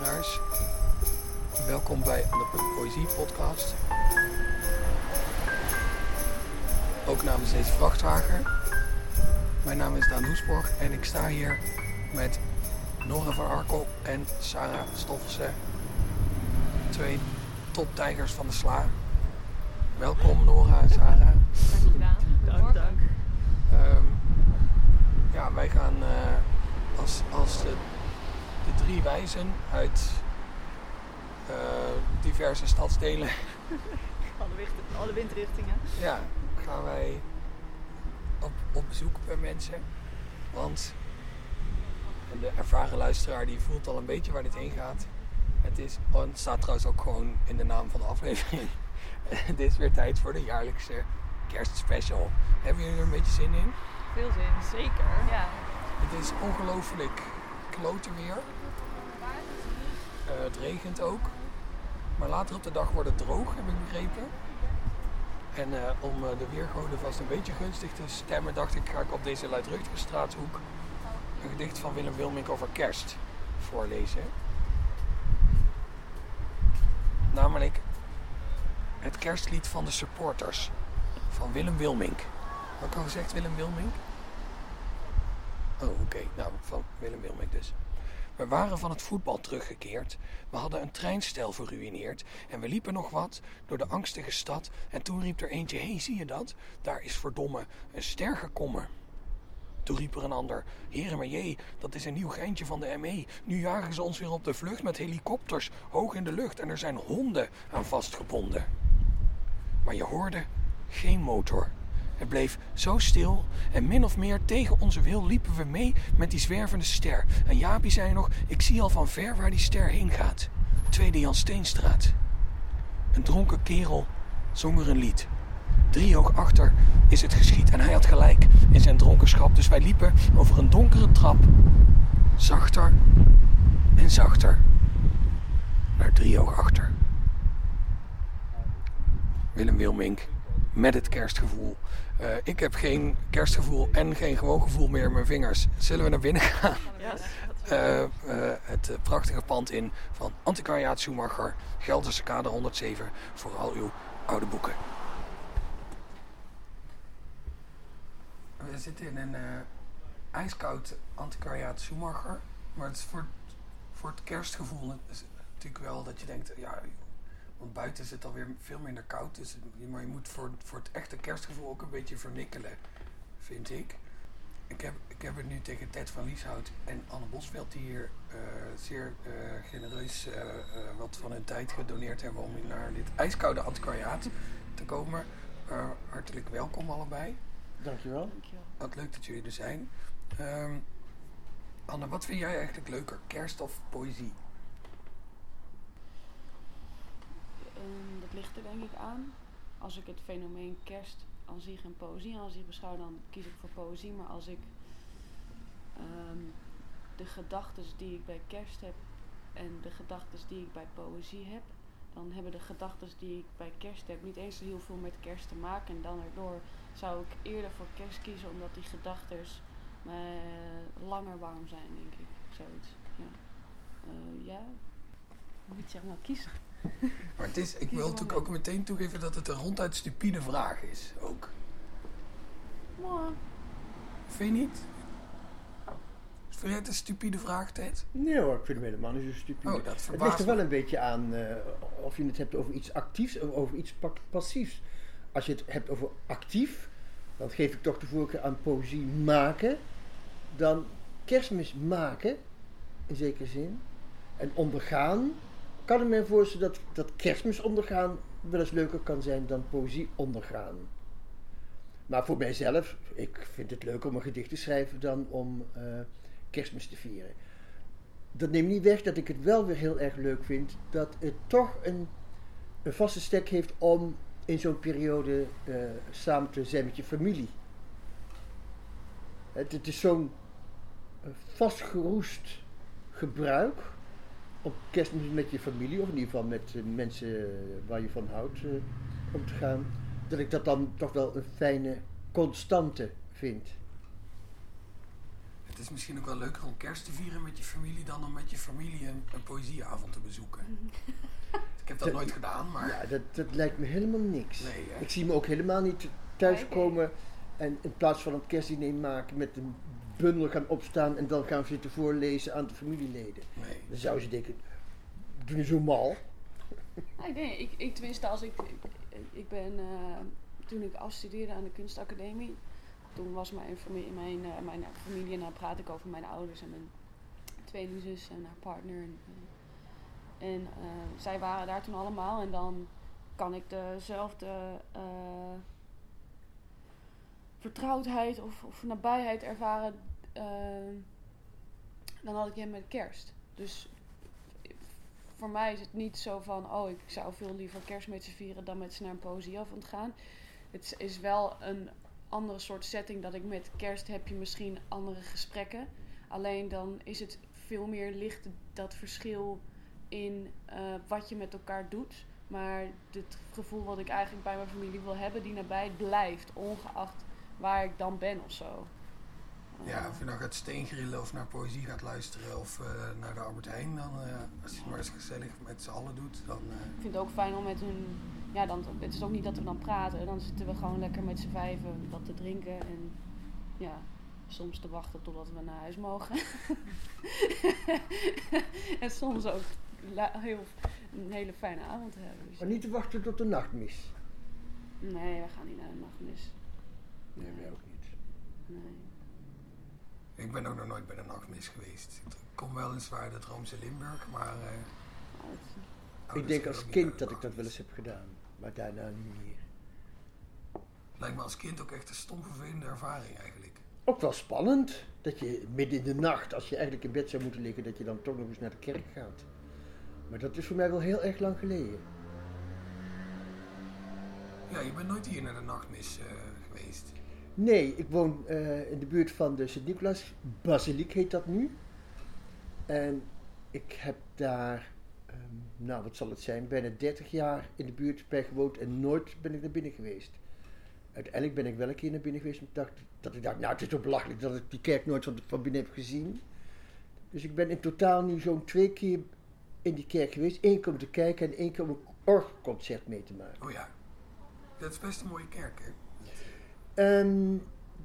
luisteraars. Welkom bij de Poëzie Podcast. Ook namens deze vrachtwagen. Mijn naam is Daan Hoesborg en ik sta hier met Nora van Arkel en Sarah Stoffelsen. Twee toptijgers van de sla. Welkom Nora en Sarah. Dank gedaan. Dank, dank. Ehm, ja, wij gaan eh, als, als de, de drie wijzen uit eh, diverse stadsdelen, Alle, alle windrichtingen. ja, gaan wij op, op bezoek bij mensen. Want de ervaren luisteraar die voelt al een beetje waar dit heen gaat. Het, is, oh, het staat trouwens ook gewoon in de naam van de aflevering. Het is weer tijd voor de jaarlijkse kerstspecial. Hebben jullie er een beetje zin in? Veel zin. Zeker. Ja. Het is ongelooflijk klote weer. Eh, het regent ook. Maar later op de dag wordt het droog, heb ik begrepen. En eh, om eh, de weergoden vast een beetje gunstig te stemmen, dacht ik, ga ik op deze luidruchtige straathoek een gedicht van Willem Wilmink over kerst voorlezen. Namelijk het kerstlied van de supporters van Willem Wilmink. Had ik al gezegd Willem Wilmink? Oh, oké. Nou, van Willem Wilmink dus. We waren van het voetbal teruggekeerd. We hadden een treinstel geruïneerd. En we liepen nog wat door de angstige stad. En toen riep er eentje: Hé, hey, zie je dat? Daar is verdomme een ster gekomen. Toen riep er een ander: Heren, maar jee, dat is een nieuw geintje van de ME. Nu jagen ze ons weer op de vlucht met helikopters, hoog in de lucht. En er zijn honden aan vastgebonden. Maar je hoorde geen motor. Het bleef zo stil en min of meer tegen onze wil liepen we mee met die zwervende ster. En Jaapie zei nog, ik zie al van ver waar die ster heen gaat. Tweede Jan Steenstraat. Een dronken kerel zong er een lied. Driehoog achter is het geschied en hij had gelijk in zijn dronkenschap. Dus wij liepen over een donkere trap, zachter en zachter, naar driehoog achter. Willem Wilmink met het kerstgevoel. Eh, ik heb geen kerstgevoel en geen gewoon gevoel meer in mijn vingers. Zullen we naar binnen gaan? Ja. Eh, eh, het prachtige pand in van Antiquariaat Schumacher, Gelderse Kade 107, voor al uw oude boeken. We zitten in een ijskoud Antiquariaat Schumacher, maar het is voor, voor het kerstgevoel het natuurlijk wel dat je denkt, ja, want buiten is het alweer veel minder koud, dus, het- maar je moet voor, voor het echte kerstgevoel ook een beetje vernikkelen, vind ik. Ik heb, ik heb het nu tegen Ted van Lieshout en Anne Bosveld, die hier eh, zeer eh, genereus eh, wat van hun tijd gedoneerd hebben om hier naar dit ijskoude antiquariaat te komen. Eh, hartelijk welkom allebei. Dankjewel. Dankjewel. Wat leuk dat jullie er zijn. Ehm, Anne, wat vind jij eigenlijk leuker, kerst of poëzie? Ehm, dat ligt er denk ik aan. Als ik het fenomeen kerst aan zich en poëzie aan beschouw, dan kies ik voor poëzie. Maar als ik ehm, de gedachten die ik bij kerst heb en de gedachten die ik bij poëzie heb, dan hebben de gedachten die ik bij kerst heb niet eens heel veel met kerst te maken. En dan erdoor zou ik eerder voor kerst kiezen, omdat die gedachten langer warm zijn, denk ik. Zoiets. Ja. Eh, ja. Moet je maar kiezen? Maar het is, ik wil natuurlijk ook meteen toegeven dat het een ronduit stupide vraag is. Ook. Maar, Vind je niet? Vind je het een stupide vraag, Ted? Nee hoor, ik vind hem helemaal niet zo stupide. Oh, dat het ligt er me. wel een beetje aan eh, of je het hebt over iets actiefs of over iets pa- passiefs. Als je het hebt over actief, dan geef ik toch de voorkeur aan poëzie maken dan kerstmis maken, in zekere zin. En ondergaan, kan ik me voorstellen dat, dat kerstmis ondergaan wel eens leuker kan zijn dan poëzie ondergaan. Maar voor mijzelf, ik vind het leuk om een gedicht te schrijven dan om eh, kerstmis te vieren. Dat neemt niet weg dat ik het wel weer heel erg leuk vind dat het toch een, een vaste stek heeft om in zo'n periode eh, samen te zijn met je familie. Het, het is zo'n eh, vastgeroest gebruik om kerstmis met je familie, of in ieder geval met eh, mensen waar je van houdt, eh, om te gaan. Dat ik dat dan toch wel een fijne constante vind. Het is misschien ook wel leuker om kerst te vieren met je familie dan om met je familie een, een poëzieavond te bezoeken. Ik heb dat Dat- nooit gedaan, maar Ja, dat, dat lijkt me helemaal niks. nee? Ik zie me ook helemaal niet thuiskomen en in plaats van een kerstdiner maken met een bundel gaan opstaan en dan gaan zitten voorlezen aan de familieleden. nee. Dan zou ze denken, doe je zo mal? Nee, nee ik, ik tenminste, als ik, ik, ik ben, eh, toen ik afstudeerde aan de kunstacademie, toen was mijn familie, mijn, eh, mijn familie en dan praat ik over mijn ouders en mijn tweelingzus en haar partner. En, eh, en eh, zij waren daar toen allemaal en dan kan ik dezelfde eh, vertrouwdheid of, of nabijheid ervaren eh, dan had ik hem met kerst. Dus voor mij is het niet zo van, oh, ik zou veel liever kerst met ze vieren dan met ze naar een poëzieavond gaan. Het is wel een andere soort setting dat ik met kerst heb je misschien andere gesprekken. Alleen dan is het veel meer licht dat verschil in eh, wat je met elkaar doet. Maar het gevoel wat ik eigenlijk bij mijn familie wil hebben, die nabij blijft, ongeacht waar ik dan ben of zo. Ja, of je nou gaat steengrillen of naar poëzie gaat luisteren of eh, naar de Albert Heijn, dan eh, als je het maar eens gezellig met z'n allen doet, dan... eh, Ik vind het ook fijn om met hun. Ja, dan, het is ook niet dat we dan praten. Dan zitten we gewoon lekker met z'n vijven wat te drinken. En ja, soms te wachten totdat we naar huis mogen. en soms ook heel, een hele fijne avond hebben. Dus Maar niet te wachten tot de nachtmis. Nee, we gaan niet naar de nachtmis. Nee, wij ook niet. Nee. ik ben ook nog nooit bij de nachtmis geweest. Ik kom wel eens waar de Roomse Limburg, maar... eh, Ik denk als kind dat ik dat wel eens heb gedaan, maar daarna niet meer. Lijkt me als kind ook echt een stom vervelende ervaring eigenlijk. Ook wel spannend dat je midden in de nacht, als je eigenlijk in bed zou moeten liggen, dat je dan toch nog eens naar de kerk gaat. Maar dat is voor mij wel heel erg lang geleden. Ja, je bent nooit hier naar de nachtmis geweest. Nee, ik woon eh, in de buurt van de Sint-Nicolaas Basiliek heet dat nu. En ik heb daar, ehm, nou wat zal het zijn, bijna 30 jaar in de buurt bij gewoond en nooit ben ik naar binnen geweest. Uiteindelijk ben ik wel een keer naar binnen geweest en dacht, dat ik dacht, nou het is zo belachelijk dat ik die kerk nooit van, van binnen heb gezien. Dus ik ben in totaal nu zo'n twee keer in die kerk geweest. Eén keer om te kijken en één keer om een orgelconcert mee te maken. Oh ja. Dat is best een mooie kerk, hè? Ehm,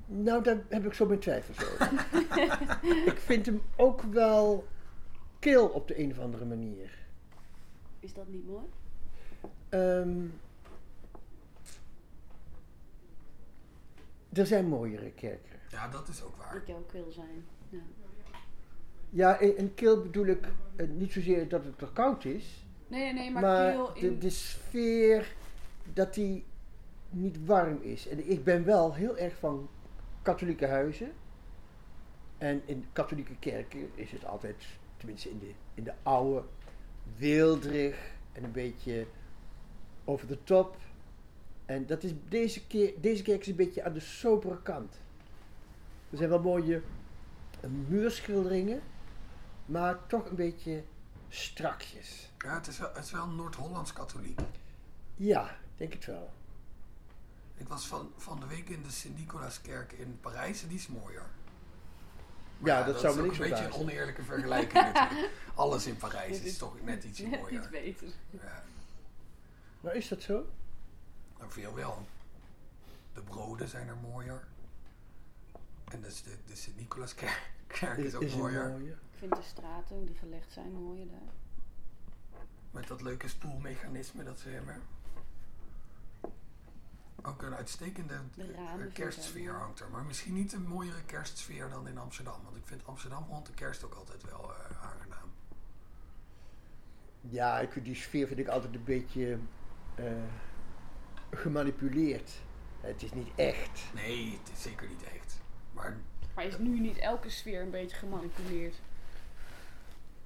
nou, daar heb ik zo mijn twijfels over. ik vind hem ook wel kil op de een of andere manier. Is dat niet mooi? Ehm, er zijn mooiere kerken. Ja, dat is ook waar. Dat jou ook wil zijn. Ja. Ja, in, in kil bedoel ik eh, niet zozeer dat het er koud is, Nee, nee, nee, maar, maar, Kiel de, in... de sfeer dat die niet warm is. En ik ben wel heel erg van katholieke huizen. En in katholieke kerken is het altijd, tenminste in de, in de oude, weelderig en een beetje over de top. En dat is deze, keer, deze kerk is een beetje aan de sobere kant. Er zijn wel mooie eh, muurschilderingen, maar toch een beetje strakjes. Ja, het is wel, het is wel Noord-Hollands katholiek. Ja, denk het wel. Ik was van, van de week in de Sint-Nicolaaskerk in Parijs en die is mooier. Ja, dat zou me is ook niks een beetje een oneerlijke vergelijking natuurlijk. Alles in Parijs is is- toch net Net mooier. iets beter. Ja, Maar is dat zo? nou, veel wel. De broden zijn er mooier. En dus de, de Sint-Nicolaaskerk kerk is ook mooier. mooie? Ik vind de straten die gelegd zijn mooier daar. Met dat leuke spoelmechanisme dat ze hebben. Ook een uitstekende eh, kerstsfeer hangt er. Maar misschien niet een mooiere kerstsfeer dan in Amsterdam. Want ik vind Amsterdam rond de kerst ook altijd wel eh, aangenaam. Ja, ik, die sfeer vind ik altijd een beetje eh, gemanipuleerd. Het is niet echt. Nee, het is zeker niet echt. Maar Maar is nu niet elke sfeer een beetje gemanipuleerd?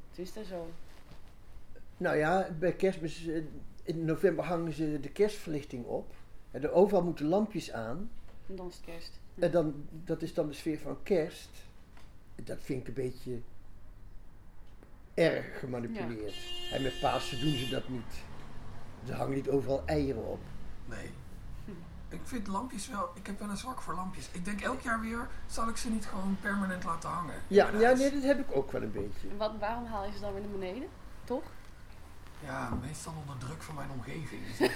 Het is daar zo. Nou ja, bij kerstmis, in november hangen ze de kerstverlichting op. En er overal moeten lampjes aan. En dan is het kerst. En dan, dat is dan de sfeer van kerst. Dat vind ik een beetje erg gemanipuleerd. En met Pasen doen ze dat niet. Ze hangen niet overal eieren op. nee. Hm. Ik vind lampjes wel, ik heb wel een zwak voor lampjes. Ik denk elk jaar weer, zal ik ze niet gewoon permanent laten hangen? Ja, ja, nee, dat heb ik ook wel een beetje. En wat, waarom haal je ze dan weer naar beneden? Toch? Ja, meestal onder druk van mijn omgeving. Dus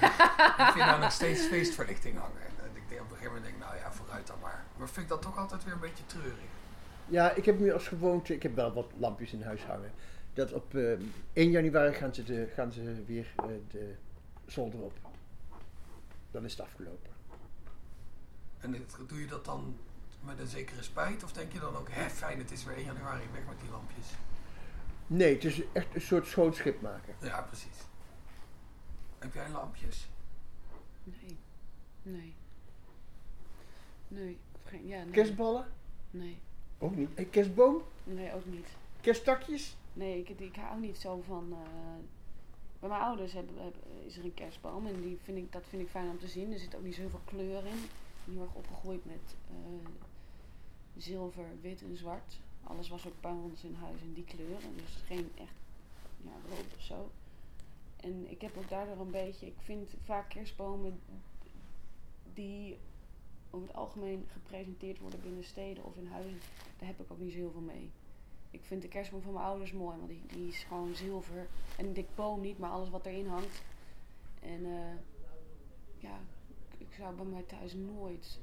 ik vind daar nog steeds feestverlichting hangen. En ik denk op een gegeven moment denk ik, nou ja, vooruit dan maar. Maar vind ik dat toch altijd weer een beetje treurig. Ja, ik heb nu als gewoonte, ik heb wel wat lampjes in huis hangen. Dat op eh, 1 januari gaan ze, de, gaan ze weer eh, de zolder op. Dan is het afgelopen. En dit- doe je dat dan met een zekere spijt? Of denk je dan ook, hè fijn, het is weer 1 januari, weg met die lampjes? Nee, het is echt een soort schoon schip maken. Ja, precies. Heb jij lampjes? Nee. Nee. Nee. Of geen, ja, nee. Kerstballen? Nee. Ook niet. Een kerstboom? Nee, ook niet. Kersttakjes? Nee, ik, ik hou niet zo van. eh, bij mijn ouders heb, heb- is er een kerstboom en die vind ik, dat vind ik fijn om te zien. Er zit ook niet zo heel veel kleur in. Ik ben heel erg opgegroeid met eh, zilver, wit en zwart. Alles was ook bij ons in huis in die kleuren. Dus geen echt rood of zo. En ik heb ook daardoor een beetje. Ik vind vaak kerstbomen die over het algemeen gepresenteerd worden binnen steden of in huizen. Daar heb ik ook niet zo heel veel mee. Ik vind de kerstboom van mijn ouders mooi, want die, die is gewoon zilver. En dik boom niet, maar alles wat erin hangt. En eh, ja, ik zou bij mij thuis nooit.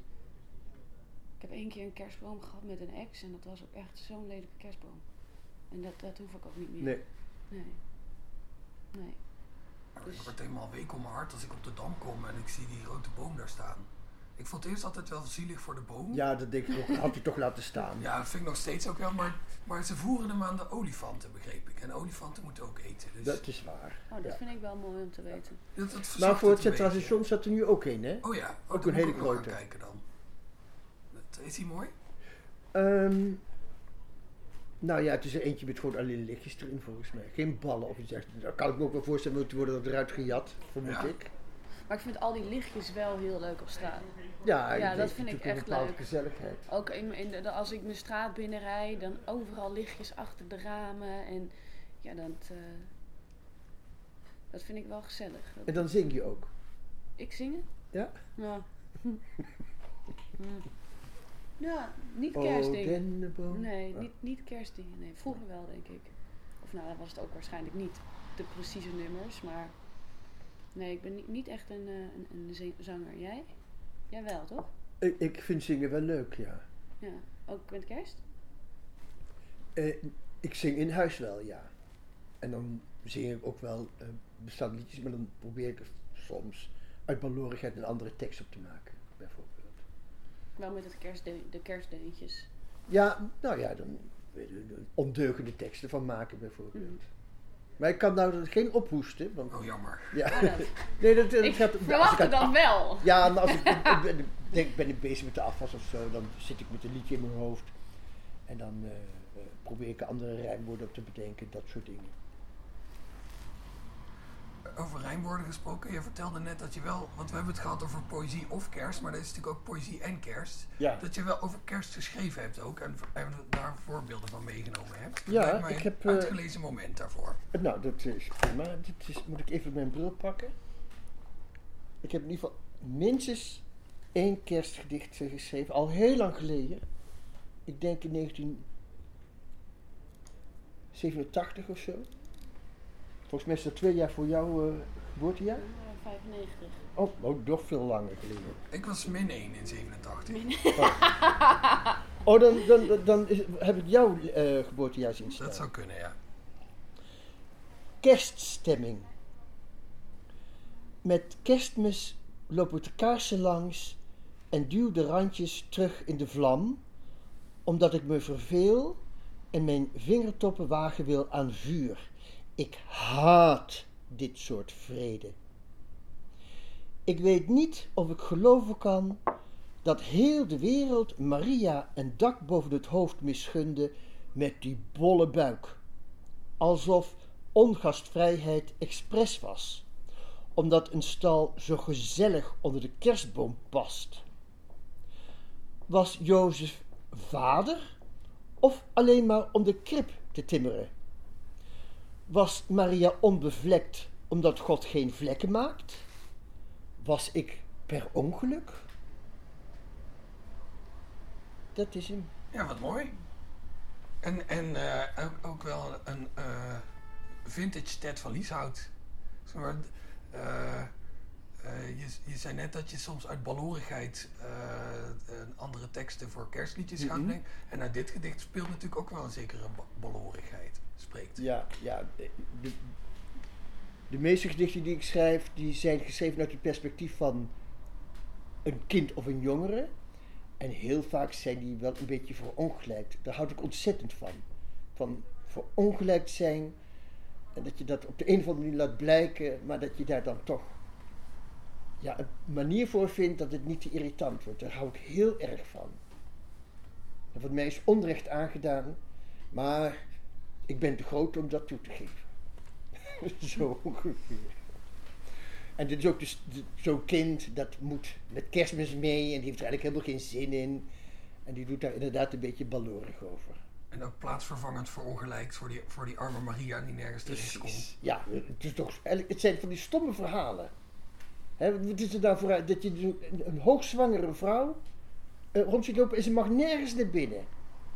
Ik heb één keer een kerstboom gehad met een ex en dat was ook echt zo'n lelijke kerstboom. En dat, dat hoef ik ook niet meer. Nee. Nee. Nee. Dus- Ik word helemaal week om mijn hart als ik op de Dam kom en ik zie die grote boom daar staan. Ik vond het eerst altijd wel zielig voor de boom. Ja, dat denk ik ook. Had hij toch laten staan. Ja, dat vind ik nog steeds ook wel, maar, maar ze voeren hem aan de olifanten, begreep ik. En olifanten moeten ook eten. Dus Dat is waar. Oh, dat Ja. vind ik wel mooi om te weten. dat, dat verzacht Maar voor het een Centraal. Station staat er nu ook een, hè? Oh ja, oh, Ook een hele grote. kijken dan. Is die mooi? Ehm, nou ja, het is er eentje met gewoon alleen lichtjes erin volgens mij. Geen ballen of iets dergelijks. Daar kan ik me ook wel voorstellen moeten worden dat eruit gejat, vermoed Ja. ik. Maar ik vind al die lichtjes wel heel leuk op straat. Ja, dat vind ik een echt leuk. gezelligheid. Ook in, in de, als ik mijn straat binnenrijd, dan overal lichtjes achter de ramen. En ja, dat, eh, dat vind ik wel gezellig. Dat- En dan zing je ook. Ik zingen? Ja? Ja. Hm. Ja, niet kerstdingen. Nee, Ah. niet, niet kerstdingen. Nee, vroeger wel, denk ik. Of nou, dat was het ook waarschijnlijk niet de precieze nummers, maar... Nee, ik ben niet, niet echt een, eh, een, zanger. Jij? Jij wel, toch? Ik, ik vind zingen wel leuk, ja. Ja. Ook met kerst? Eh, ik zing in huis wel, ja. En dan zing ik ook wel eh, bestaande liedjes, maar dan probeer ik soms uit balorigheid een andere tekst op te maken. Wel met het kerstde de kerstdeuntjes. Ja, nou ja, dan ondeugende teksten van maken, bijvoorbeeld. Mhm. Maar ik kan nou geen ophoesten, want Oh, jammer. ja. Oh, dat- nee, dat, dat ik gaat. als ik verwacht aan- het dan wel. Ja, maar als ik, ik ben, ik denk, ben ik bezig met de afwas of zo, dan zit ik met een liedje in mijn hoofd. En dan eh, eh, probeer ik andere rijmwoorden op te bedenken, dat soort dingen. Over rijmwoorden gesproken, je vertelde net dat je wel, want we hebben het gehad over poëzie of kerst, maar dat is natuurlijk ook poëzie en kerst. Ja, Dat je wel over kerst geschreven hebt ook en, en daar voorbeelden van meegenomen hebt. Ja, ik een heb, eh, uitgelezen moment daarvoor. nou, dat is prima. Dit is, moet ik even mijn bril pakken? Ik heb in ieder geval minstens één kerstgedicht eh, geschreven, al heel lang geleden. Ik denk in 1987 of zo. Volgens mij is dat twee jaar voor jouw eh, geboortejaar. Eh, 95. Oh, oh, nog veel langer geleden. Ik was min 1 in 87. Oh, dan, dan, dan, dan is- heb ik jouw eh, geboortejaar zien staan. Dat zou kunnen, ja. Kerststemming. Met kerstmis loop ik de kaarsen langs en duw de randjes terug in de vlam, omdat ik me verveel en mijn vingertoppen wagen wil aan vuur. Ik haat dit soort vrede. Ik weet niet of ik geloven kan dat heel de wereld Maria een dak boven het hoofd misgunde met die bolle buik. Alsof ongastvrijheid expres was, omdat een stal zo gezellig onder de kerstboom past. Was Jozef vader of alleen maar om de krib te timmeren? Was Maria onbevlekt omdat God geen vlekken maakt? Was ik per ongeluk? Dat is hem. Ja, wat mooi. En, en eh, ook, wel een eh, vintage Ted van Lieshout. Zeg eh, maar, eh, je, je zei net dat je soms uit balorigheid eh, andere teksten voor kerstliedjes gaat brengen. En uit dit gedicht speelt natuurlijk ook wel een zekere ba- balorigheid. Spreekt. Ja, ja. De meeste gedichten die ik schrijf, die zijn geschreven uit het perspectief van een kind of een jongere. En heel vaak zijn die wel een beetje verongelijkt. Daar houd ik ontzettend van. Van verongelijkt zijn. En dat je dat op de een of andere manier laat blijken, maar dat je daar dan toch ja, een manier voor vindt dat het niet te irritant wordt. Daar hou ik heel erg van. En wat mij is onrecht aangedaan, maar ik ben te groot om dat toe te geven. Zo ongeveer. En dit is ook dus zo'n kind dat moet met kerstmis mee en die heeft er eigenlijk helemaal geen zin in. En die doet daar inderdaad een beetje balorig over. En ook plaatsvervangend verongelijkt voor die, voor die arme Maria die nergens terecht komt. Ja, het, is toch, het zijn van die stomme verhalen. Hè, wat is er dan voor dat je een, een hoogzwangere vrouw eh, rond ziet lopen en ze mag nergens naar binnen?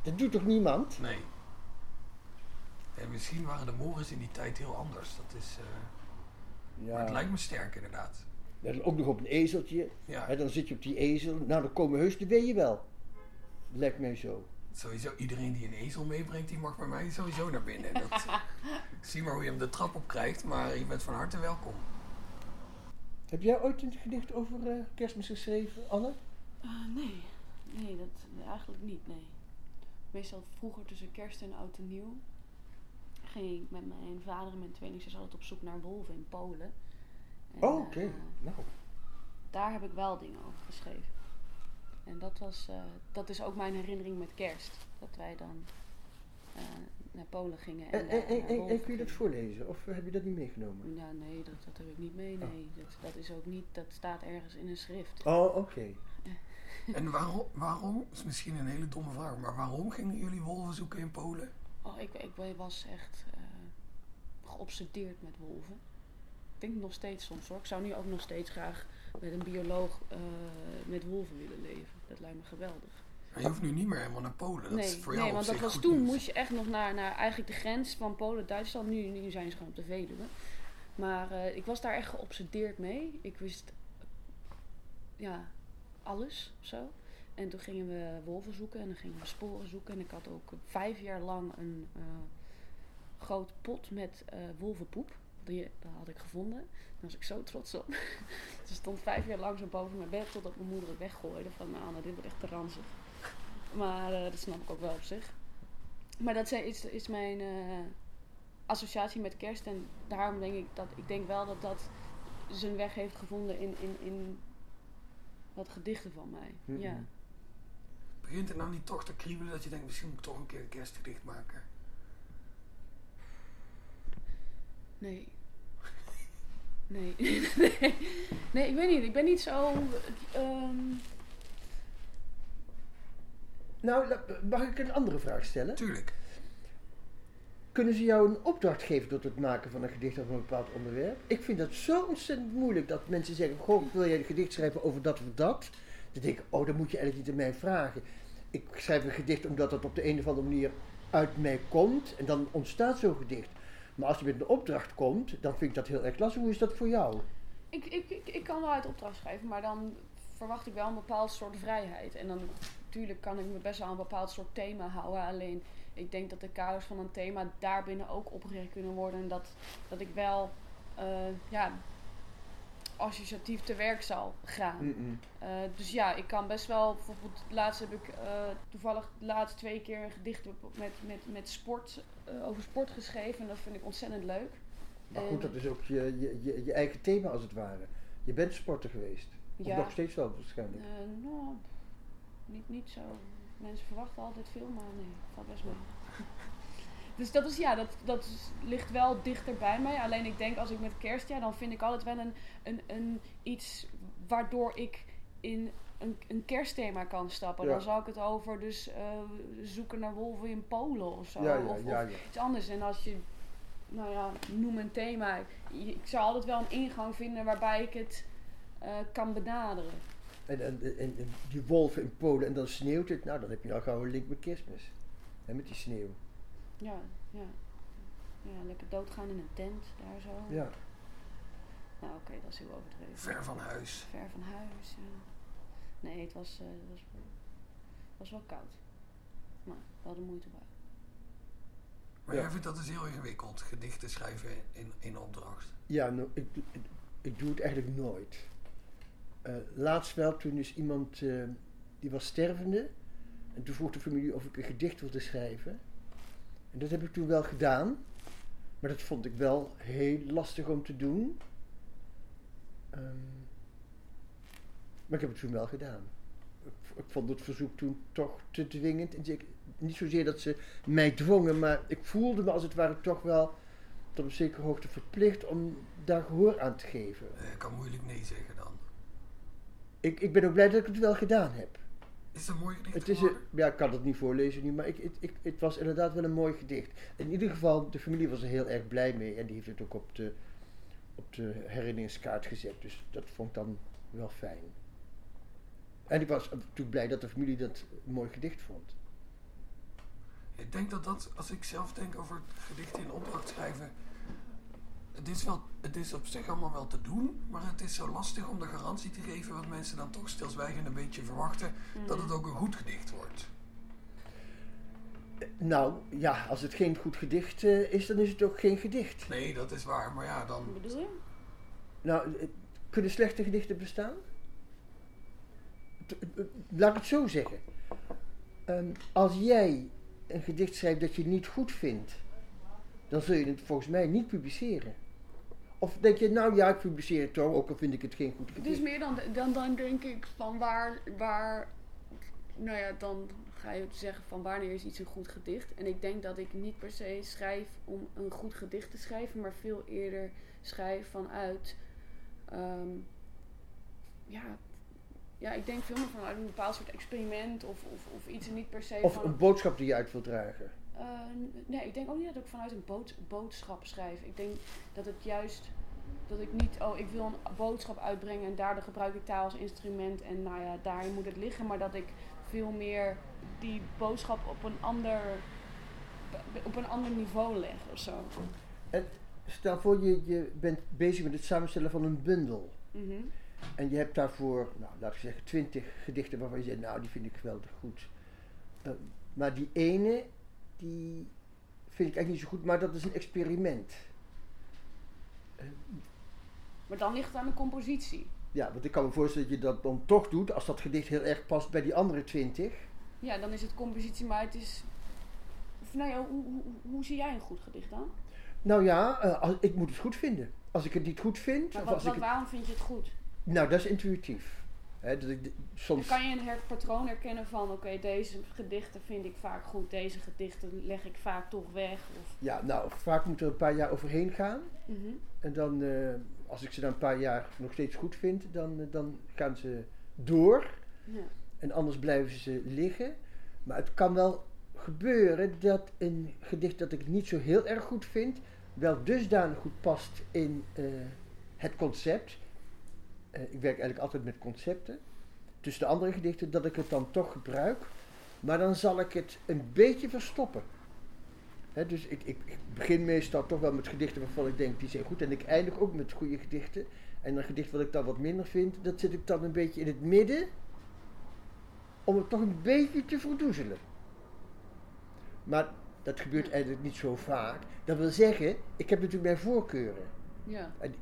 Dat doet toch niemand? Nee. En misschien waren de morgens in die tijd heel anders. Dat is, eh, Maar het Ja. lijkt me sterk inderdaad. Ja, ook nog op een ezeltje. Ja, Hè, dan zit je op die ezel. Nou, dan komen heus de weeën wel. Lijkt mij zo. sowieso iedereen die een ezel meebrengt, die mag bij mij sowieso naar binnen. Dat, zie maar hoe je hem de trap op krijgt, maar je bent van harte welkom. Heb jij ooit een gedicht over eh, kerstmis geschreven, Anne? Eh, nee, nee, dat eigenlijk niet, nee. Meestal vroeger tussen kerst en oud en nieuw ging ik met mijn vader en mijn tweelingzus altijd op zoek naar wolven in Polen. En, Oh, oké. eh, Nou, daar heb ik wel dingen over geschreven. En dat, was, eh, dat is ook mijn herinnering met kerst. Dat wij dan naar Polen gingen. En, en, en, daar en, naar en- wolven en kun je dat voorlezen? Of heb je dat niet meegenomen? Ja, nee, dat, dat heb ik niet mee. Nee, dat, dat is ook niet. Dat staat ergens in een schrift. Oh, oké. En waarom, waarom, is misschien een hele domme vraag, maar waarom gingen jullie wolven zoeken in Polen? Oh, ik, ik was echt eh, geobsedeerd met wolven. Ik denk nog steeds soms hoor. Ik zou nu ook nog steeds graag met een bioloog eh, met wolven willen leven. Dat lijkt me geweldig. Maar je hoeft nu niet meer helemaal naar Polen. Dat is nee, voor jou nee want dat was toen moest je echt nog naar, naar eigenlijk de grens van Polen-Duitsland. Nu, nu zijn ze gewoon op de Veluwe. Maar eh, ik was daar echt geobsedeerd mee. Ik wist ja, alles zo. En toen gingen we wolven zoeken en dan gingen we sporen zoeken. En ik had ook vijf jaar lang een eh groot pot met eh, wolvenpoep. Die dat had ik gevonden. Daar was ik zo trots op. Ze stond vijf jaar lang zo boven mijn bed totdat mijn moeder het weggooide. Van nou, dit wordt echt te ranzig. Maar eh, dat snap ik ook wel op zich. Maar dat zijn- is, is mijn eh, associatie met kerst. En daarom denk ik dat ik denk wel dat dat zijn weg heeft gevonden in, in, in wat gedichten van mij. Ja. Begint het nou niet toch te kriebelen dat je denkt, misschien moet ik toch een keer een kerstgedicht maken? Nee. Nee. nee. Nee, ik weet niet. Ik ben niet zo. ehm, Nou, mag ik een andere vraag stellen? Tuurlijk. Kunnen ze jou een opdracht geven tot het maken van een gedicht over een bepaald onderwerp? Ik vind dat zo ontzettend moeilijk dat mensen zeggen: Goh, wil jij een gedicht schrijven over dat of dat? Dan denk ik: Oh, dat moet je eigenlijk niet aan mij vragen. Ik schrijf een gedicht omdat het op de een of andere manier uit mij komt en dan ontstaat zo'n gedicht. Maar als je met een opdracht komt, dan vind ik dat heel erg lastig. Hoe is dat voor jou? ik, ik, ik, ik kan wel uit opdracht schrijven, maar dan verwacht ik wel een bepaald soort vrijheid. En dan natuurlijk kan ik me best wel aan een bepaald soort thema houden. Alleen ik denk dat de kaders van een thema daarbinnen ook opgericht kunnen worden. En dat, dat ik wel eh, ja, associatief te werk zal gaan. Eh, dus ja, ik kan best wel, bijvoorbeeld laatst heb ik eh, toevallig de laatste twee keer een gedicht met, met, met sport, over sport geschreven. En dat vind ik ontzettend leuk. Maar goed, dat is ook je, je, je, je eigen thema als het ware. Je bent sporter geweest. Of Ja. nog steeds wel waarschijnlijk. Nou, niet, niet zo. Mensen verwachten altijd veel, maar nee, valt best mee. dus dat is ja, dat, dat is- ligt wel dichter bij mij. Alleen ik denk als ik met kerst, ja, dan vind ik altijd wel een, een, een iets waardoor ik in een, een kerstthema kan stappen. Ja. Dan zou ik het over dus eh, zoeken naar wolven in Polen of zo. Ja, ja, of, iets anders. En als je, nou ja, noem een thema. Ik zou altijd wel een ingang vinden waarbij ik het eh, kan benaderen. En, en, en, en die wolven in Polen en dan sneeuwt het. Nou, dan heb je nou gauw een link met kerstmis. En met die sneeuw. Ja, ja. Ja, lekker doodgaan in een tent, daar zo. Ja. Nou, oké, dat is heel overdreven. Ver van huis. Ver van huis, ja. Nee, het was, eh, het was, was wel koud. Maar we hadden moeite bij. Maar Ja. jij vindt dat dus heel ingewikkeld, gedichten schrijven in, in opdracht. Ja, nou, ik, ik, ik doe het eigenlijk nooit. Eh, laatst wel, toen is iemand, eh, die was stervende. En toen vroeg de familie of ik een gedicht wilde schrijven. En dat heb ik toen wel gedaan. Maar dat vond ik wel heel lastig om te doen. Ehm, maar ik heb het toen wel gedaan. Ik, vond het verzoek toen toch te dwingend. En niet zozeer dat ze mij dwongen, maar ik voelde me als het ware toch wel tot op zekere hoogte verplicht om daar gehoor aan te geven. Eh, Ik kan moeilijk nee zeggen dan. Ik, ik ben ook blij dat ik het wel gedaan heb. Is het een mooi gedicht Het is een, ja, ik kan het niet voorlezen nu, maar ik, het, ik, het was inderdaad wel een mooi gedicht. In ieder geval, de familie was er heel erg blij mee en die heeft het ook op de, op de herinneringskaart gezet. Dus dat vond ik dan wel fijn. En ik was natuurlijk blij dat de familie dat een mooi gedicht vond. Ik denk dat dat, als ik zelf denk over gedichten in opdracht schrijven, het is, wel, het is op zich allemaal wel te doen, maar het is zo lastig om de garantie te geven wat mensen dan toch stilzwijgend een beetje verwachten, dat het ook een goed gedicht wordt. Nou ja, als het geen goed gedicht eh, is, dan is het ook geen gedicht. Nee, dat is waar, maar ja, dan... Wat bedoel je? Nou, eh, kunnen slechte gedichten bestaan? Eh, Laat ik het zo zeggen. Ehm, als jij een gedicht schrijft dat je niet goed vindt, dan zul je het volgens mij niet publiceren. Of denk je, nou ja, ik publiceer het toch, ook al vind ik het geen goed Het is meer dan, dan, dan denk ik van waar, waar, nou ja, dan ga je zeggen van wanneer is iets een goed gedicht. En ik denk dat ik niet per se schrijf om een goed gedicht te schrijven, maar veel eerder schrijf vanuit, ehm, ja, ja, ik denk veel meer vanuit een bepaald soort experiment of, of, of iets en niet per se Of van... een boodschap die je uit wilt dragen. Eh, nee, ik denk ook niet dat ik vanuit een bood- boodschap schrijf. Ik denk dat het juist dat ik niet, oh, ik wil een boodschap uitbrengen en daardoor gebruik ik taal als instrument en nou ja, daarin moet het liggen, maar dat ik veel meer die boodschap op een ander, op een ander niveau leg of zo. En stel voor, je, je bent bezig met het samenstellen van een bundel. Mhm. En je hebt daarvoor, nou, laten we zeggen, twintig gedichten waarvan je zegt, nou, die vind ik geweldig goed. Eh, maar die ene, die vind ik eigenlijk niet zo goed, maar dat is een experiment. Maar dan ligt het aan de compositie. ja, want ik kan me voorstellen dat je dat dan toch doet, als dat gedicht heel erg past bij die andere twintig. Ja, dan is het compositie, maar het is. Of, nou ja, hoe, hoe, hoe zie jij een goed gedicht dan? Nou ja, eh, als, ik moet het goed vinden. Als ik het niet goed vind, Maar of wat, als wat, ik het- waarom vind je het goed? nou, dat is intuïtief. Hè, dat ik, de- Dan soms, kan je een her- patroon herkennen van, oké, deze gedichten vind ik vaak goed, deze gedichten leg ik vaak toch weg. Of, ja, nou, vaak moet er een paar jaar overheen gaan. Mhm. En dan, eh, als ik ze dan een paar jaar nog steeds goed vind, dan, eh, dan gaan ze door. ja. En anders blijven ze liggen. Maar het kan wel gebeuren dat een gedicht dat ik niet zo heel erg goed vind, wel dusdanig goed past in eh, het concept. Eh, ik werk eigenlijk altijd met concepten. Tussen de andere gedichten dat ik het dan toch gebruik. Maar dan zal ik het een beetje verstoppen. Dus ik, ik, ik begin meestal toch wel met gedichten waarvan ik denk die zijn goed. En ik eindig ook met goede gedichten. En een gedicht wat ik dan wat minder vind, dat zit ik dan een beetje in het midden om het toch een beetje te verdoezelen. Maar dat gebeurt eigenlijk niet zo vaak. Dat wil zeggen, ik heb natuurlijk mijn voorkeuren. ja. En,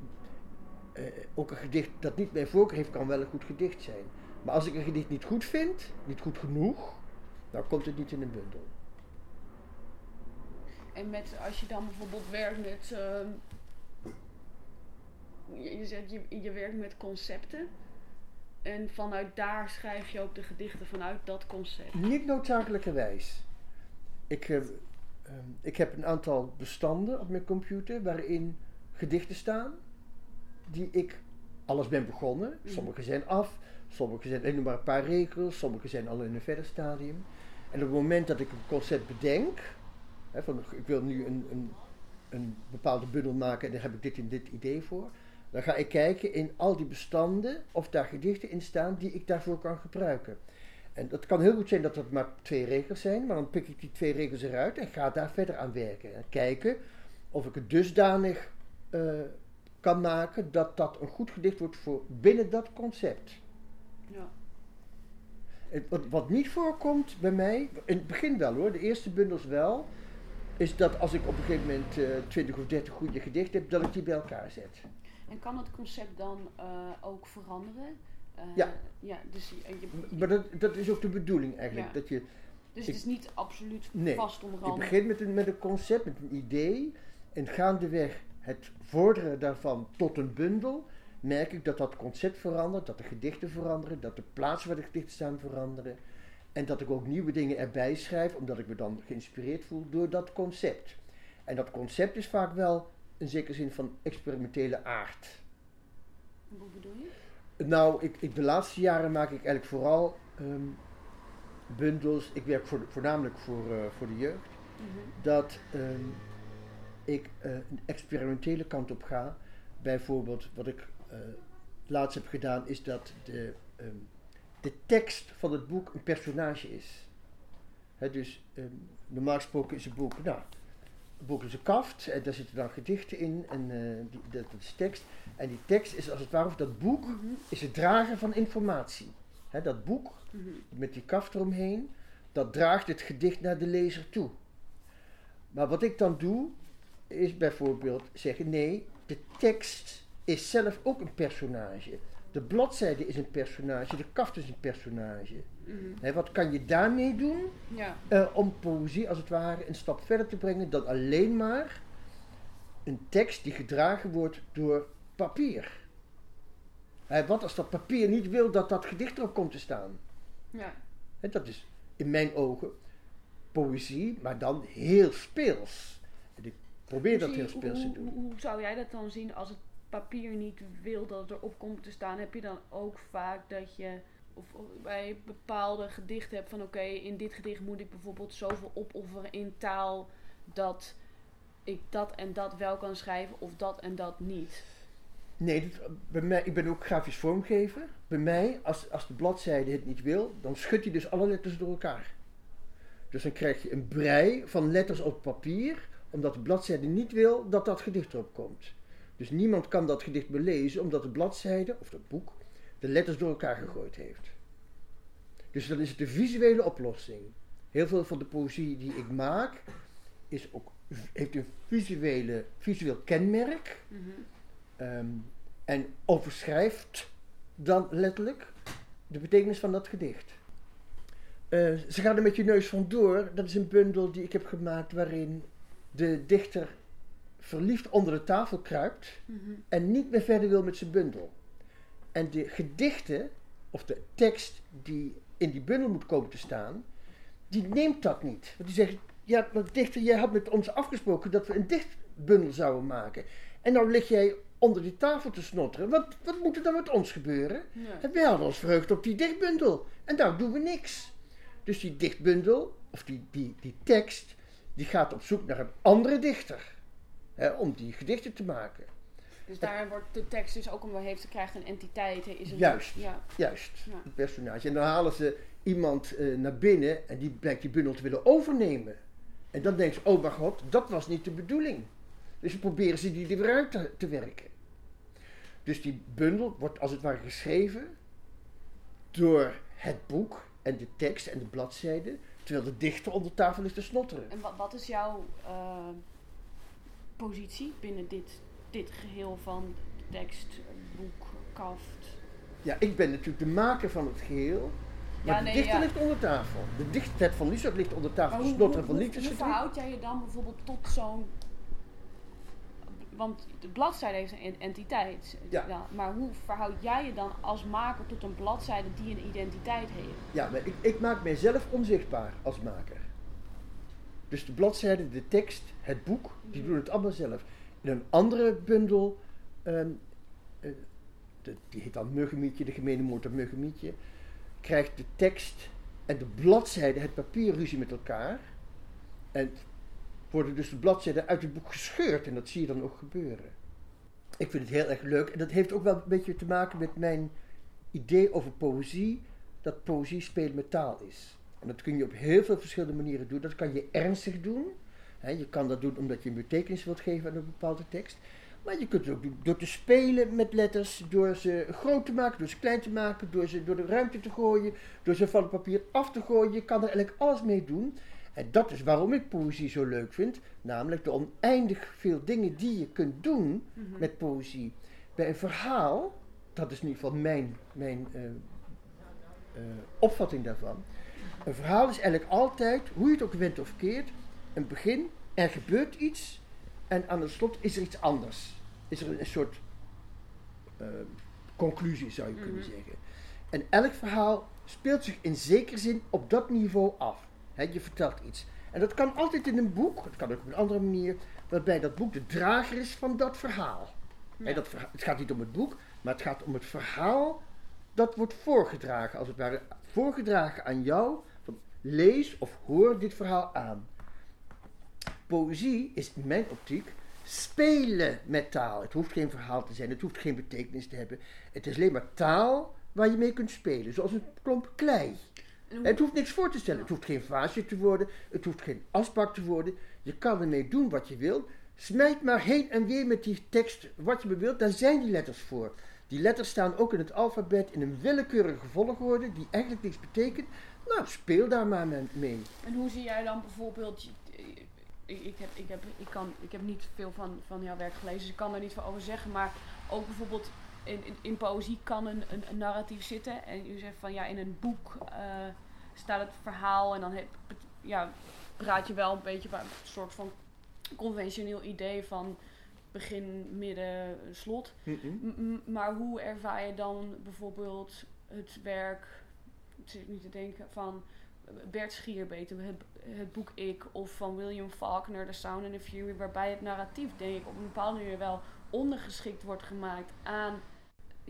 eh, ook een gedicht dat niet mijn voorkeur heeft, kan wel een goed gedicht zijn. Maar als ik een gedicht niet goed vind, niet goed genoeg, dan komt het niet in een bundel. En met, als je dan bijvoorbeeld werkt met, ehm, je, je zegt je, je werkt met concepten. En vanuit daar schrijf je ook de gedichten vanuit dat concept. Niet noodzakelijkerwijs. Ik, ehm, ik heb een aantal bestanden op mijn computer waarin gedichten staan die ik alles ben begonnen. Mhm. Sommige zijn af, sommige zijn alleen maar een paar regels, sommige zijn al in een verder stadium. En op het moment dat ik een concept bedenk, hè, van ik wil nu een, een, een bepaalde bundel maken en daar heb ik dit en dit idee voor, Dan ga ik kijken in al die bestanden of daar gedichten in staan die ik daarvoor kan gebruiken. En dat kan heel goed zijn dat dat maar twee regels zijn, maar dan pik ik die twee regels eruit en ga daar verder aan werken. En kijken of ik het dusdanig eh, kan maken dat dat een goed gedicht wordt voor binnen dat concept. Ja. Het- Wat, wat niet voorkomt bij mij, in het begin wel hoor, de eerste bundels wel, is dat als ik op een gegeven moment eh 20 of 30 goede gedichten heb, dat ik die bij elkaar zet. En kan het concept dan eh, ook veranderen? Eh, Ja. ja dus, je, je- Maar dat, dat is ook de bedoeling eigenlijk. Ja. Dat je, dus ik- het is niet absoluut Nee, vast je onderhand. begint met een, met een concept, met een idee, en gaandeweg het vorderen daarvan tot een bundel, merk ik dat dat concept verandert, dat de gedichten veranderen, dat de plaatsen waar de gedichten staan veranderen. En dat ik ook nieuwe dingen erbij schrijf, omdat ik me dan geïnspireerd voel door dat concept. En dat concept is vaak wel in zekere zin van experimentele aard. Hoe bedoel je? Nou, ik, ik, de laatste jaren maak ik eigenlijk vooral ehm, bundels. Ik werk voor, voornamelijk voor, eh, voor de jeugd. Mhm. Dat ehm, ik eh, een experimentele kant op ga. Bijvoorbeeld, wat ik eh, laatst heb gedaan, is dat de, ehm, de tekst van het boek een personage is. Dus ehm, normaal gesproken is een boek, nou, een boek is een kaft en daar zitten dan gedichten in en eh, die, dat, is tekst. En die tekst is als het ware, of dat boek Mhm. is het dragen van informatie. Dat boek Mhm. met die kaft eromheen, dat draagt het gedicht naar de lezer toe. Maar wat ik dan doe, is bijvoorbeeld zeggen: nee, de tekst is zelf ook een personage. De bladzijde is een personage, de kaft is een personage. Mhm. Wat kan je daarmee doen Ja. eh, om poëzie als het ware een stap verder te brengen dan alleen maar een tekst die gedragen wordt door papier? Wat als dat papier niet wil dat dat gedicht erop komt te staan? ja. Dat is in mijn ogen poëzie, maar dan heel speels. Probeer dat heel je- speels te doen. Hoe, hoe zou jij dat dan zien als het papier niet wil dat het erop komt te staan? Heb je dan ook vaak dat je of of bij bepaalde gedichten hebt van oké, in dit gedicht moet ik bijvoorbeeld zoveel opofferen in taal dat ik dat en dat wel kan schrijven of dat en dat niet? Nee, dat- bij mij, ik ben ook grafisch vormgever. Bij mij, als, als de bladzijde het niet wil, dan schudt hij dus alle letters door elkaar. Dus dan krijg je een brei van letters op papier, omdat de bladzijde niet wil dat dat gedicht erop komt. Dus niemand kan dat gedicht belezen, omdat de bladzijde, of dat boek, de letters door elkaar gegooid heeft. Dus dan is het een visuele oplossing. Heel veel van de poëzie die ik maak, is ook, heeft een visuele, visueel kenmerk. Mhm. Ehm, en overschrijft dan letterlijk de betekenis van dat gedicht. Eh, ze gaan er met je neus vandoor. Dat is een bundel die ik heb gemaakt waarin de dichter verliefd onder de tafel kruipt Mhm. en niet meer verder wil met zijn bundel. En de gedichten, of de tekst die in die bundel moet komen te staan, die neemt dat niet. Want die zegt, ja, maar dichter, jij had met ons afgesproken dat we een dichtbundel zouden maken. En nou lig jij onder die tafel te snotteren. Wat, wat moet er dan met ons gebeuren? Ja. En wij hadden ons verheugd op die dichtbundel. En nou doen we niks. Dus die dichtbundel, of die, die, die tekst, die gaat op zoek naar een andere dichter. Hè, om die gedichten te maken. Dus daar wordt de tekst dus ook omdat heeft, krijgt een entiteit. Is een, Juist. Ja. Juist, Ja. een personage. En dan halen ze iemand eh, naar binnen en die blijkt die bundel te willen overnemen. En dan denken ze, oh mijn god, dat was niet de bedoeling. Dus dan proberen ze die er weer uit te, te werken. Dus die bundel wordt als het ware geschreven door het boek en de tekst en de bladzijden, terwijl de dichter onder tafel is te snotteren. En wat, wat is jouw eh, positie binnen dit, dit geheel van tekst, boek, kaft? Ja, ik ben natuurlijk de maker van het geheel, maar Ja, de dichter ja. ligt onder tafel. De dichter van Lieshout ligt onder tafel Maar hoe, snotteren hoe, van hoe, hoe verhoud jij je dan bijvoorbeeld tot zo'n... Want de bladzijde heeft een entiteit. Ja. maar hoe verhoud jij je dan als maker tot een bladzijde die een identiteit heeft? Ja, maar ik, ik maak mijzelf onzichtbaar als maker. Dus de bladzijde, de tekst, het boek, die doen het allemaal zelf. In een andere bundel, ehm, eh, de- die heet dan Muggenmietje, de gemene moord op Muggenmietje, krijgt de tekst en de bladzijde, het papier, ruzie met elkaar. En worden dus de bladzijden uit het boek gescheurd en dat zie je dan ook gebeuren. Ik vind het heel erg leuk. En dat heeft ook wel een beetje te maken met mijn idee over poëzie. Dat poëzie spelen met taal is. En dat kun je op heel veel verschillende manieren doen. Dat kan je ernstig doen. Je kan dat doen omdat je een betekenis wilt geven aan een bepaalde tekst. Maar je kunt het ook doen door te spelen met letters, door ze groot te maken, door ze klein te maken, door ze door de ruimte te gooien, door ze van het papier af te gooien. Je kan er eigenlijk alles mee doen. En dat is waarom ik poëzie zo leuk vind. Namelijk de oneindig veel dingen die je kunt doen Mhm. met poëzie. Bij een verhaal, dat is in ieder geval mijn, mijn eh, eh, opvatting daarvan. Een verhaal is eigenlijk altijd, hoe je het ook went of keert, een begin, er gebeurt iets en aan het slot is er iets anders. Is er een, een soort eh, conclusie, zou je kunnen Mhm. zeggen. En elk verhaal speelt zich in zekere zin op dat niveau af. Je vertelt iets. En dat kan altijd in een boek, dat kan ook op een andere manier, waarbij dat boek de drager is van dat verhaal. Dat het gaat niet om het boek, maar het gaat om het verhaal dat wordt voorgedragen, als het ware voorgedragen aan jou. Van, lees of hoor dit verhaal aan. Poëzie is in mijn optiek spelen met taal. Het hoeft geen verhaal te zijn, het hoeft geen betekenis te hebben. Het is alleen maar taal waar je mee kunt spelen, zoals een klomp klei. Hoe- Het hoeft niks voor te stellen. Het hoeft geen vaasje te worden. Het hoeft geen asbak te worden. Je kan ermee doen wat je wilt. Smijt maar heen en weer met die tekst wat je maar wilt. Daar zijn die letters voor. Die letters staan ook in het alfabet in een willekeurige volgorde die eigenlijk niks betekent. Nou, speel daar maar mee-. En hoe zie jij dan bijvoorbeeld. je- Ik, ik, heb, ik, heb, ik, kan, ik heb niet veel van, van jouw werk gelezen, dus ik kan er niet veel over zeggen. Maar ook bijvoorbeeld in, in, in poëzie kan een, een, een narratief zitten. En u zegt van ja, in een boek eh, staat het verhaal en dan heb, ja, praat je wel een beetje bij een soort van conventioneel idee van begin, midden, slot. Maar hoe ervaar je dan bijvoorbeeld het werk, ik zit nu te denken van Bert Schierbeter, het, het boek Ik, of van William Faulkner, The Sound and the Fury, waarbij het narratief, denk ik, op een bepaalde manier wel ondergeschikt wordt gemaakt aan,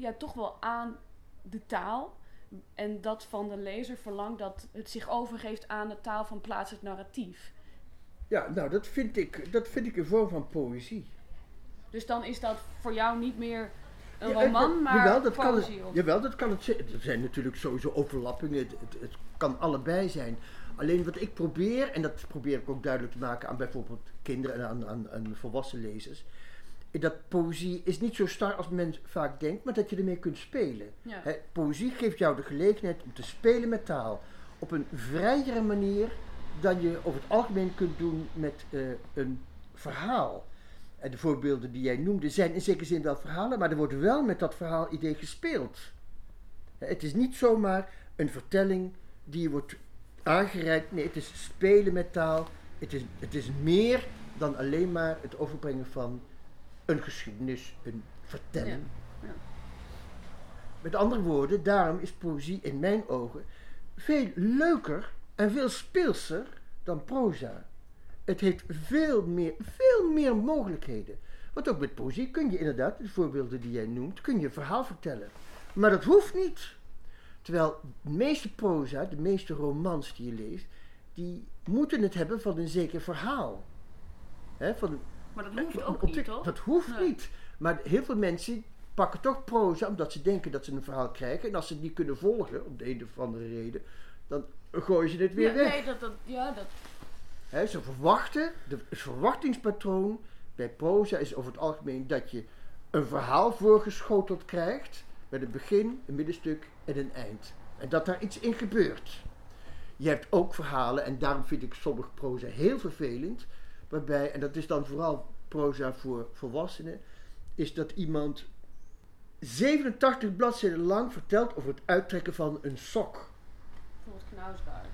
ja, toch wel aan de taal. En dat van de lezer verlangt dat het zich overgeeft aan de taal van plaats het narratief. Ja, nou, dat vind, ik, dat vind ik een vorm van poëzie. Dus dan is dat voor jou niet meer een Ja, roman, maar jawel, dat kan poëzie. het, of- jawel, dat kan het zijn. Er zijn natuurlijk sowieso overlappingen. Het, het, het kan allebei zijn. Alleen wat ik probeer, en dat probeer ik ook duidelijk te maken aan bijvoorbeeld kinderen en aan, aan, aan volwassen lezers. Dat poëzie is niet zo star als men vaak denkt, maar dat je ermee kunt spelen. Ja. Poëzie geeft jou de gelegenheid om te spelen met taal. Op een vrijere manier dan je over het algemeen kunt doen met eh, een verhaal. En de voorbeelden die jij noemde zijn in zekere zin wel verhalen, maar er wordt wel met dat verhaalidee gespeeld. Het is niet zomaar een vertelling die je wordt aangereikt. Nee, het is spelen met taal. Het is, het is meer dan alleen maar het overbrengen van een geschiedenis, een vertelling. Ja, ja. Met andere woorden, daarom is poëzie in mijn ogen veel leuker en veel speelser dan proza. Het heeft veel meer, veel meer mogelijkheden. Want ook met poëzie kun je inderdaad, de voorbeelden die jij noemt, kun je een verhaal vertellen. Maar dat hoeft niet. Terwijl de meeste proza, de meeste romans die je leest, die moeten het hebben van een zeker verhaal. Hè, van, Maar dat hoeft ook niet, toch? Dat hoeft Nee. niet. Maar heel veel mensen pakken toch proza omdat ze denken dat ze een verhaal krijgen. En als ze het niet kunnen volgen, om de een of andere reden, dan gooien ze het weer Ja, weg. nee, dat, dat, ja, dat, Hè, ze verwachten, de, het verwachtingspatroon bij proza is over het algemeen dat je een verhaal voorgeschoteld krijgt met een begin, een middenstuk en een eind. En dat daar iets in gebeurt. Je hebt ook verhalen, en daarom vind ik sommige proza heel vervelend, waarbij, en dat is dan vooral proza voor volwassenen, is dat iemand 87 bladzijden lang vertelt over het uittrekken van een sok. bijvoorbeeld Knausgaard.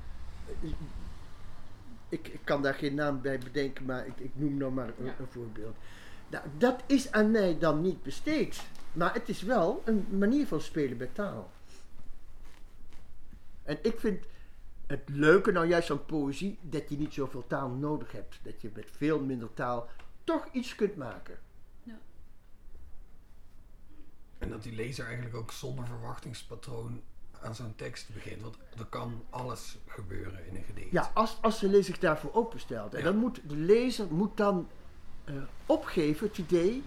Ik, ik kan daar geen naam bij bedenken, maar ik, ik noem nou maar een, Ja. een voorbeeld. Nou, dat is aan mij dan niet besteed. Maar het is wel een manier van spelen met taal. En ik vind het leuke nou juist aan poëzie dat je niet zoveel taal nodig hebt. Dat je met veel minder taal toch iets kunt maken. En dat die lezer eigenlijk ook zonder verwachtingspatroon aan zo'n tekst begint. Want er kan alles gebeuren in een gedicht. Ja, als, als de lezer zich daarvoor openstelt. En Ja. dan moet de lezer moet dan eh, opgeven het idee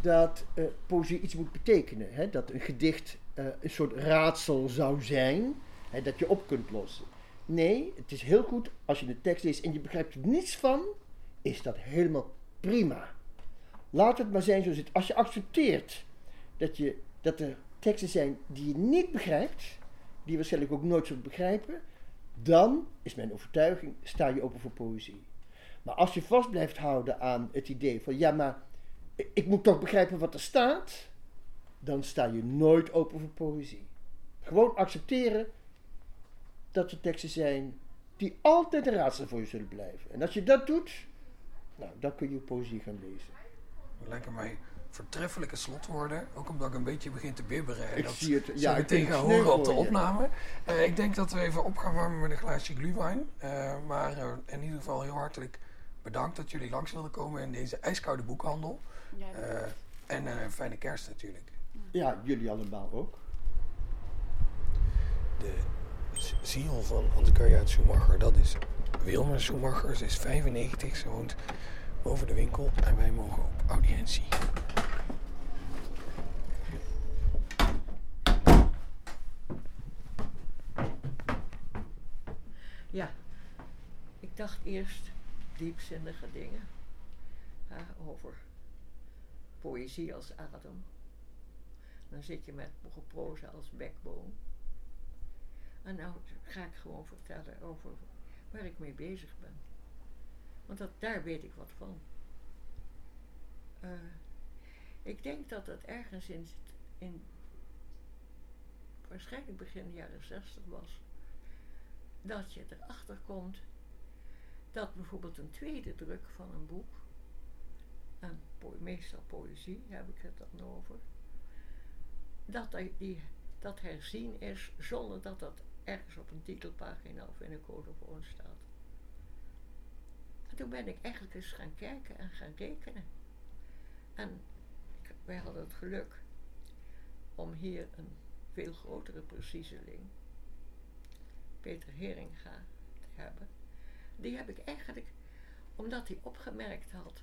dat eh, poëzie iets moet betekenen. Hè? Dat een gedicht eh, een soort raadsel zou zijn, hè, dat je op kunt lossen. Nee, het is heel goed als je de tekst leest en je begrijpt er niets van, is dat helemaal prima. Laat het maar zijn zoals het. Als je accepteert dat, je, dat er teksten zijn die je niet begrijpt, die je waarschijnlijk ook nooit zult begrijpen, dan is mijn overtuiging, sta je open voor poëzie. Maar als je vast blijft houden aan het idee van ja, maar ik- moet toch begrijpen wat er staat, dan sta je nooit open voor poëzie. Gewoon accepteren dat er teksten zijn die altijd een raadsel voor je zullen blijven. En als je dat doet, nou, dan kun je poëzie gaan lezen. Dat lijken mij vertreffelijke slotwoorden. Ook omdat ik een beetje begin te bibberen. En Ik dat zie het. Ja, je ik tegen horen op de opname. Eh, ik denk dat we even op gaan warmen met een glaasje glühwein. Eh, maar eh, in ieder geval heel hartelijk bedankt dat jullie langs wilden komen in deze ijskoude boekhandel. Eh, en eh, fijne kerst natuurlijk. Ja, jullie allemaal ook. De ziel van Anne-Kaja Schumacher, dat is Wilma Schumacher. Is 95, ze woont boven de winkel en wij mogen op audiëntie. Ja, ik dacht eerst diepzinnige dingen over poëzie als adem. Dan zit je met proza als backbone. En nou ga ik gewoon vertellen over waar ik mee bezig ben. Want dat, daar weet ik wat van. Eh, ik denk dat het ergens in, in waarschijnlijk begin jaren zestig was dat je erachter komt dat bijvoorbeeld een tweede druk van een boek, meestal poëzie heb ik het dan over, dat die, dat herzien is zonder dat dat ergens op een titelpagina of in een codefoon staat. En toen ben ik eigenlijk eens gaan kijken en gaan rekenen. En wij hadden het geluk om hier een veel grotere preciezeling Peter Heringa te hebben. Die heb ik eigenlijk, omdat hij opgemerkt had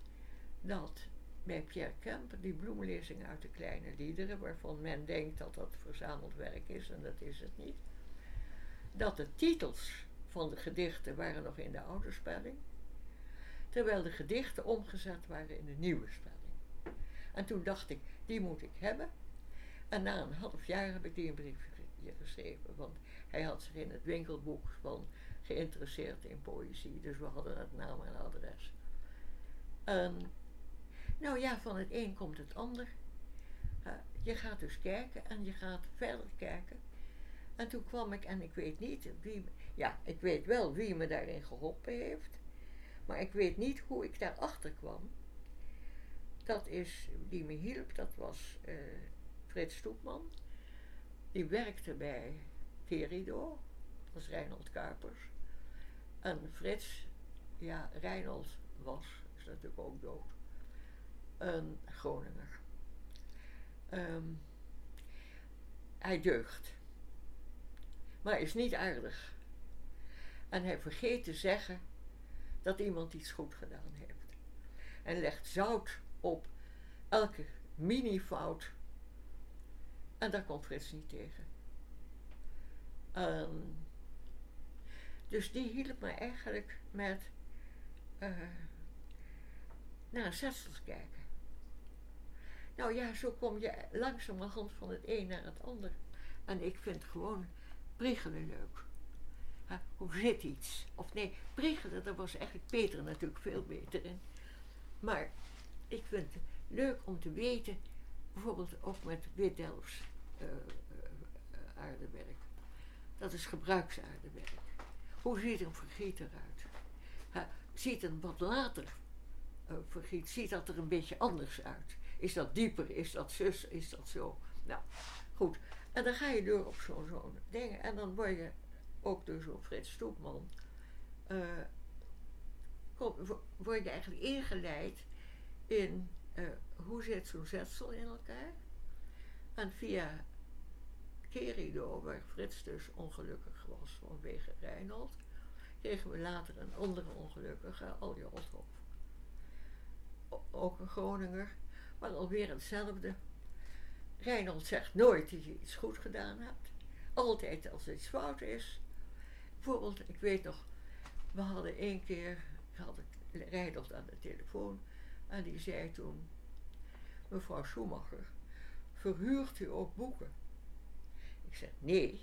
dat bij Pierre Kemp die bloemlezing uit de kleine liederen, waarvan men denkt dat dat verzameld werk is en dat is het niet, dat de titels van de gedichten waren nog in de oude spelling, terwijl de gedichten omgezet waren in de nieuwe spelling. En toen dacht ik, die moet ik hebben. En na een half jaar heb ik die een brief ge- geschreven, want hij had zich in het winkelboek van geïnteresseerd in poëzie, dus we hadden het naam en adres. En, nou ja, van het een komt het ander. Eh, je gaat dus kijken en je gaat verder kijken. En toen kwam ik, en ik weet niet wie, ja, ik weet wel wie me daarin geholpen heeft, maar ik weet niet hoe ik daarachter kwam. Dat is, die me hielp, dat was eh, Frits Stoepman. Die werkte bij Terido, dat was Reinhold Kuipers. En Frits, ja, Reinhold was, is natuurlijk ook dood, een Groninger. Ehm, hij deugt, maar is niet aardig. En hij vergeet te zeggen dat iemand iets goed gedaan heeft. En legt zout op elke mini-fout. En daar komt Frits niet tegen. Ehm, dus die hielp me eigenlijk met eh, naar zetsels kijken. Nou ja, zo kom je langzamerhand van het een naar het ander. En ik vind gewoon priegelen leuk. Hoe zit iets? Of nee, priegelen, daar was eigenlijk Peter natuurlijk veel beter in. Maar ik vind het leuk om te weten, bijvoorbeeld ook met wit-Delfts eh, eh, eh, aardewerk. Dat is gebruiksaardewerk. Hoe ziet een vergiet eruit? Ha, ziet een wat later eh, vergiet, ziet dat er een beetje anders uit? Is dat dieper? Is dat zus? Is dat zo? Nou, goed. En dan ga je door op zo'n zo'n ding. En dan word je ook door zo'n Frits Stoepman. eh, word je eigenlijk ingeleid in eh, hoe zit zo'n zetsel in elkaar. En via Kerido, waar Frits dus ongelukkig was vanwege Reinhold, kregen we later een andere ongelukkige, Alje Othoff. Ook een Groninger. Maar alweer hetzelfde. Reinhold zegt nooit dat je iets goed gedaan hebt. Altijd als iets fout is. Bijvoorbeeld, ik weet nog, we hadden één keer, had ik aan de telefoon. En die zei toen, mevrouw Schumacher, verhuurt u ook boeken? Ik zeg, nee,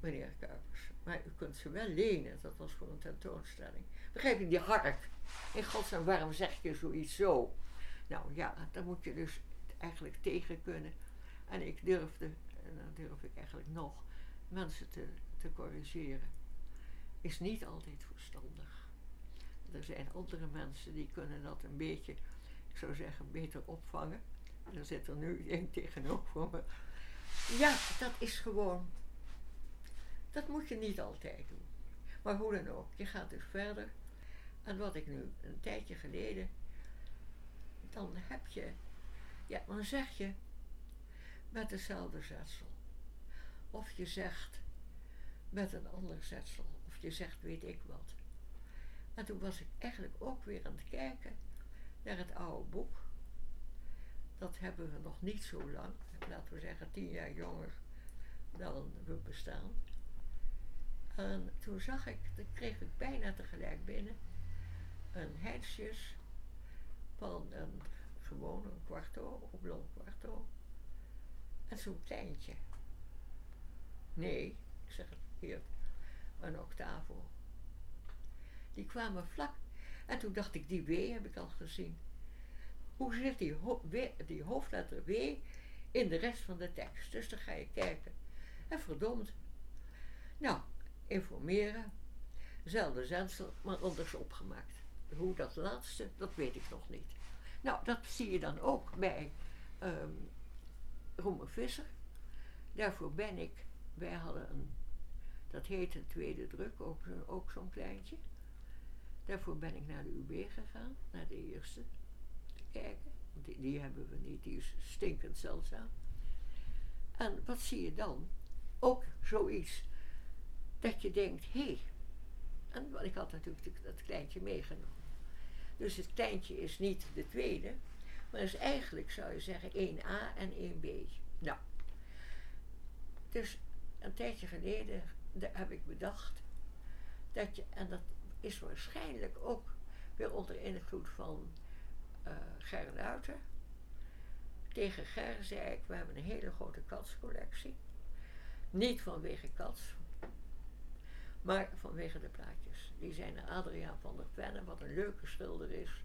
meneer Kuipers. Maar u kunt ze wel lenen. Dat was voor een tentoonstelling. Begrijp je, die hark. In godsnaam, waarom zeg je zoiets zo? Nou ja, daar moet je dus eigenlijk tegen kunnen. En ik durfde, en dan durf ik eigenlijk nog, mensen te, te corrigeren. Is niet altijd verstandig. Er zijn andere mensen die kunnen dat een beetje, ik zou zeggen, beter opvangen. En er zit er nu één tegenover me. Ja, dat is gewoon dat moet je niet altijd doen. Maar hoe dan ook, je gaat dus verder. En wat ik nu een tijdje geleden, dan heb je, ja, dan zeg je met dezelfde zetsel. Of je zegt met een ander zetsel. Of je zegt weet ik wat. En toen was ik eigenlijk ook weer aan het kijken naar het oude boek. Dat hebben we nog niet zo lang, laten we zeggen tien jaar jonger dan we bestaan. En toen zag ik, dat kreeg ik bijna tegelijk binnen, een hetsjes van een gewoon een kwarto, oblong kwarto. En zo'n kleintje. Nee, ik zeg het verkeerd, een octavo. Die kwamen vlak. En toen dacht ik, die W heb ik al gezien. Hoe zit die, die hoofdletter W in de rest van de tekst? Dus dan ga je kijken. En verdomd. Nou, informeren. Zelfde zensel, maar anders opgemaakt. Hoe dat laatste, dat weet ik nog niet. Nou, dat zie je dan ook bij um, Roemer Visser. Daarvoor ben ik, wij hadden een, dat heette tweede druk, ook, zo'n kleintje. Daarvoor ben ik naar de UB gegaan, naar de eerste, te kijken. Die, die hebben we niet, die is stinkend zeldzaam. En wat zie je dan? Ook zoiets dat je denkt, hé, hey, en ik had natuurlijk dat kleintje meegenomen. Dus het kleintje is niet de tweede, maar is eigenlijk, zou je zeggen, 1a en 1b. Nou, dus een tijdje geleden heb ik bedacht dat je, en dat is waarschijnlijk ook weer onder invloed van uh, Ger Luiter. Tegen Ger zei ik, we hebben een hele grote katscollectie. Niet vanwege kats, maar vanwege de plaatjes. Die zijn Adriaan van der Venne, wat een leuke schilder is.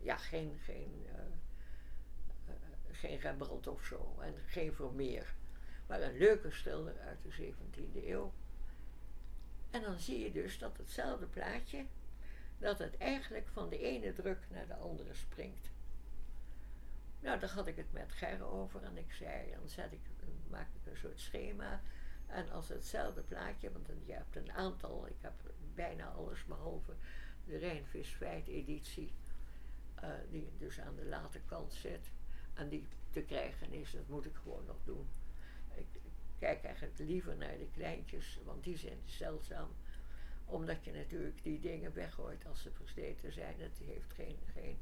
Ja, geen, geen, uh, uh, geen Rembrandt of zo. En geen Vermeer. Maar een leuke schilder uit de 17e eeuw. En dan zie je dus dat hetzelfde plaatje, dat het eigenlijk van de ene druk naar de andere springt. Nou, daar had ik het met Ger over en ik zei, dan zet ik, maak ik een soort schema en als hetzelfde plaatje, want je hebt een aantal, ik heb bijna alles behalve de Rijnvisfeit editie, uh, die dus aan de late kant zit en die te krijgen is, dat moet ik gewoon nog doen. Ik, kijk eigenlijk liever naar de kleintjes, want die zijn zeldzaam omdat je natuurlijk die dingen weggooit als ze versleten zijn. Het heeft geen, geen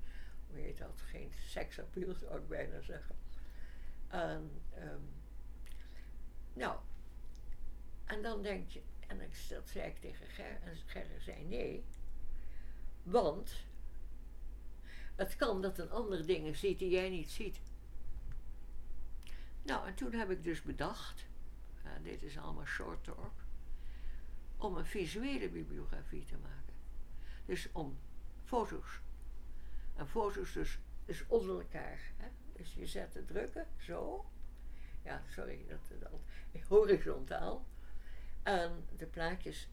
hoe heet dat, geen seksappeal zou ik bijna zeggen. En, um, nou, en dan denk je, en dat zei ik tegen Ger, en Ger zei nee, want het kan dat een ander dingen ziet die jij niet ziet. Nou, en toen heb ik dus bedacht, dit is allemaal short talk, om een visuele bibliografie te maken. Dus om foto's. En foto's dus, dus onder elkaar. Hè? Dus je zet de drukken, zo. Ja, sorry, dat, dat horizontaal. En de plaatjes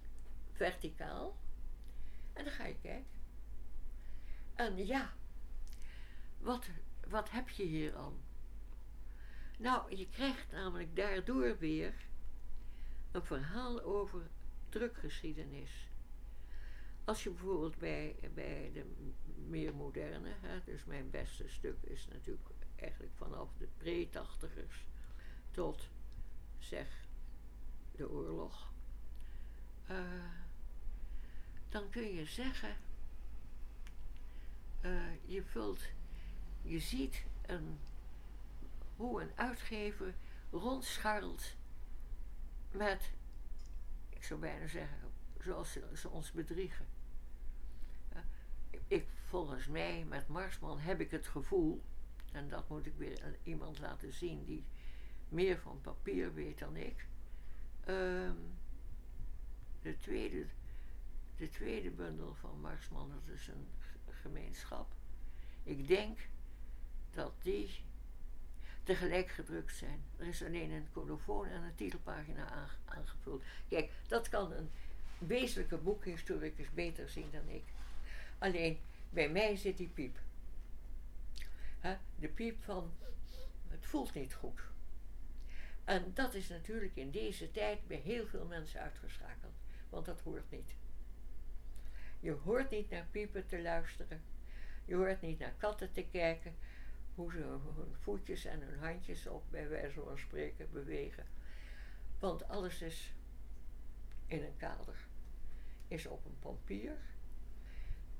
verticaal. En dan ga je kijken. En ja, wat, wat heb je hier aan? Nou, je krijgt namelijk daardoor weer een verhaal over drukgeschiedenis. Als je bijvoorbeeld bij, bij de meer moderne, hè, dus mijn beste stuk is natuurlijk eigenlijk vanaf de pre-tachtigers tot zeg de oorlog, uh, dan kun je zeggen, uh, je vult, je ziet een, hoe een uitgever rondscharrelt met, ik zou bijna zeggen, zoals ze, ons bedriegen. Ja, ik, volgens mij, met Marsman heb ik het gevoel, en dat moet ik weer iemand laten zien die meer van papier weet dan ik. Ehm, de, tweede, de tweede bundel van Marsman, dat is een gemeenschap. Ik denk dat die tegelijk gedrukt zijn. Er is alleen een colofoon en een titelpagina aange- aangevuld. Kijk, dat kan een wezenlijke boekhistoricus beter zien dan ik. Alleen, bij mij zit die piep. De piep van, het voelt niet goed. En dat is natuurlijk in deze tijd bij heel veel mensen uitgeschakeld, want dat hoort niet. Je hoort niet naar piepen te luisteren. Je hoort niet naar katten te kijken, hoe ze hun voetjes en hun handjes op, bij wijze van spreken, bewegen. Want alles is in een kader. Is op een papier,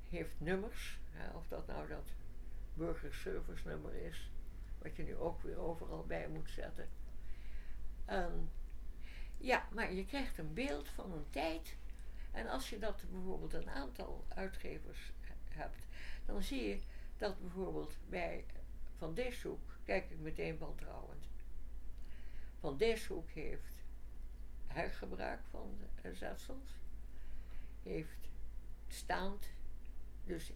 heeft nummers, of dat nou dat burgerservice nummer is, wat je nu ook weer overal bij moet zetten. En ja, maar je krijgt een beeld van een tijd. En als je dat bijvoorbeeld een aantal uitgevers he- hebt, dan zie je dat bijvoorbeeld bij Van Dishoek, kijk ik meteen wantrouwend. Van Dishoek heeft hergebruik van eh, zetsels, heeft staand, dus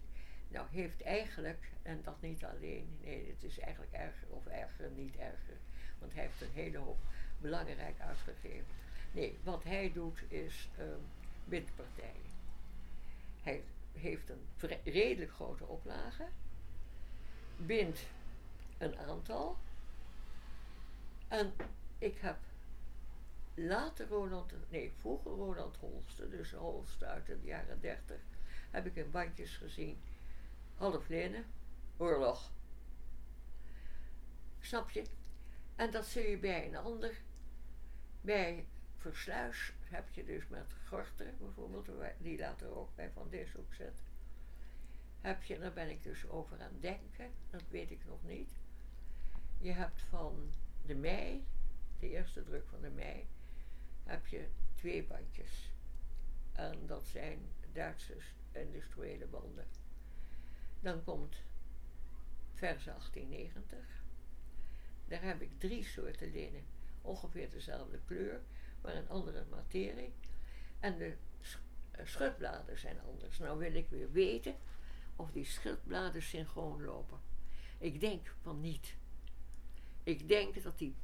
nou heeft eigenlijk, en dat niet alleen, nee, het is eigenlijk erger of erger, niet erger, want hij heeft een hele hoop belangrijk uitgegeven. Nee, wat hij doet is ehm bindpartijen. Hij heeft een redelijk grote oplage, bindt een aantal. En ik heb later Roland, nee, vroeger Roland Holste, dus Holste uit de jaren 30, heb ik in bandjes gezien. Half linnen, oorlog. Snap je? En dat zul je bij een ander, bij Versluis heb je dus met Gorter bijvoorbeeld, die later ook bij Van Dishoek zit. Heb je, daar ben ik dus over aan het denken, dat weet ik nog niet. Je hebt van de mei, de eerste druk van de mei, heb je twee bandjes. En dat zijn Duitse industriële banden. Dan komt verse 1890. Daar heb ik drie soorten linnen. Ongeveer dezelfde kleur, maar een andere materie. En de eh, schutbladen zijn anders. Nou wil ik weer weten of die schutbladen synchroon lopen. Ik denk van niet. Ik denk dat die,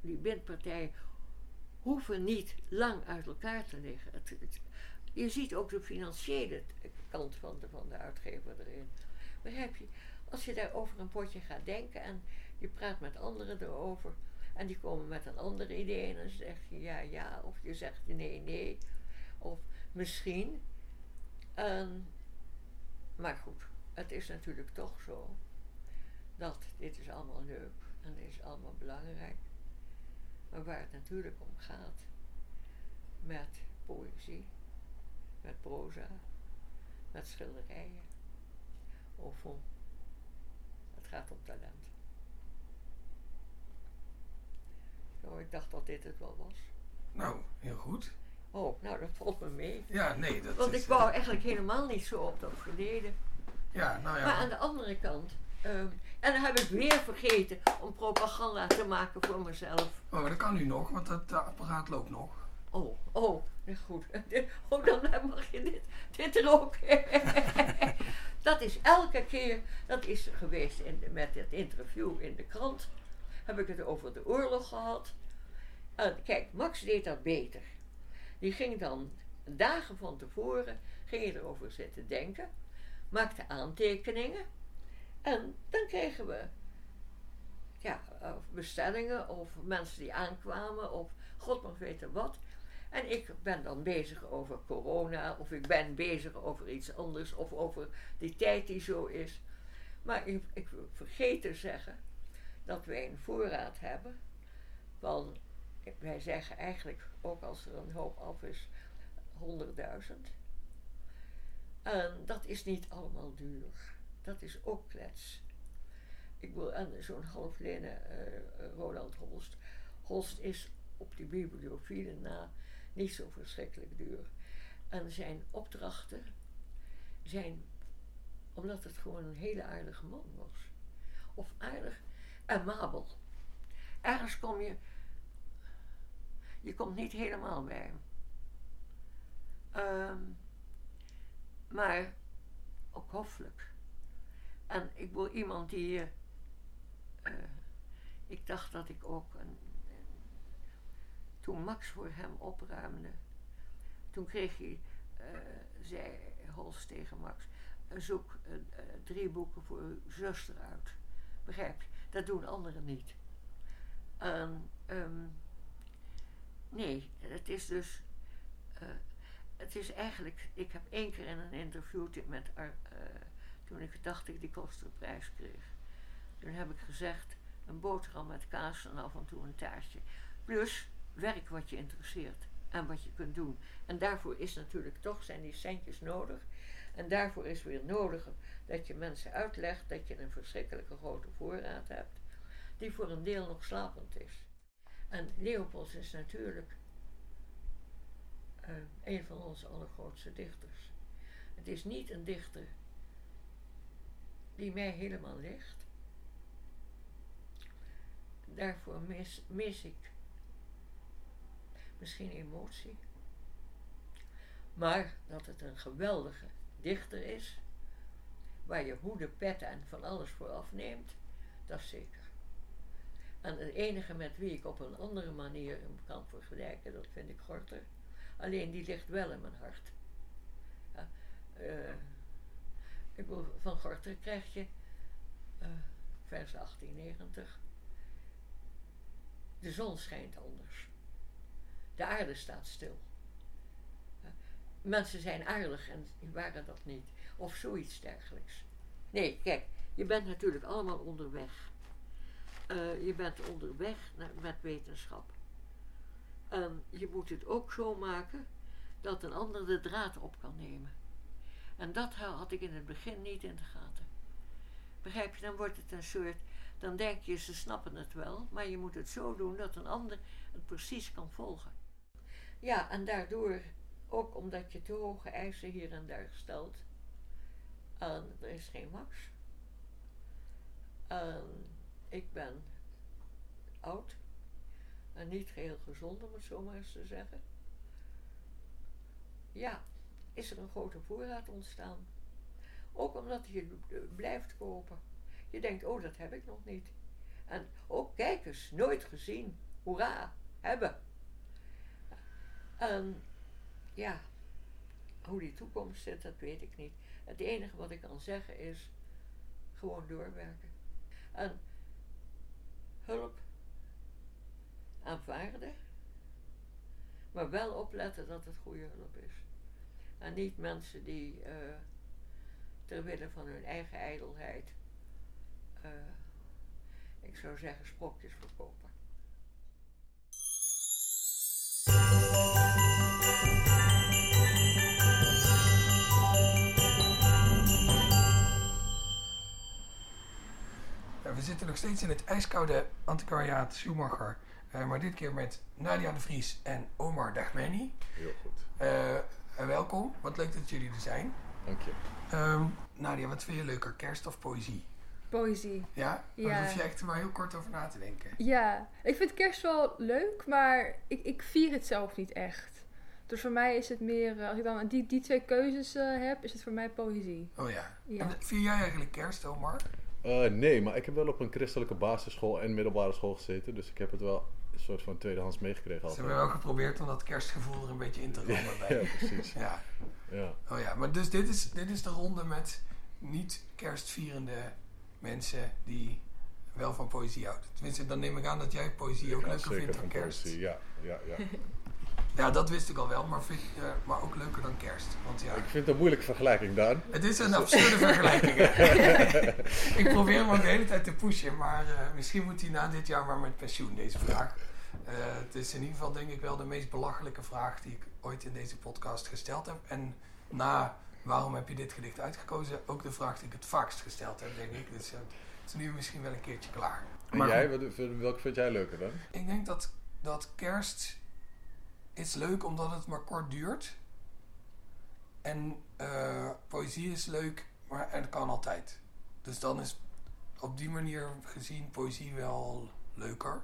die bindpartijen hoeven niet lang uit elkaar te liggen. Het, je ziet ook de financiële kant van de, van de uitgever erin. Begrijp je? Als je daar over een potje gaat denken en je praat met anderen erover en die komen met een ander idee en dan zeg je ja, ja, of je zegt nee, nee, of misschien. En, maar goed, het is natuurlijk toch zo dat dit is allemaal leuk en dit is allemaal belangrijk. Maar waar het natuurlijk om gaat met poëzie, met proza, met schilderijen, au fond, het gaat om talent. Nou, ik dacht dat dit het wel was. Nou, heel goed. Oh, nou dat valt me mee. Ja, nee, dat Want is... ik wou eh, eigenlijk helemaal niet zo op dat verleden. Ja, nou ja. Maar aan de andere kant, ehm, en dan heb ik weer vergeten om propaganda te maken voor mezelf. Oh, dat kan nu nog, want eh, apparaat loopt nog. Oh, oh, goed. Oh, dan mag je dit, dit er ook. dat is elke keer, dat is geweest in met het interview in de krant. Heb ik het over de oorlog gehad. En kijk, Max deed dat beter. Die ging dan dagen van tevoren, ging erover zitten denken, maakte aantekeningen. En dan kregen we ja, of bestellingen of mensen die aankwamen of god mag weten wat. En ik ben dan bezig over corona of ik ben bezig over iets anders of over die tijd die zo is. Maar ik, ik vergeet te zeggen dat wij een voorraad hebben van, wij zeggen eigenlijk ook als er een hoop af is, 100.000. En dat is niet allemaal duur. Dat is ook klets. ik wil en zo'n halflene eh, eh, Roland Holst. Holst is op die bibliofiele na niet zo verschrikkelijk duur. En zijn opdrachten zijn, omdat het gewoon een hele aardige man was. Of aardig, amabel. Ergens kom je, je komt niet helemaal bij. Ehm, maar ook hoffelijk. En ik wil iemand die. eh, ik dacht dat ik ook. Een, toen Max voor hem opruimde. Toen kreeg hij. eh, zei Holst tegen Max. zoek drie boeken voor uw zuster uit. Begrijp je? Dat doen anderen niet. En, ehm, nee, het is dus. eh, het is eigenlijk. Ik heb één keer in een interview met. Eh, toen ik dacht ik die kostenprijs kreeg. Toen heb ik gezegd: een boterham met kaas en af en toe een taartje. Plus werk wat je interesseert en wat je kunt doen. En daarvoor is natuurlijk toch zijn die centjes nodig. En daarvoor is weer nodig dat je mensen uitlegt dat je een verschrikkelijke grote voorraad hebt, die voor een deel nog slapend is. En Leopold is natuurlijk eh, een van onze allergrootste dichters. Het is niet een dichter die mij helemaal ligt. Daarvoor mis, mis ik misschien emotie. Maar dat het een geweldige dichter is, waar je hoede, pet en van alles voor afneemt, dat is zeker. En de enige met wie ik op een andere manier hem kan vergelijken, dat vind ik Gorter. Alleen die ligt wel in mijn hart. Ja, eh, ik van Gorter krijg je eh, vers 1890. De zon schijnt anders. De aarde staat stil. Mensen zijn aardig en waren dat niet. Of zoiets dergelijks. Nee, kijk, je bent natuurlijk allemaal onderweg. Eh, je bent onderweg naar, met wetenschap. En je moet het ook zo maken dat een ander de draad op kan nemen. En dat had ik in het begin niet in de gaten. Begrijp je, dan wordt het een soort. Dan denk je, ze snappen het wel, maar je moet het zo doen dat een ander het precies kan volgen. Ja, en daardoor, ook omdat je te hoge eisen hier en daar stelt, en er is geen max. Ik ben oud en niet geheel gezond, om het zo maar eens te zeggen. Ja, is er een grote voorraad ontstaan. Ook omdat je blijft kopen. Je denkt, oh, dat heb ik nog niet. En ook, kijk eens, nooit gezien. Hoera, hebben. En ja, hoe die toekomst zit, dat weet ik niet. Het enige wat ik kan zeggen is gewoon doorwerken. En hulp aanvaarden, maar wel opletten dat het goede hulp is. En niet mensen die uh, ter wille van hun eigen ijdelheid, uh, ik zou zeggen, sprokjes verkopen. We zitten nog steeds in het ijskoude antiquariaat Schumacher. Uh, maar dit keer met Nadia de Vries en Omar Dagmeni. Heel goed. Uh, welkom, wat leuk dat jullie er zijn. Dank je. Um, Nadia, wat vind je leuker, kerst of poëzie? Poëzie. Ja? ja. Daar hoef je echt er maar heel kort over na te denken. Ja, ik vind kerst wel leuk, maar ik, ik vier het zelf niet echt. Dus voor mij is het meer, als ik dan die, die twee keuzes uh, heb, is het voor mij poëzie. Oh ja. ja. En vier jij eigenlijk kerst, Omar? Uh, nee, maar ik heb wel op een christelijke basisschool en middelbare school gezeten. Dus ik heb het wel een soort van tweedehands meegekregen. Ze hebben wel geprobeerd om dat kerstgevoel er een beetje in te rammen ja, bij Ja, precies. ja. ja. Oh ja, maar dus dit is, dit is de ronde met niet kerstvierende mensen die wel van poëzie houden. Tenminste, dan neem ik aan dat jij poëzie ook leuker vindt dan kerst. Poëzie. Ja, ja, ja. ja, dat wist ik al wel, maar, vind, uh, maar ook leuker dan kerst. Want ja, ik vind het een moeilijke vergelijking, Daan. Het is een absurde vergelijking. ik probeer hem ook de hele tijd te pushen, maar uh, misschien moet hij na dit jaar maar met pensioen, deze vraag. Uh, het is in ieder geval denk ik wel de meest belachelijke vraag die ik ooit in deze podcast gesteld heb. En na waarom heb je dit gedicht uitgekozen, ook de vraag die ik het vaakst gesteld heb, denk ik. Dus het is nu misschien wel een keertje klaar. En Maar jij, goed, wat, welke vind jij leuker dan? ik denk dat, dat kerst is leuk omdat het maar kort duurt. En eh, poëzie is leuk, maar het kan altijd. Dus dan is op die manier gezien poëzie wel leuker.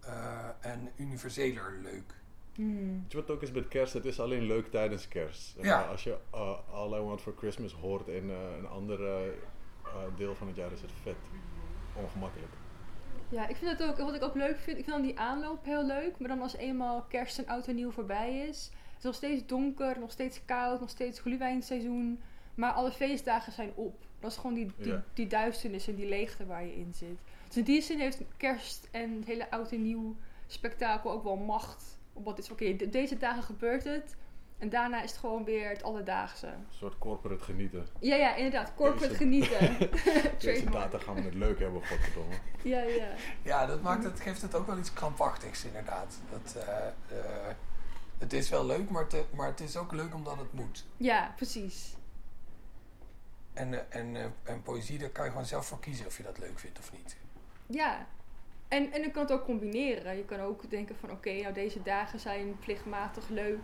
eh, en universeler leuk. Hmm. Weet je wat ook is met kerst? Het is alleen leuk tijdens kerst. Ja. maar, als je uh, All I Want For Christmas hoort in eh, een ander eh, eh, deel van het jaar is het vet ongemakkelijk. Ja, ik vind het ook, wat ik ook leuk vind, ik vind dan die aanloop heel leuk. Maar dan als eenmaal kerst en oud en nieuw voorbij is. Het is nog steeds donker, nog steeds koud, nog steeds glühweinseizoen. Maar alle feestdagen zijn op. Dat is gewoon die, die, Ja. die duisternis en die leegte waar je in zit. Dus in die zin heeft kerst en het hele oud en nieuw spektakel ook wel macht. Omdat het is, oké, de- deze dagen gebeurt het. En daarna is het gewoon weer het alledaagse. Een soort corporate genieten. Ja, ja, inderdaad. Corporate Deze- genieten. Deze data gaan we het leuk hebben, godverdomme. Ja, ja. Ja, dat maakt het, geeft het ook wel iets krampachtigs inderdaad. Dat, eh, eh, het is wel leuk, maar het, maar het is ook leuk omdat het moet. Ja, precies. En, eh, en, eh, en poëzie, daar kan je gewoon zelf voor kiezen of je dat leuk vindt of niet. Ja. En, en je kan het ook combineren. Je kan ook denken van oké, nou deze dagen zijn plichtmatig leuk.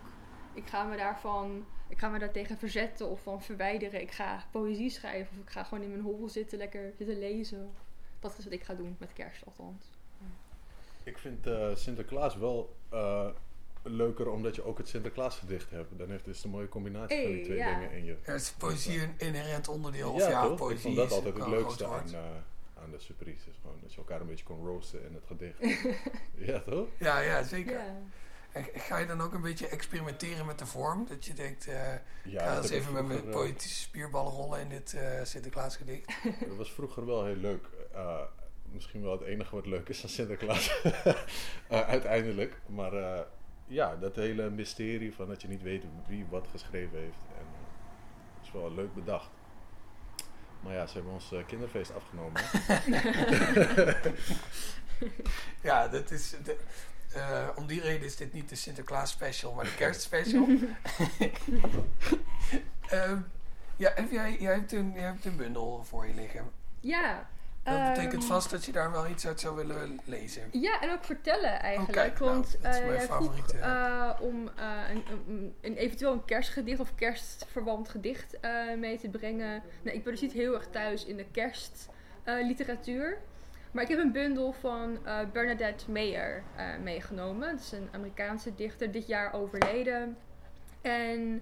Ik ga me daarvan, ik ga me daartegen verzetten of van verwijderen. Ik ga poëzie schrijven of ik ga gewoon in mijn hobbel zitten, lekker zitten lezen. Dat is wat ik ga doen met kerst althans. Ik vind eh, Sinterklaas wel eh, leuker omdat je ook het Sinterklaasgedicht hebt. Dan heeft het een mooie combinatie van die twee ja. dingen in je. Er is poëzie een inherent onderdeel. Of ja, ja, toch? Ik poëzie vond dat is altijd het leukste aan, eh, aan de surprise. Is gewoon dat je elkaar een beetje kon roosten in het gedicht. ja, toch? Ja, ja, zeker. Ga je dan ook een beetje experimenteren met de vorm? Dat je denkt, ik Ja, ga dat eens even met mijn eh, poëtische spierballen rollen in dit eh Sinterklaasgedicht. Dat was vroeger wel heel leuk. Misschien wel het enige wat leuk is aan Sinterklaas. Uiteindelijk. Maar ja, dat hele mysterie van dat je niet weet wie wat geschreven heeft. En, eh, is wel leuk bedacht. Maar ja, ze hebben ons kinderfeest afgenomen. Ja, dat is. De, eh, om die reden is dit niet de Sinterklaas special, maar de kerstspecial. Ehm, ja, heb jij, jij, hebt een, jij hebt een bundel voor je liggen. Ja. Dat betekent ehm, vast dat je daar wel iets uit zou willen lezen. Ja, en ook vertellen eigenlijk. Nou, want dat is eh, mijn jij vroeg favoriete. eh, om eh, een, een, een eventueel een kerstgedicht of kerstverwant gedicht eh, mee te brengen. Nou, ik ben dus niet heel erg thuis in de kerstliteratuur. Maar ik heb een bundel van eh, Bernadette Mayer eh, meegenomen. Dat is een Amerikaanse dichter, dit jaar overleden. En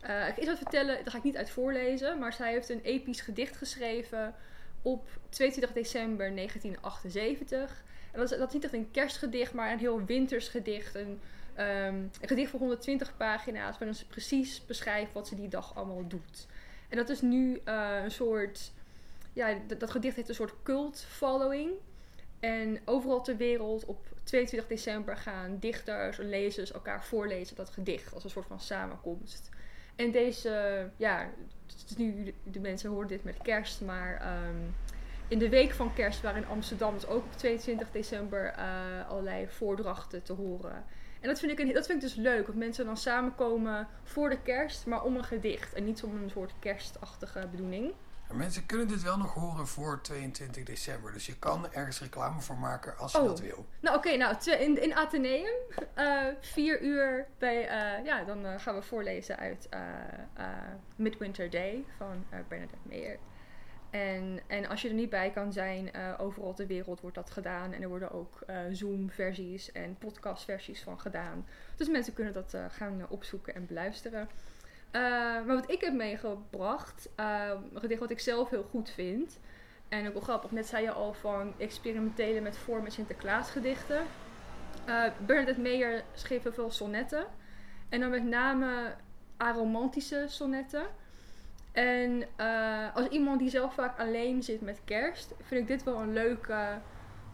eh, ik ga iets wat vertellen, daar ga ik niet uit voorlezen. Maar zij heeft een episch gedicht geschreven op 22 december 1978. En dat is, dat is niet echt een kerstgedicht, maar een heel winters gedicht. Een, ehm, een gedicht van 120 pagina's, waarin ze precies beschrijft wat ze die dag allemaal doet. En dat is nu een soort. Ja, dat, gedicht heeft een soort cult following. En overal ter wereld op 22 december gaan dichters en lezers elkaar voorlezen dat gedicht als een soort van samenkomst. En deze, ja, nu, de, mensen horen dit met kerst, maar ehm, in de week van kerst waren in Amsterdam dus ook op 22 december eh, allerlei voordrachten te horen. En dat vind, ik dat vind ik dus leuk, dat mensen dan samenkomen voor de kerst, maar om een gedicht en niet om een soort kerstachtige bedoeling. En mensen kunnen dit wel nog horen voor 22 december. Dus je kan ergens reclame voor maken als je Oh. dat wil. Nou oké, nou in, in Atheneum, eh, vier uur bij, eh, ja, dan eh, gaan we voorlezen uit Midwinter Day van Bernadette Meyer. En, en als je er niet bij kan zijn, overal ter wereld wordt dat gedaan. En er worden ook Zoom-versies en podcast-versies van gedaan. Dus mensen kunnen dat gaan opzoeken en beluisteren. Eh, maar wat ik heb meegebracht, eh, een gedicht wat ik zelf heel goed vind. En ook wel grappig, net zei je al van experimentelen met vorm en Sinterklaasgedichten. Eh Bernadette Meyer schreef heel veel sonnetten. En dan met name aromantische sonnetten. En eh, als iemand die zelf vaak alleen zit met kerst, vind ik dit wel een leuke,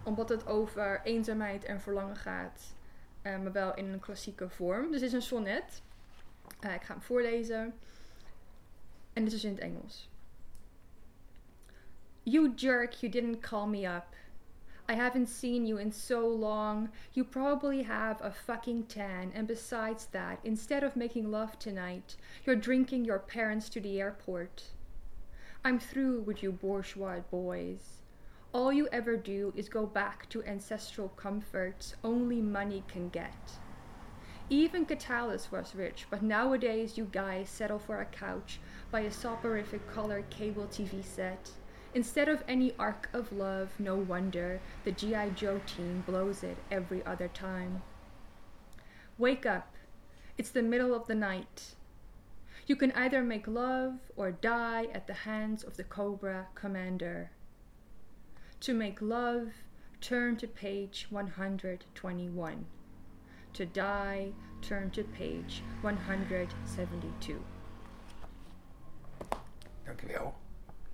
omdat het over eenzaamheid en verlangen gaat. maar wel in een klassieke vorm. Dus dit is een sonnet. Eh, ik ga hem voorlezen. En dit is in het Engels. You jerk, you didn't call me up. I haven't seen you in so long. You probably have a fucking tan, and besides that, instead of making love tonight, you're drinking your parents to the airport. I'm through with you bourgeois boys. All you ever do is go back to ancestral comforts only money can get. Even Catullus was rich, but nowadays you guys settle for a couch by a soporific color cable TV set. Instead of any arc of love, no wonder the G.I. Joe team blows it every other time. Wake up. It's the middle of the night. You can either make love or die at the hands of the Cobra Commander. To make love, turn to page 121. To die, turn to page 172. Dankjewel.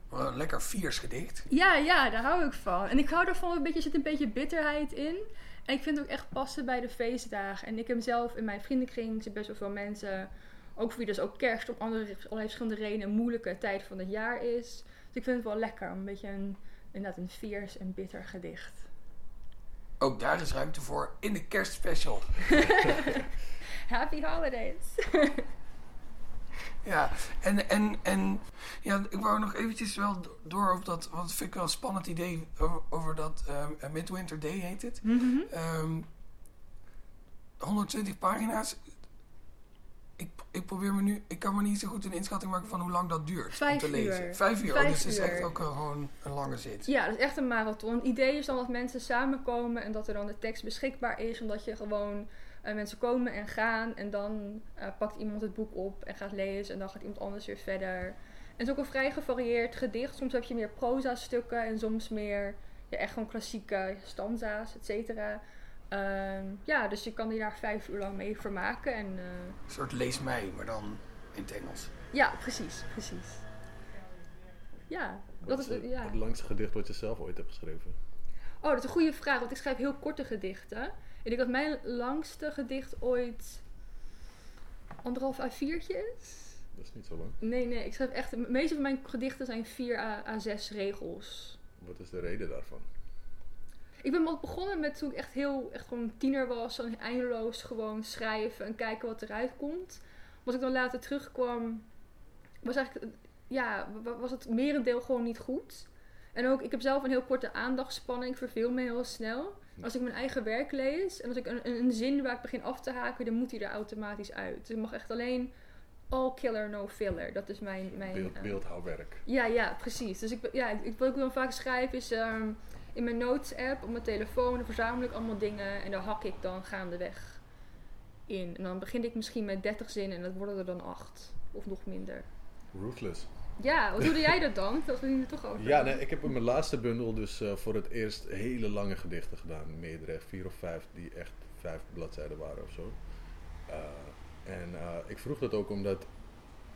Wat een lekker viers gedicht. Ja, ja, daar hou ik van. En ik hou ervan, een beetje, er zit een beetje bitterheid in. En ik vind het ook echt passen bij de feestdagen. En ik heb zelf in mijn vriendenkring zitten best wel veel mensen, ook voor wie dus ook kerst om andere, allerlei verschillende redenen een moeilijke tijd van het jaar is. Dus ik vind het wel lekker een beetje een, inderdaad een viers en bitter gedicht. Ook daar is ruimte voor in de kerstspecial. Happy holidays! Ja, en, en, en ja, ik wou nog eventjes wel do- door over dat, want vind ik wel een spannend idee over, over dat ehm, Midwinter Day heet het. Mhm. Ehm 120 pagina's. Ik, ik probeer me nu, ik kan me niet zo goed een inschatting maken van hoe lang dat duurt Vijf om te lezen. uur. Vijf uur, oh, Vijf dus het is uur. echt ook gewoon een lange zit. Ja, dat is echt een marathon. Het idee is dan dat mensen samenkomen en dat er dan de tekst beschikbaar is. Omdat je gewoon eh, mensen komen en gaan en dan eh, pakt iemand het boek op en gaat lezen en dan gaat iemand anders weer verder. En het is ook een vrij gevarieerd gedicht. Soms heb je meer proza stukken en soms meer ja, echt gewoon klassieke stanza's, et cetera. Ehm, ja, dus je kan die daar vijf uur lang mee vermaken. En, eh, Een soort lees mij, maar dan in het Engels. ja, precies, precies. Ja, dat is, het, ja. het langste gedicht wat je zelf ooit hebt geschreven. Oh, dat is een goede vraag, want ik schrijf heel korte gedichten. Ik denk dat mijn langste gedicht ooit anderhalf A4'tje is. Dat is niet zo lang. Nee, nee, ik schrijf echt... De meeste van mijn gedichten zijn 4 A, A6 regels. Wat is de reden daarvan? Ik ben begonnen met toen ik echt heel, echt gewoon tiener was. Zo eindeloos gewoon schrijven en kijken wat eruit komt. Als ik dan later terugkwam, was eigenlijk, ja, wa- was het merendeel gewoon niet goed. En ook, ik heb zelf een heel korte aandachtspanning. Ik verveel me heel snel. Als ik mijn eigen werk lees en als ik een, een, zin waar ik begin af te haken, dan moet die er automatisch uit. Dus ik mag echt alleen all killer, no filler. Dat is mijn... mijn Beeld, eh, beeldhouwwerk. ja, ja, precies. Dus ik, ja, ik, wat ik dan vaak schrijf is ehm, in mijn notes app op mijn telefoon, dan verzamel ik allemaal dingen en daar hak ik dan gaandeweg in. En dan begin ik misschien met 30 zinnen en dat worden er dan 8 of nog minder. Ruthless. Ja, wat doe jij dat dan? Dat we het er toch over. Ja, nee, ik heb in mijn laatste bundel dus eh, voor het eerst hele lange gedichten gedaan. Meerdere, vier of vijf, die echt vijf bladzijden waren of zo. Eh, en eh, ik vroeg dat ook omdat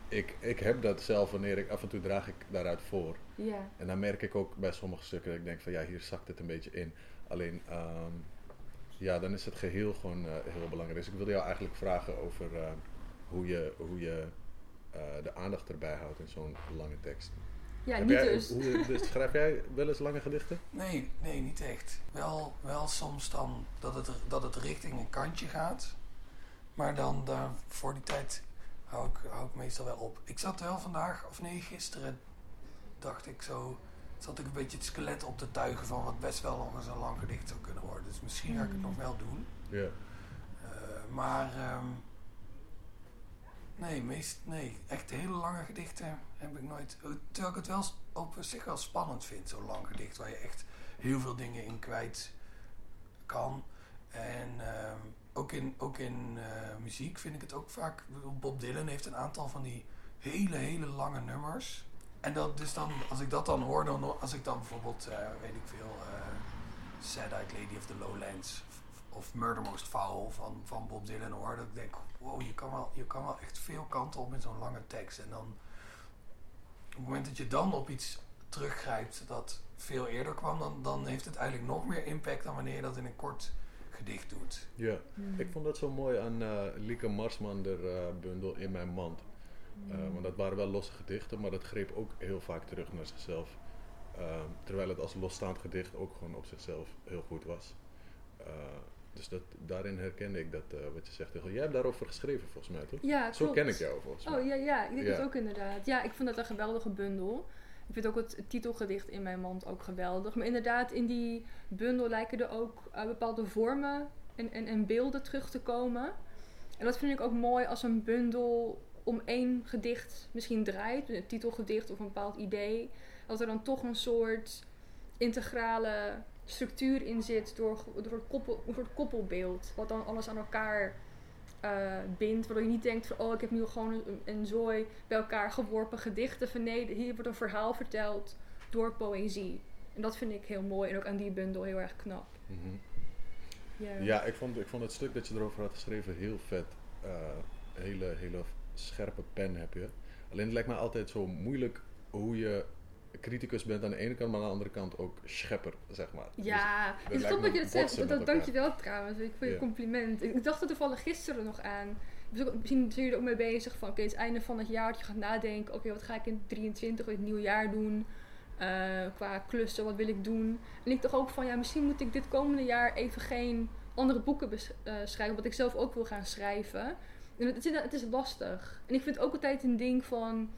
ik, ik heb dat zelf wanneer ik af en toe draag ik daaruit voor. Ja. En dan merk ik ook bij sommige stukken dat ik denk van ja, hier zakt het een beetje in. Alleen, ehm, ja, dan is het geheel gewoon eh, heel belangrijk. Dus ik wilde jou eigenlijk vragen over eh, hoe je, hoe je eh, de aandacht erbij houdt in zo'n lange tekst. Ja, Heb niet jij- dus. Hoe, dus schrijf jij wel eens lange gedichten? Nee, nee, niet echt. Wel, wel soms dan dat het, dat het richting een kantje gaat. Maar dan daar, voor die tijd hou ik, hou ik meestal wel op. Ik zat wel vandaag, of nee, gisteren dacht ik zo... Zat ik een beetje het skelet op te tuigen van wat best wel nog eens een lang gedicht zou kunnen worden. Dus misschien ga ik het Hmm. nog wel doen. Ja. Eh, maar ehm, nee, meest, nee, echt hele lange gedichten heb ik nooit. eh, Terwijl ik het wel op zich wel spannend vind, zo'n lang gedicht waar je echt heel veel dingen in kwijt kan. En ehm, ook in, ook in eh, muziek vind ik het ook vaak. Bob Dylan heeft een aantal van die hele, hele lange nummers. En dat, dus dan, als ik dat dan hoor, dan, als ik dan bijvoorbeeld, eh, weet ik veel, eh, Sad Eyed Lady of the Lowlands of, Murder Most Foul van, van Bob Dylan hoor, dat ik denk, wow, je kan wel, je kan wel echt veel kanten op in zo'n lange tekst. En dan, op het moment dat je dan op iets teruggrijpt dat veel eerder kwam, dan, dan heeft het eigenlijk nog meer impact dan wanneer je dat in een kort gedicht doet. ja. Hmm. Ik vond dat zo mooi aan eh Lieke Marsman, de eh, bundel In Mijn Mand. Eh, Hmm. want dat waren wel losse gedichten, maar dat greep ook heel vaak terug naar zichzelf. Terwijl het als losstaand gedicht ook gewoon op zichzelf heel goed was. Eh, dus dat, daarin herkende ik dat eh, wat je zegt. Jij hebt daarover geschreven volgens mij, toch? Ja, Zo klopt. ken ik jou volgens mij. Oh ja, ja, ik denk Ja. het ook inderdaad. Ja, ik vond dat een geweldige bundel. Ik vind ook het titelgedicht in mijn mand ook geweldig. Maar inderdaad, in die bundel lijken er ook eh, bepaalde vormen en, en, en beelden terug te komen. En dat vind ik ook mooi als een bundel om één gedicht misschien draait, een titelgedicht of een bepaald idee. Dat er dan toch een soort integrale structuur in zit door, door een, koppel, soort koppelbeeld. Wat dan alles aan elkaar eh, bindt. Waardoor je niet denkt van oh ik heb nu gewoon een, een zooi bij elkaar geworpen gedichten. Van nee, hier wordt een verhaal verteld door poëzie. En dat vind ik heel mooi en ook aan die bundel heel erg knap. Mhm. Ja. Ja, ik vond, ik vond het stuk dat je erover had geschreven heel vet. Eh, hele, hele scherpe pen heb je. Alleen het lijkt me altijd zo moeilijk hoe je criticus bent aan de ene kant, maar aan de andere kant ook schepper, zeg maar. Ja, Dus snap me dat je dat zegt. Dat, dank je wel trouwens ik, voor je Ja. compliment. Ik dacht er toevallig gisteren nog aan. Misschien zijn jullie er ook mee bezig van, oké, het is het einde van het jaar dat je gaat nadenken. Oké, wat ga ik in 23 of in het nieuwe jaar doen? Eh, qua klussen, wat wil ik doen? En ik dacht ook van, ja, misschien moet ik dit komende jaar even geen andere boeken eh, schrijven, wat ik zelf ook wil gaan schrijven. En het, is, het is lastig. En ik vind ook altijd een ding van,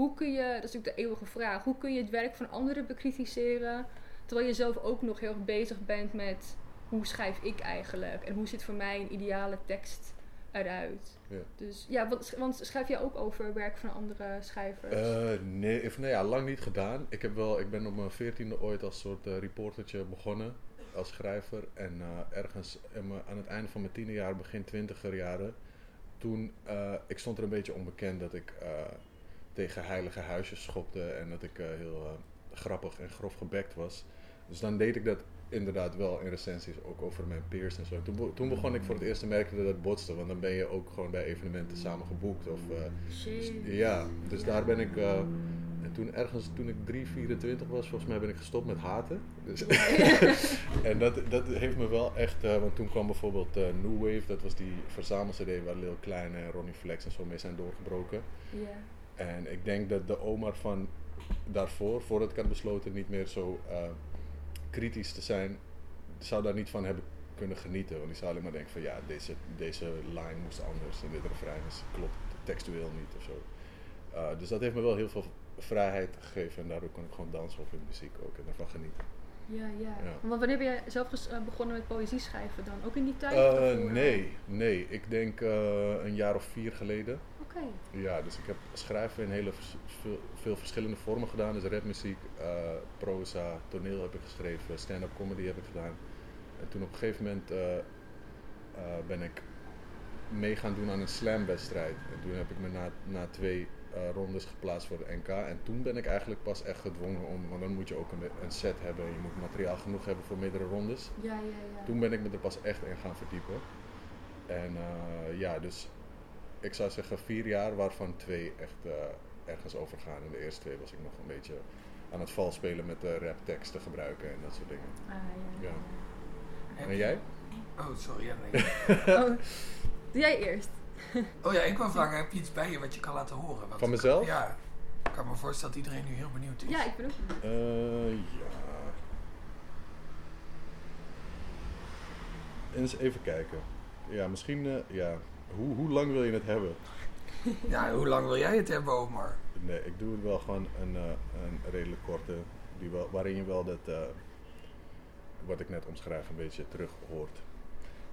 hoe kun je, dat is natuurlijk de eeuwige vraag, hoe kun je het werk van anderen bekritiseren, terwijl je zelf ook nog heel erg bezig bent met, hoe schrijf ik eigenlijk? En hoe ziet voor mij een ideale tekst eruit? Ja. Dus ja, want, want schrijf jij ook over werk van andere schrijvers? Eh, nee, of, nee ja, lang niet gedaan. Ik, heb wel, ik ben op mijn veertiende ooit als soort eh, reportertje begonnen als schrijver. En eh, ergens mijn- aan het einde van mijn tiende jaar, begin twintiger jaren, toen, ik stond er een beetje onbekend dat ik tegen heilige huisjes schopte en dat ik eh, heel eh, grappig en grof gebekt was. Dus dan deed ik dat inderdaad wel in recensies, ook over mijn peers en zo. Toen, toen begon ik voor het eerst te merken dat het botste, want dan ben je ook gewoon bij evenementen samen geboekt. Of, dus, ja, dus daar ben ik. en toen ergens, toen ik 3, 24 was, volgens mij ben ik gestopt met haten. Dus en dat, dat heeft me wel echt, want toen kwam bijvoorbeeld New Wave, dat was die verzamel-CD waar Lil Klein en Ronnie Flex en zo mee zijn doorgebroken. Ja. En ik denk dat de Omar van daarvoor, voordat ik had besloten niet meer zo eh, kritisch te zijn, zou daar niet van hebben kunnen genieten. Want die zou alleen maar denken van ja, deze, deze line moest anders en dit refrein is, klopt textueel niet of zo. Eh, dus dat heeft me wel heel veel vrijheid gegeven en daardoor kon ik gewoon dansen op in muziek ook en daarvan genieten. Ja, ja. Ja. Want wanneer ben je zelf eh, begonnen met poëzie schrijven dan? Ook in die tijd? Eh, daarvoor? nee, nee. Ik denk eh, een jaar of vier geleden. Oké. Ja, dus ik heb schrijven in hele veel, veel verschillende vormen gedaan. Dus rapmuziek, eh, proza, toneel heb ik geschreven, stand-up comedy heb ik gedaan. En toen op een gegeven moment eh, eh, ben ik mee gaan doen aan een slamwedstrijd. En toen heb ik me na, na twee eh, rondes geplaatst voor de NK. En toen ben ik eigenlijk pas echt gedwongen om, want dan moet je ook een, een set hebben. Je moet materiaal genoeg hebben voor meerdere rondes. Ja, ja, ja. Toen ben ik me er pas echt in gaan verdiepen. En eh, ja, dus ik zou zeggen vier jaar, waarvan twee echt eh, ergens over gaan. En de eerste twee was ik nog een beetje aan het vals spelen met de rapteksten gebruiken en dat soort dingen. Ah, ja. Ja. En jij? Oh, sorry. Ja, nee. Oh, doe jij eerst? Oh ja, ik wil vragen, heb je iets bij je wat je kan laten horen? Want Van mezelf? Ja. Ik kan me voorstellen dat iedereen nu heel benieuwd is. Ja, ik ben ook benieuwd. Eh, ja. Eens even kijken. Ja, misschien, eh, ja. Hoe, hoe lang wil je het hebben? Ja, hoe lang wil jij het hebben, Omar? Nee, ik doe het wel gewoon een, eh, een redelijk korte, die wel, waarin je wel dat, eh, wat ik net omschrijf, een beetje terug hoort.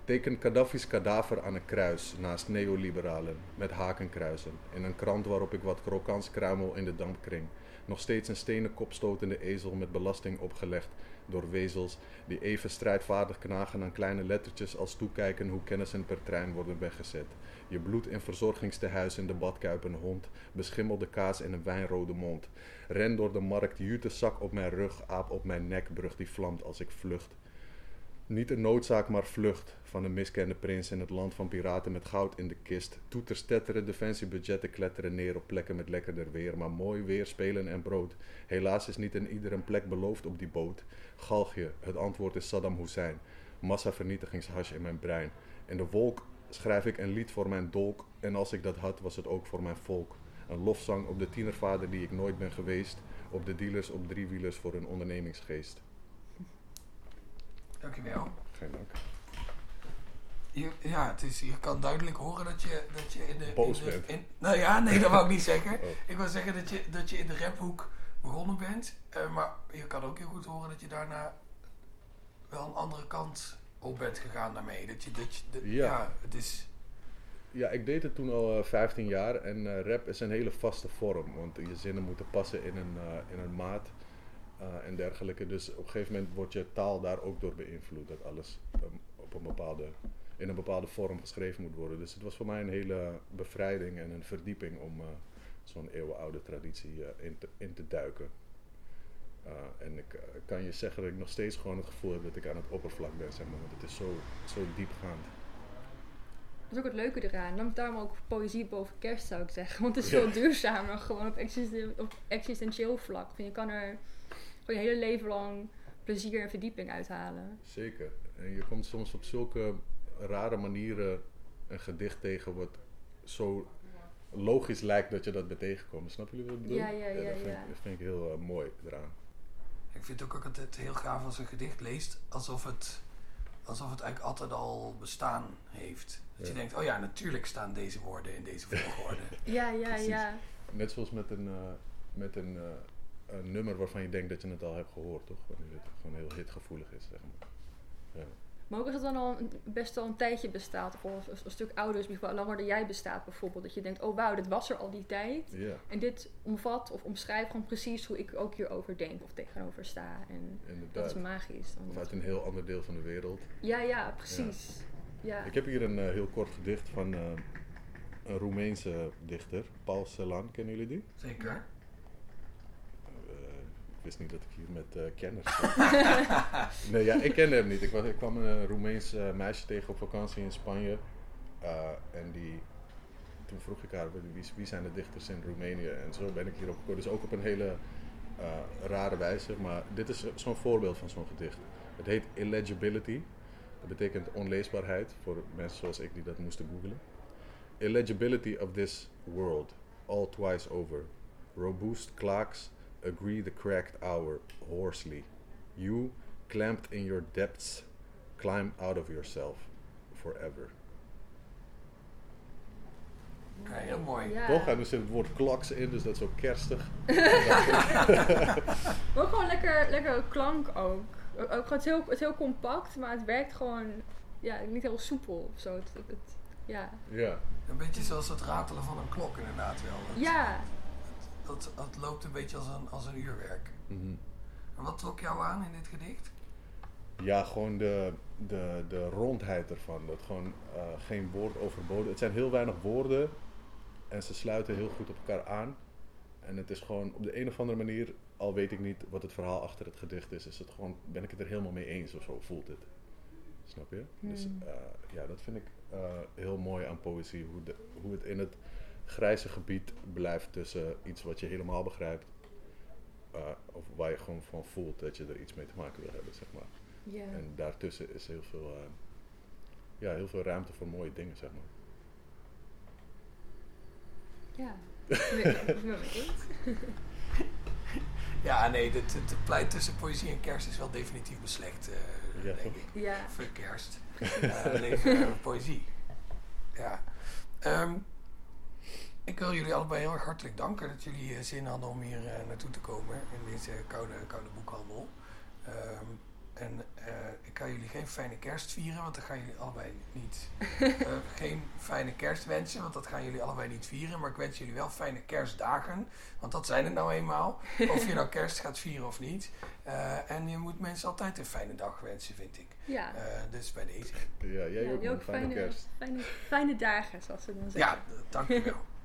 Teken Gaddafi's kadaver aan een kruis naast neoliberalen met hakenkruisen. In een krant waarop ik wat krokants kruimel in de dampkring. Nog steeds een stenen kopstotende ezel met belasting opgelegd door wezels die even strijdvaardig knagen aan kleine lettertjes als toekijken hoe kennissen per trein worden weggezet. Je bloed in verzorgingstehuis in de badkuip een hond, beschimmelde kaas in een wijnrode mond. Ren door de markt, jute zak op mijn rug, aap op mijn nek, brug die vlamt als ik vlucht. Niet een noodzaak, maar vlucht van een miskende prins in het land van piraten met goud in de kist. Toeters tetteren, defensiebudgetten kletteren neer op plekken met lekkerder weer, maar mooi weer, spelen en brood. Helaas is niet in ieder een plek beloofd op die boot. Galgje, het antwoord is Saddam Hussein. Massavernietigingshash in mijn brein. In de wolk schrijf ik een lied voor mijn dolk en als ik dat had was het ook voor mijn volk. Een lofzang op de tienervader die ik nooit ben geweest, op de dealers op driewielers voor hun ondernemingsgeest. Dankjewel. Geen dank. Je, ja, het is, je kan duidelijk horen dat je, dat je in de... Boos in de, bent. in- nou ja, nee, dat wou ik niet zeggen. Oh. Ik wil zeggen dat je, dat je in de raphoek begonnen bent. Eh, maar je kan ook heel goed horen dat je daarna wel een andere kant op bent gegaan daarmee. Dat je, dat je, dat- Ja. ja, het is... Ja, ik deed het toen al eh, 15 jaar en eh, rap is een hele vaste vorm, want je zinnen moeten passen in een, eh, in een maat eh, en dergelijke. Dus op een gegeven moment wordt je taal daar ook door beïnvloed, dat alles ehm, op een bepaalde, in een bepaalde vorm geschreven moet worden. Dus het was voor mij een hele bevrijding en een verdieping om eh, zo'n eeuwenoude traditie eh, in, te, in te duiken. Eh, en ik eh, kan je zeggen dat ik nog steeds gewoon het gevoel heb dat ik aan het oppervlak ben, zeg maar, want het is zo, zo diepgaand. Dat is ook het leuke eraan. Dan daarom ook poëzie boven kerst zou ik zeggen. Want het is Ja. veel duurzamer, gewoon op, existen- op existentieel vlak. Je kan er je hele leven lang plezier en verdieping uithalen. Zeker. En je komt soms op zulke rare manieren een gedicht tegen wat zo logisch lijkt dat je dat bent tegenkomt. Snap jullie wat ik bedoel? Ja, ja, ja, dat, vind ja. Ik, dat vind ik heel eh, mooi eraan. Ik vind het ook altijd heel gaaf als een gedicht leest alsof het, alsof het eigenlijk altijd al bestaan heeft. Dat je denkt, oh ja, natuurlijk staan deze woorden in deze volgorde. Ja, ja, Precies. ja. Net zoals met een, eh, met een, eh, een nummer waarvan je denkt dat je het al hebt gehoord, toch? Wanneer het gewoon heel hitgevoelig is, zeg maar. Ja. Maar ook als het dan al een- best wel een tijdje bestaat, of een, een stuk ouder is, bijvoorbeeld langer dan jij bestaat bijvoorbeeld. Dat je denkt, oh wauw, dit was er al die tijd. ja, En dit omvat of omschrijft gewoon precies hoe ik ook hierover denk of tegenover sta. En dat inderdaad. is magisch. Dan. Of uit een heel ander deel van de wereld. Ja, ja, precies. Ja. Ik heb hier een eh, heel kort gedicht van eh, een Roemeense dichter, Paul Celan. Kennen jullie die? Zeker. Eh, wist niet dat ik hier met eh kenners nee, ja, ik kende hem niet. Ik, was, ik kwam een Roemeens eh, meisje tegen op vakantie in Spanje. Eh, en die, toen vroeg ik haar, wie, wie zijn de dichters in Roemenië? En zo ben ik hierop gekomen. Dus ook op een hele eh, rare wijze. Maar dit is zo'n voorbeeld van zo'n gedicht. Het heet illegibility. Dat betekent onleesbaarheid voor mensen zoals ik die dat moesten googlen. Illegibility of this world, all twice over. Robust clocks agree the cracked hour hoarsely. You, clamped in your depths, climb out of yourself forever. Ja, heel mooi. Ja. Toch? En er zit het woord kloks in, dus dat is ook kerstig. Maar ook gewoon lekker, lekker klank ook. Ook ook gewoon het, is heel, het is heel compact, maar het werkt gewoon ja, niet heel soepel of zo. Het, het- het- ja. Ja, Een beetje zoals het ratelen van een klok inderdaad wel. Het, ja, dat, dat loopt een beetje als een, als een uurwerk. Mhm. En wat trok jou aan in dit gedicht? ja gewoon de, de, de rondheid ervan. Dat gewoon eh, geen woord overboden. Het zijn heel weinig woorden en ze sluiten heel goed op elkaar aan. En het is gewoon op de een of andere manier, al weet ik niet wat het verhaal achter het gedicht is, is het gewoon, ben ik het er helemaal mee eens of zo voelt het. Snap je? Dus Hmm. eh, ja, dat vind ik eh, heel mooi aan poëzie. Hoe, de, hoe het in het grijze gebied blijft tussen iets wat je helemaal begrijpt. eh, of waar je gewoon van voelt dat je er iets mee te maken wil hebben, zeg maar. ja. En daartussen is heel veel, eh, ja, heel veel ruimte voor mooie dingen, zeg maar. ja. Ja, nee, het, het pleit tussen poëzie en kerst is wel definitief beslecht, eh, Ja, denk ik. Ja. Fuck kerst. Eh lees eh, poëzie. Ja. Ehm, ik wil jullie allebei heel erg hartelijk danken dat jullie eh, zin hadden om hier eh, naartoe te komen in deze koude, koude boekhandel. Ehm, en eh, ik ga jullie geen fijne kerst vieren, want dat gaan jullie allebei niet. eh, geen fijne kerst wensen, want dat gaan jullie allebei niet vieren. Maar ik wens jullie wel fijne kerstdagen, want dat zijn het nou eenmaal. Of je nou kerst gaat vieren of niet. Eh, en je moet mensen altijd een fijne dag wensen, vind ik. Ja. Dus bij deze. Ja, jij Ja, ook, die man. Fijne, kerst. Fijne, fijne dagen, zoals ze dan zeggen. Ja, dankjewel.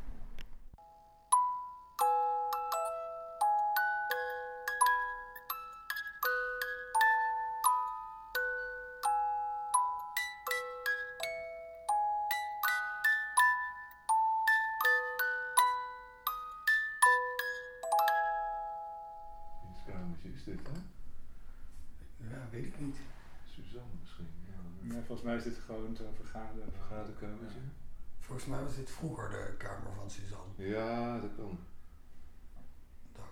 volgens mij is dit gewoon zo'n vergader. een vergaderkamertje. Volgens mij was dit vroeger de kamer van Suzanne. Ja, dat kan.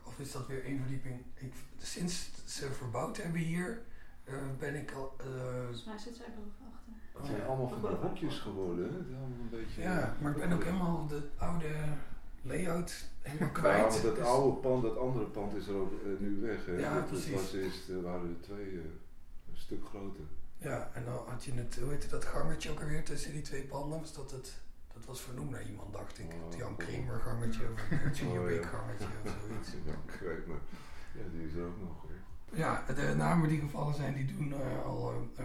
Of is dat weer één verdieping? Ik, sinds ze verbouwd hebben hier, eh, ben ik al... eh, Volgens mij zit zij boven achter. Het zijn allemaal van de hokjes geworden, hè? Het is allemaal een beetje... ja, maar ik ben ook helemaal de oude layout helemaal Ja, kwijt. maar dat Dus- oude pand, dat andere pand is er ook eh, nu weg. Hè? Ja, dat, precies. Was eerst, waren er twee een stuk groter. Ja, en dan had je het, hoe heette dat gangetje ook alweer tussen die twee panden? Was dat het, dat was vernoemd naar iemand, dacht ik. Oh, het Jan oh. Kramer gangetje of het Junior Oh, Big ja. gangetje of zoiets. Ja, ik weet maar. Ja, die is er ook nog. Ja, de namen die gevallen zijn, die doen eh, al eh,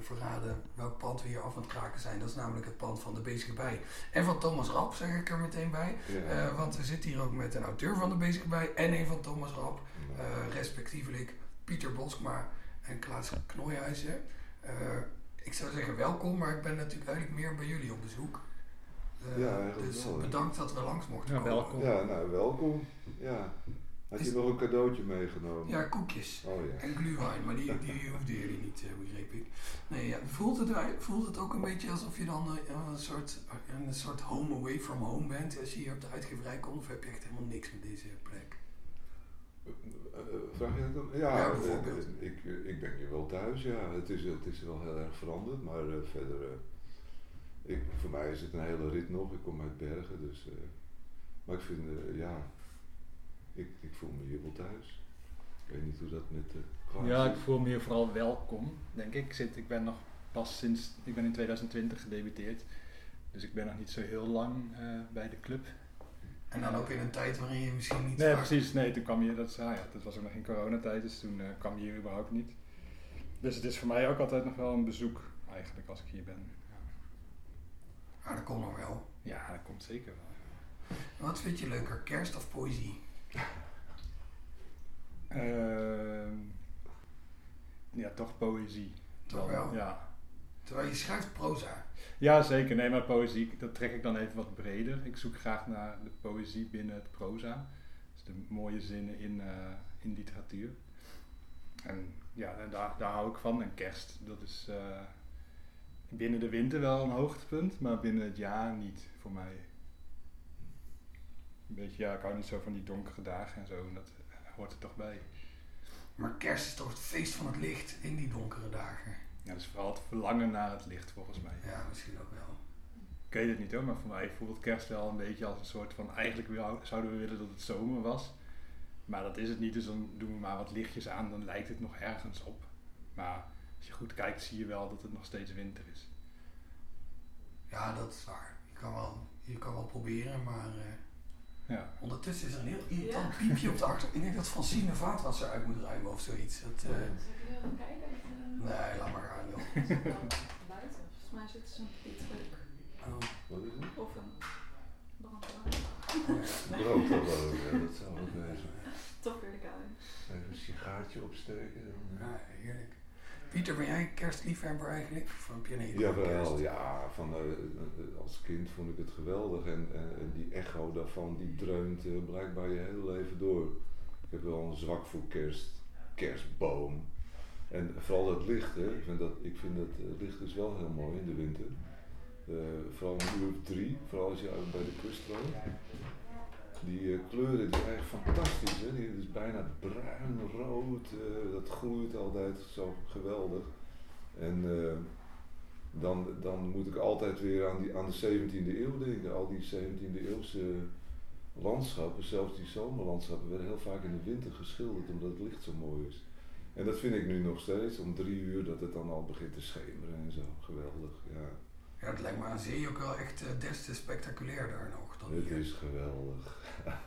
verraden welk pand we hier af aan het kraken zijn. Dat is namelijk het pand van de Bezige Bij. En van Thomas Rap, zeg ik er meteen bij. Ja. Want we zitten hier ook met een auteur van de Bezige Bij en een van Thomas Rap. respectievelijk Pieter Boskma en Klaas Knooihuizen. Eh, ik zou zeggen welkom, maar ik ben natuurlijk eigenlijk meer bij jullie op bezoek. Eh, Ja, dus wel, bedankt dat we langs mochten Ja, komen. welkom. ja, nou welkom. Ja. Had je nog een cadeautje meegenomen? Ja, koekjes. Oh ja. En glühwein, maar die, die hoefden jullie niet, eh, begreep ik. Nee, ja, voelt, het, voelt het ook een beetje alsof je dan een, soort, een soort home away from home bent als je hier op de uitgeverij komt? Of heb je echt helemaal niks met deze plek? Eh, Vraag je dat dan? Ja, Ja, eh, bijvoorbeeld. eh, ik, ik ben hier wel thuis, ja. Het is, het is wel heel erg veranderd, maar eh, verder... eh, ik, voor mij is het een hele rit nog. Ik kom uit Bergen, dus... eh, maar ik vind, ja... Ik, ik voel me hier wel thuis. Ik weet niet hoe dat met de Ja, ik voel me hier vooral welkom, denk ik. Ik, zit, ik ben nog pas sinds, ik ben in 2020 gedebuteerd. Dus ik ben nog niet zo heel lang eh, bij de club. En dan ook in een tijd waarin je misschien niet Nee, vaak- precies. Nee, toen kwam je, dat, is, ah ja, dat was ook nog in coronatijd, dus toen eh, kwam je hier überhaupt niet. Dus het is voor mij ook altijd nog wel een bezoek, eigenlijk, als ik hier ben. Ja, Maar dat komt nog wel. ja dat komt zeker wel. Wat vind je leuker, kerst of poëzie? Ehm, ja, toch poëzie. Toch wel? Ja. Terwijl je schrijft proza. Ja, zeker. Nee, maar poëzie, dat trek ik dan even wat breder. Ik zoek graag naar de poëzie binnen het proza. Dus de mooie zinnen in, eh, in literatuur. En ja, daar, daar hou ik van. En kerst, dat is eh, binnen de winter wel een hoogtepunt, maar binnen het jaar niet voor mij. Een beetje, ja, ik hou niet zo van die donkere dagen en zo. En dat hoort er toch bij. Maar kerst is toch het feest van het licht in die donkere dagen. Ja, dus vooral het verlangen naar het licht, volgens mij. Ja, misschien ook wel. Ik weet het niet hoor, maar voor mij voelt kerst wel een beetje als een soort van... Eigenlijk zouden we willen dat het zomer was. Maar dat is het niet, dus dan doen we maar wat lichtjes aan. Dan lijkt het nog ergens op. Maar als je goed kijkt, zie je wel dat het nog steeds winter is. Ja, dat is waar. Je kan wel, je kan wel proberen, maar eh, Ja. ondertussen is er een heel irritant piepje op de achter. Ik denk dat Francine vaatwasser uit moet ruimen of zoiets. Dat, eh, Zal ik even gaan kijken? Eh, nee, laat maar gaan joh. Buiten. Volgens mij zit er zo'n pietreuk. Oh, Wat is het? Of een brandweer. Brood ja, dat zou ook wezen. Toch weer de kou. Even een sigaartje opsteken. eh. ja, heerlijk. Pieter, ben jij kerstliefhebber eigenlijk? Of heb je een Jawel, kerst? ja, van, eh, eh, als kind vond ik het geweldig en, en, en die echo daarvan die dreunt eh, blijkbaar je hele leven door. Ik heb wel een zwak voor kerst, kerstboom. En vooral dat licht, hè. Ik vind dat, ik vind dat eh, licht is wel heel mooi in de winter. Eh, vooral een uur drie, vooral als je uit bij de kust woont. Die eh, kleuren die zijn echt fantastisch. Hè? Die is bijna bruin, rood. eh, dat groeit altijd zo geweldig. En eh, dan, dan moet ik altijd weer aan, die, aan de 17e eeuw denken. Al die 17e eeuwse landschappen, zelfs die zomerlandschappen, werden heel vaak in de winter geschilderd omdat het licht zo mooi is. En dat vind ik nu nog steeds, om drie uur dat het dan al begint te schemeren en zo. Geweldig, ja. Ja, het lijkt me aan zee ook wel echt des te spectaculairder nog Het hier. is geweldig.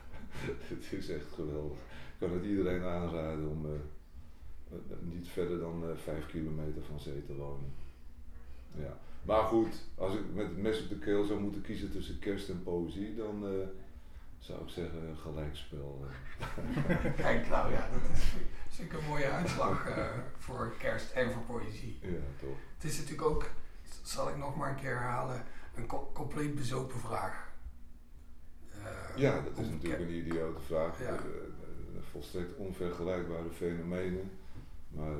het is echt geweldig. Ik kan het iedereen aanraden om eh, niet verder dan eh, vijf kilometer van zee te wonen. Ja. Maar goed, als ik met het mes op de keel zou moeten kiezen tussen kerst en poëzie, dan eh, zou ik zeggen gelijkspel. Kijk, nou ja, dat is natuurlijk een mooie uitslag voor kerst en voor poëzie. ja, toch. Het is natuurlijk ook, zal ik nog maar een keer herhalen, een co- compleet bezopen vraag. Eh, Ja, dat is natuurlijk een idiote vraag. Ja. Eh, eh, volstrekt onvergelijkbare fenomenen. Maar,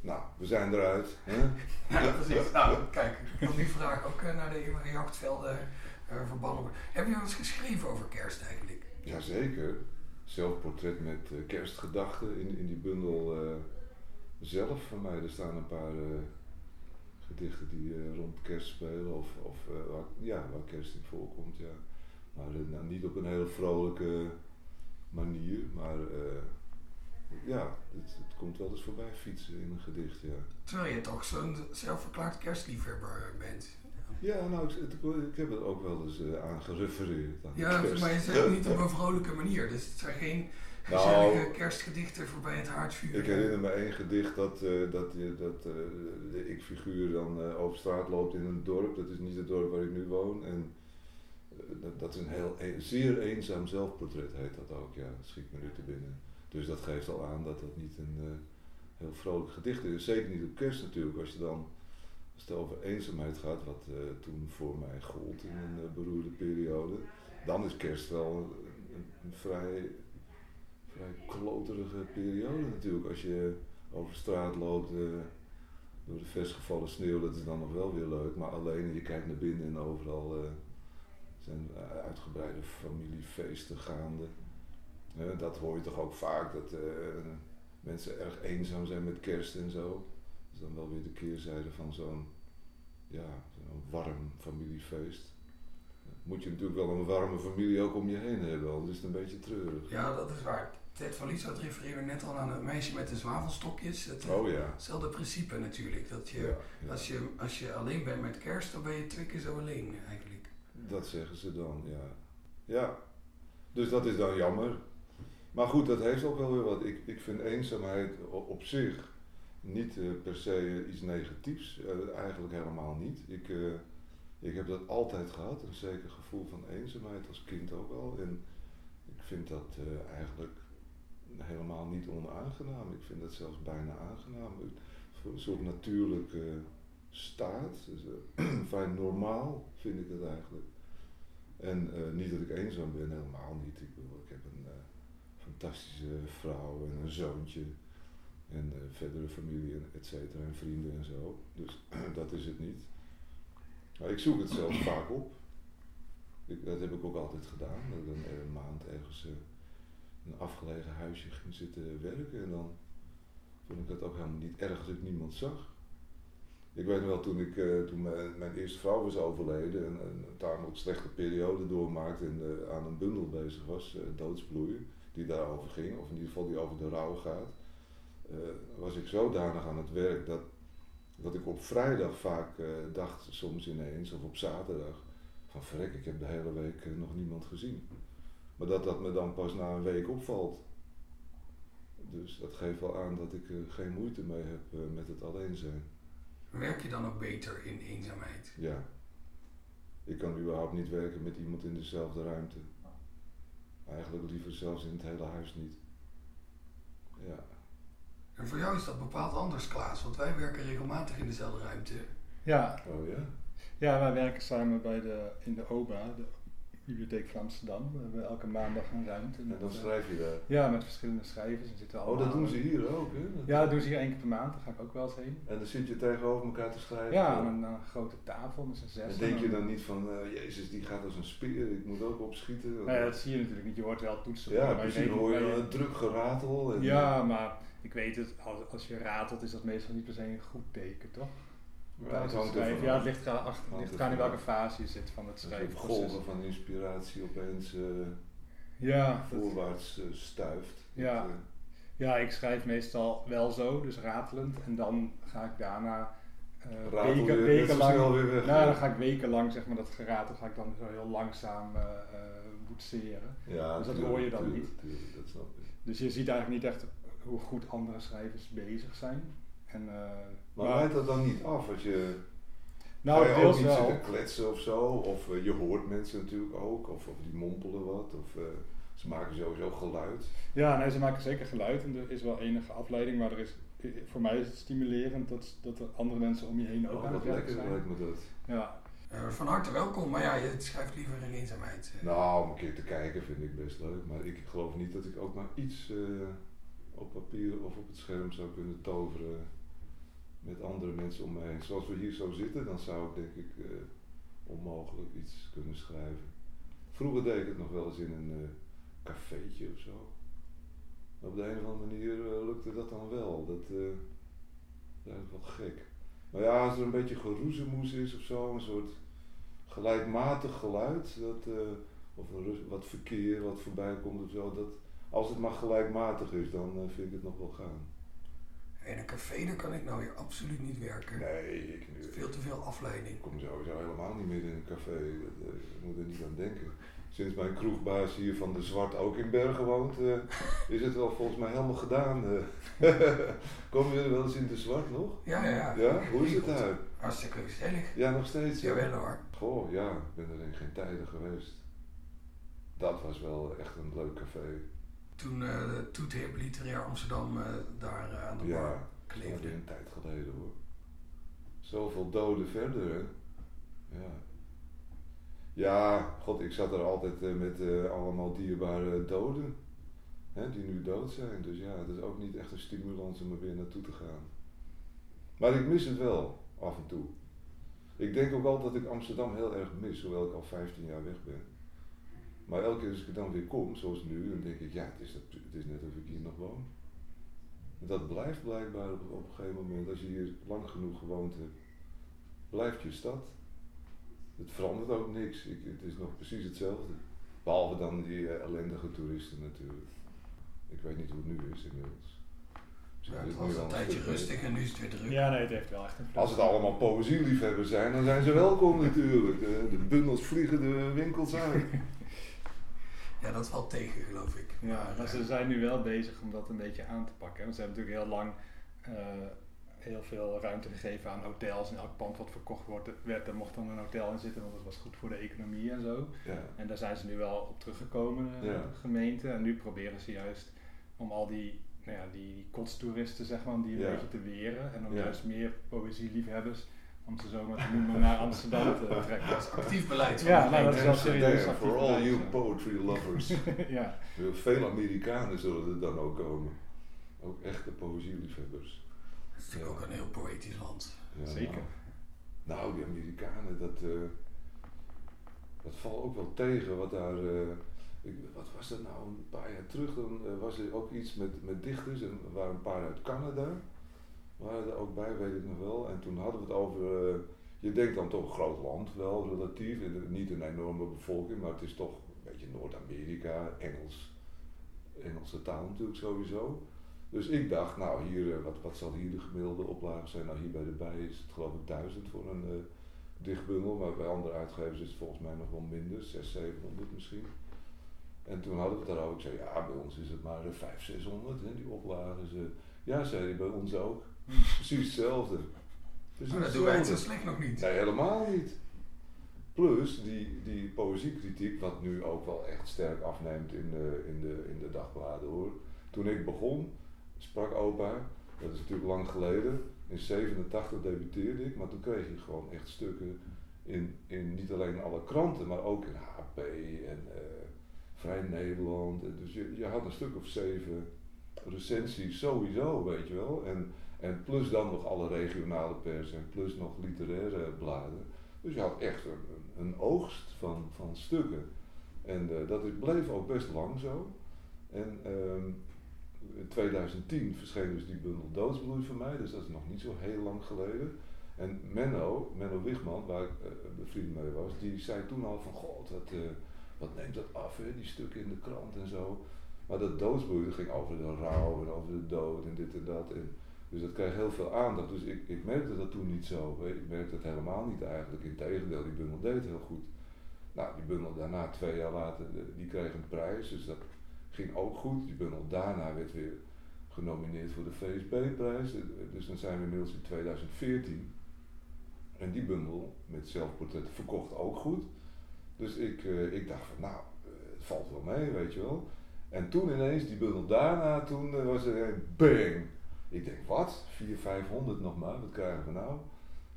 nou, we zijn eruit. Hè? Ja, precies. Nou, kijk, ik kan die vraag ook naar de jachtvelden eh, verbannen worden. Heb je wel eens geschreven over kerst eigenlijk? Jazeker. Zelfportret met kerstgedachten in, in die bundel zelf van mij. Er staan een paar gedichten die rond kerst spelen of, of waar, ja, waar kerst in voorkomt. Ja. Maar eh, nou, niet op een hele vrolijke manier, maar eh, ja, het, het komt wel eens voorbij fietsen in een gedicht, ja. Terwijl je toch zo'n zelfverklaard kerstliefhebber bent. Ja, nou, ik, het- ik heb er ook wel eens eh, aan gerefereerd. Aan Ja, maar je zegt het niet op een vrolijke manier. Dus het zijn geen Nou, gezellige kerstgedichten voorbij het haardvuur. Ik herinner me één gedicht dat, dat, dat de ik-figuur dan over straat loopt in een dorp. Dat is niet het dorp waar ik nu woon. En dat, is een heel een- zeer eenzaam zelfportret, heet dat ook. Ja, schiet me nu te binnen. Dus dat geeft al aan dat dat niet een eh, heel vrolijk gedicht is. Zeker niet op kerst natuurlijk. Als je dan als het over eenzaamheid gaat, wat eh, toen voor mij gold in een eh, beroerde periode. Dan is kerst wel een, een- een vrij vrij kloterige periode natuurlijk. Als je over straat loopt door de versgevallen sneeuw, dat is dan nog wel weer leuk. Maar alleen en je kijkt naar binnen en overal zijn eh, uitgebreide familiefeesten gaande. Dat hoor je toch ook vaak, dat eh, mensen erg eenzaam zijn met kerst en zo. Dat is dan wel weer de keerzijde van zo'n ja, zo'n warm familiefeest. Moet je natuurlijk wel een warme familie ook om je heen hebben, anders is het een beetje treurig. Ja, dat is waar. Ted van Lieshout refereerde net al aan het meisje met de zwavelstokjes. Het, eh, Oh ja. Hetzelfde principe natuurlijk. Dat je, Ja, ja. Als, je, als je alleen bent met kerst, dan ben je twee keer zo alleen eigenlijk. Dat zeggen ze dan, ja. Ja, dus dat is dan jammer. Maar goed, dat heeft ook wel weer wat. Ik, ik vind eenzaamheid op zich niet eh, per se iets negatiefs. Eh, eigenlijk helemaal niet. Ik, eh, ik heb dat altijd gehad, een zeker gevoel van eenzaamheid als kind ook al. En ik vind dat eh, eigenlijk helemaal niet onaangenaam. Ik vind dat zelfs bijna aangenaam. Een soort natuurlijke staat. Dus, eh, vrij normaal vind ik dat eigenlijk. En eh, niet dat ik eenzaam ben, helemaal niet. Ik, bedoel, ik heb een eh, fantastische vrouw en een zoontje. En eh, verdere familie, en et cetera, en vrienden en zo. Dus dat is het niet. Maar ik zoek het zelfs vaak op. Ik, dat heb ik ook altijd gedaan. Dat ik dan een maand ergens in een afgelegen huisje ging zitten werken. En dan vond ik dat ook helemaal niet erg als ik niemand zag. Ik weet wel, toen, ik, eh, toen mijn, mijn eerste vrouw was overleden en een tamelijk slechte periode doormaakte en eh, aan een bundel bezig was, eh, Doodsbloeien, die daarover ging, of in ieder geval die over de rouw gaat, was ik zodanig aan het werk dat, dat ik op vrijdag vaak dacht, soms ineens, of op zaterdag, van verrek, ik heb de hele week nog niemand gezien. Maar dat dat me dan pas na een week opvalt. Dus dat geeft wel aan dat ik geen moeite mee heb met het alleen zijn. Werk je dan ook beter in eenzaamheid? Ja. Ik kan überhaupt niet werken met iemand in dezelfde ruimte. Eigenlijk liever zelfs in het hele huis niet. Ja. En voor jou is dat bepaald anders, Klaas, want wij werken regelmatig in dezelfde ruimte. Ja, Oh ja? ja, wij werken samen bij de, in de OBA, de Bibliotheek van Amsterdam. We hebben elke maandag een ruimte. En dan eh, schrijf je daar. Ja, met verschillende schrijvers. En zitten Oh, dat doen ze hier ook, hè? Dat- Ja, dat doen ze hier één keer per maand. Daar ga ik ook wel eens heen. En dan zit je tegenover elkaar te schrijven. Ja, aan een, grote tafel met z'n zes. En denk je dan niet van, eh, jezus, die gaat als een speer, ik moet ook opschieten. Nou ja, dat zie je natuurlijk niet. Je hoort wel toetsen. Ja, precies, dan niet hoor je dan een druk geratel. En, Ja, maar ik weet het, als, als je ratelt is dat meestal niet per se een goed teken, toch? Ja, het hangt schrijven. Ja, het ligt eraan, achter, ligt eraan in welke fase je zit van het Als je op schrijfproces. golven van inspiratie opeens eh, Ja, dat- voorwaarts eh, stuift. Ja. Dat, eh, ja, ik schrijf meestal wel zo, dus ratelend. En dan ga ik daarna eh, weken, weken lang. weg, nou, ja. dan ga ik wekenlang, zeg maar, dat geratel ga ik dan zo heel langzaam eh eh, boetseren. ja, Dus dat tuurlijk, hoor je dan tuurlijk, niet. tuurlijk, dat snap ik. Dus je ziet eigenlijk niet echt hoe goed andere schrijvers bezig zijn. En, eh, Maar leidt dat dan niet af als je... nou, je ook niet wel. zitten kletsen of zo? Of eh, je hoort mensen natuurlijk ook. Of, of die mompelen wat. Of eh, ze maken sowieso geluid. Ja, nee, ze maken zeker geluid en er is wel enige afleiding, maar er is, voor mij is het stimulerend dat, dat er andere mensen om je heen ook Oh, aan het werk zijn. lijkt me dat. Ja, Eh, van harte welkom, maar ja, je schrijft liever in eenzaamheid. Nou, om een keer te kijken vind ik best leuk. Maar ik geloof niet dat ik ook maar iets eh, op papier of op het scherm zou kunnen toveren met andere mensen om me heen. Zoals we hier zo zitten, dan zou ik denk ik eh, onmogelijk iets kunnen schrijven. Vroeger deed ik het nog wel eens in een eh cafeetje of zo. Op de een of andere manier eh, lukte dat dan wel. Dat, dat is wel gek. Maar ja, als er een beetje geroezemoes is of zo, een soort gelijkmatig geluid, dat, of wat verkeer wat voorbij komt of zo. Dat, als het maar gelijkmatig is, dan vind ik het nog wel gaan. In een café daar kan ik nou weer absoluut niet werken. Nee, ik, Veel te veel afleiding. ik kom sowieso helemaal niet meer in een café. Eh, ik moet er niet aan denken. Sinds mijn kroegbaas hier van de Zwart ook in Bergen woont, eh, is het wel volgens mij helemaal gedaan. eh. Komen jullie wel eens in de Zwart nog? Ja, ja, ja. Hoe is het daar? Hartstikke gezellig. Ja, nog steeds. ja? Jawel hoor. Goh, ja, ik ben er in geen tijden geweest. Dat was wel echt een leuk café. Toen eh de Toet Literair Amsterdam eh, daar eh, aan de bar Ja, is kleefde. alweer een tijd geleden hoor. Zoveel doden verder, hè? Ja. Ja, god, ik zat er altijd eh, met eh, allemaal dierbare doden. Hè, die nu dood zijn. Dus ja, het is ook niet echt een stimulans om er weer naartoe te gaan. Maar ik mis het wel, af en toe. Ik denk ook wel dat ik Amsterdam heel erg mis, hoewel ik al 15 jaar weg ben. Maar elke keer als ik dan weer kom, zoals nu, dan denk ik, ja, het is, dat, het is net of ik hier nog woon. Dat blijft blijkbaar op, op een gegeven moment, als je hier lang genoeg gewoond hebt, blijft je stad. Het verandert ook niks, ik, het is nog precies hetzelfde. Behalve dan die eh, ellendige toeristen natuurlijk. Ik weet niet hoe het nu is inmiddels. Ja, is het was een tijdje rustig en nu is het weer druk. Ja, nee, het heeft wel echt een Als het allemaal poëzieliefhebbers zijn, dan zijn ze welkom natuurlijk. De, de bundels vliegen de winkels uit. Ja, dat valt tegen geloof ik. Ja, maar eh, ze zijn nu wel bezig om dat een beetje aan te pakken. Want ze hebben natuurlijk heel lang eh, heel veel ruimte gegeven aan hotels. En elk pand wat verkocht wordt, werd, er mocht dan een hotel in zitten, want dat was goed voor de economie en zo. Ja. En daar zijn ze nu wel op teruggekomen, eh, Ja. de gemeente. En nu proberen ze juist om al die, nou ja, die, die kotstoeristen, zeg maar, om die een Ja. beetje te weren. En om Ja. juist meer poëzieliefhebbers, om ze zo maar te noemen, naar Amsterdam te trekken. actief beleid van Ja, de nou, dat is wel serieus. For all beleid, you ja. poetry lovers. ja. Veel Amerikanen zullen er dan ook komen. Ook echte poëzieliefhebbers. Het is natuurlijk ook een heel poëtisch land. Ja, Zeker. Nou, nou, die Amerikanen, dat, eh, dat valt ook wel tegen. Wat daar, eh, ik, wat was dat nou, een paar jaar terug, dan eh, was er ook iets met, met dichters. En er waren een paar uit Canada. Waren er ook bij, weet ik nog wel. En toen hadden we het over, eh, je denkt dan toch een groot land, wel relatief. Niet een enorme bevolking, maar het is toch een beetje Noord-Amerika, Engels. Engelse taal natuurlijk sowieso. Dus ik dacht, nou hier, eh, wat, wat zal hier de gemiddelde oplage zijn? Nou hier bij de bij is het geloof ik duizend voor een eh, dichtbundel, maar bij andere uitgevers is het volgens mij nog wel minder, 600, 700 misschien. En toen hadden we het daarover, ik zei ja bij ons is het maar eh, 500, 600 hè, die oplagen. Ze, ja zei hij, bij ons ook. Precies hetzelfde. Maar dat doen wij zo slecht nog niet. Nee, helemaal niet. Plus die, die poëziekritiek, wat nu ook wel echt sterk afneemt in de, in, de, in de dagbladen hoor. Toen ik begon, sprak opa, dat is natuurlijk lang geleden, in 87 debuteerde ik, maar toen kreeg je gewoon echt stukken in, in niet alleen alle kranten, maar ook in HP en eh, Vrij Nederland. Dus je, je had een stuk of zeven recensies sowieso, weet je wel. En, en plus dan nog alle regionale pers en plus nog literaire bladen. Dus je had echt een, een, oogst van, van stukken. En eh, dat bleef ook best lang zo. En ehm, in 2010 verscheen dus die bundel Doodsbloei van mij, dus dat is nog niet zo heel lang geleden. En Menno, Menno Wigman, waar ik eh, bevriend mee was, die zei toen al van god, wat, eh, wat neemt dat af, hè, die stukken in de krant en zo. Maar dat doodsbloei dat ging over de rouw en over de dood en dit en dat. En, dus dat kreeg heel veel aandacht. Dus ik, ik merkte dat toen niet zo. Ik merkte het helemaal niet eigenlijk. Integendeel, die bundel deed heel goed. Nou, die bundel daarna, twee jaar later, eh, die kreeg een prijs. Dus dat ging ook goed. Die bundel daarna werd weer genomineerd voor de VSB-prijs. Eh, Dus dan zijn we inmiddels in 2014. En die bundel met zelfportretten verkocht ook goed. Dus ik, eh, ik dacht van, nou, eh, het valt wel mee, weet je wel. En toen ineens, die bundel daarna, toen eh, was er een bang. Ik denk, wat? 400, 500 nog maar, wat krijgen we nou?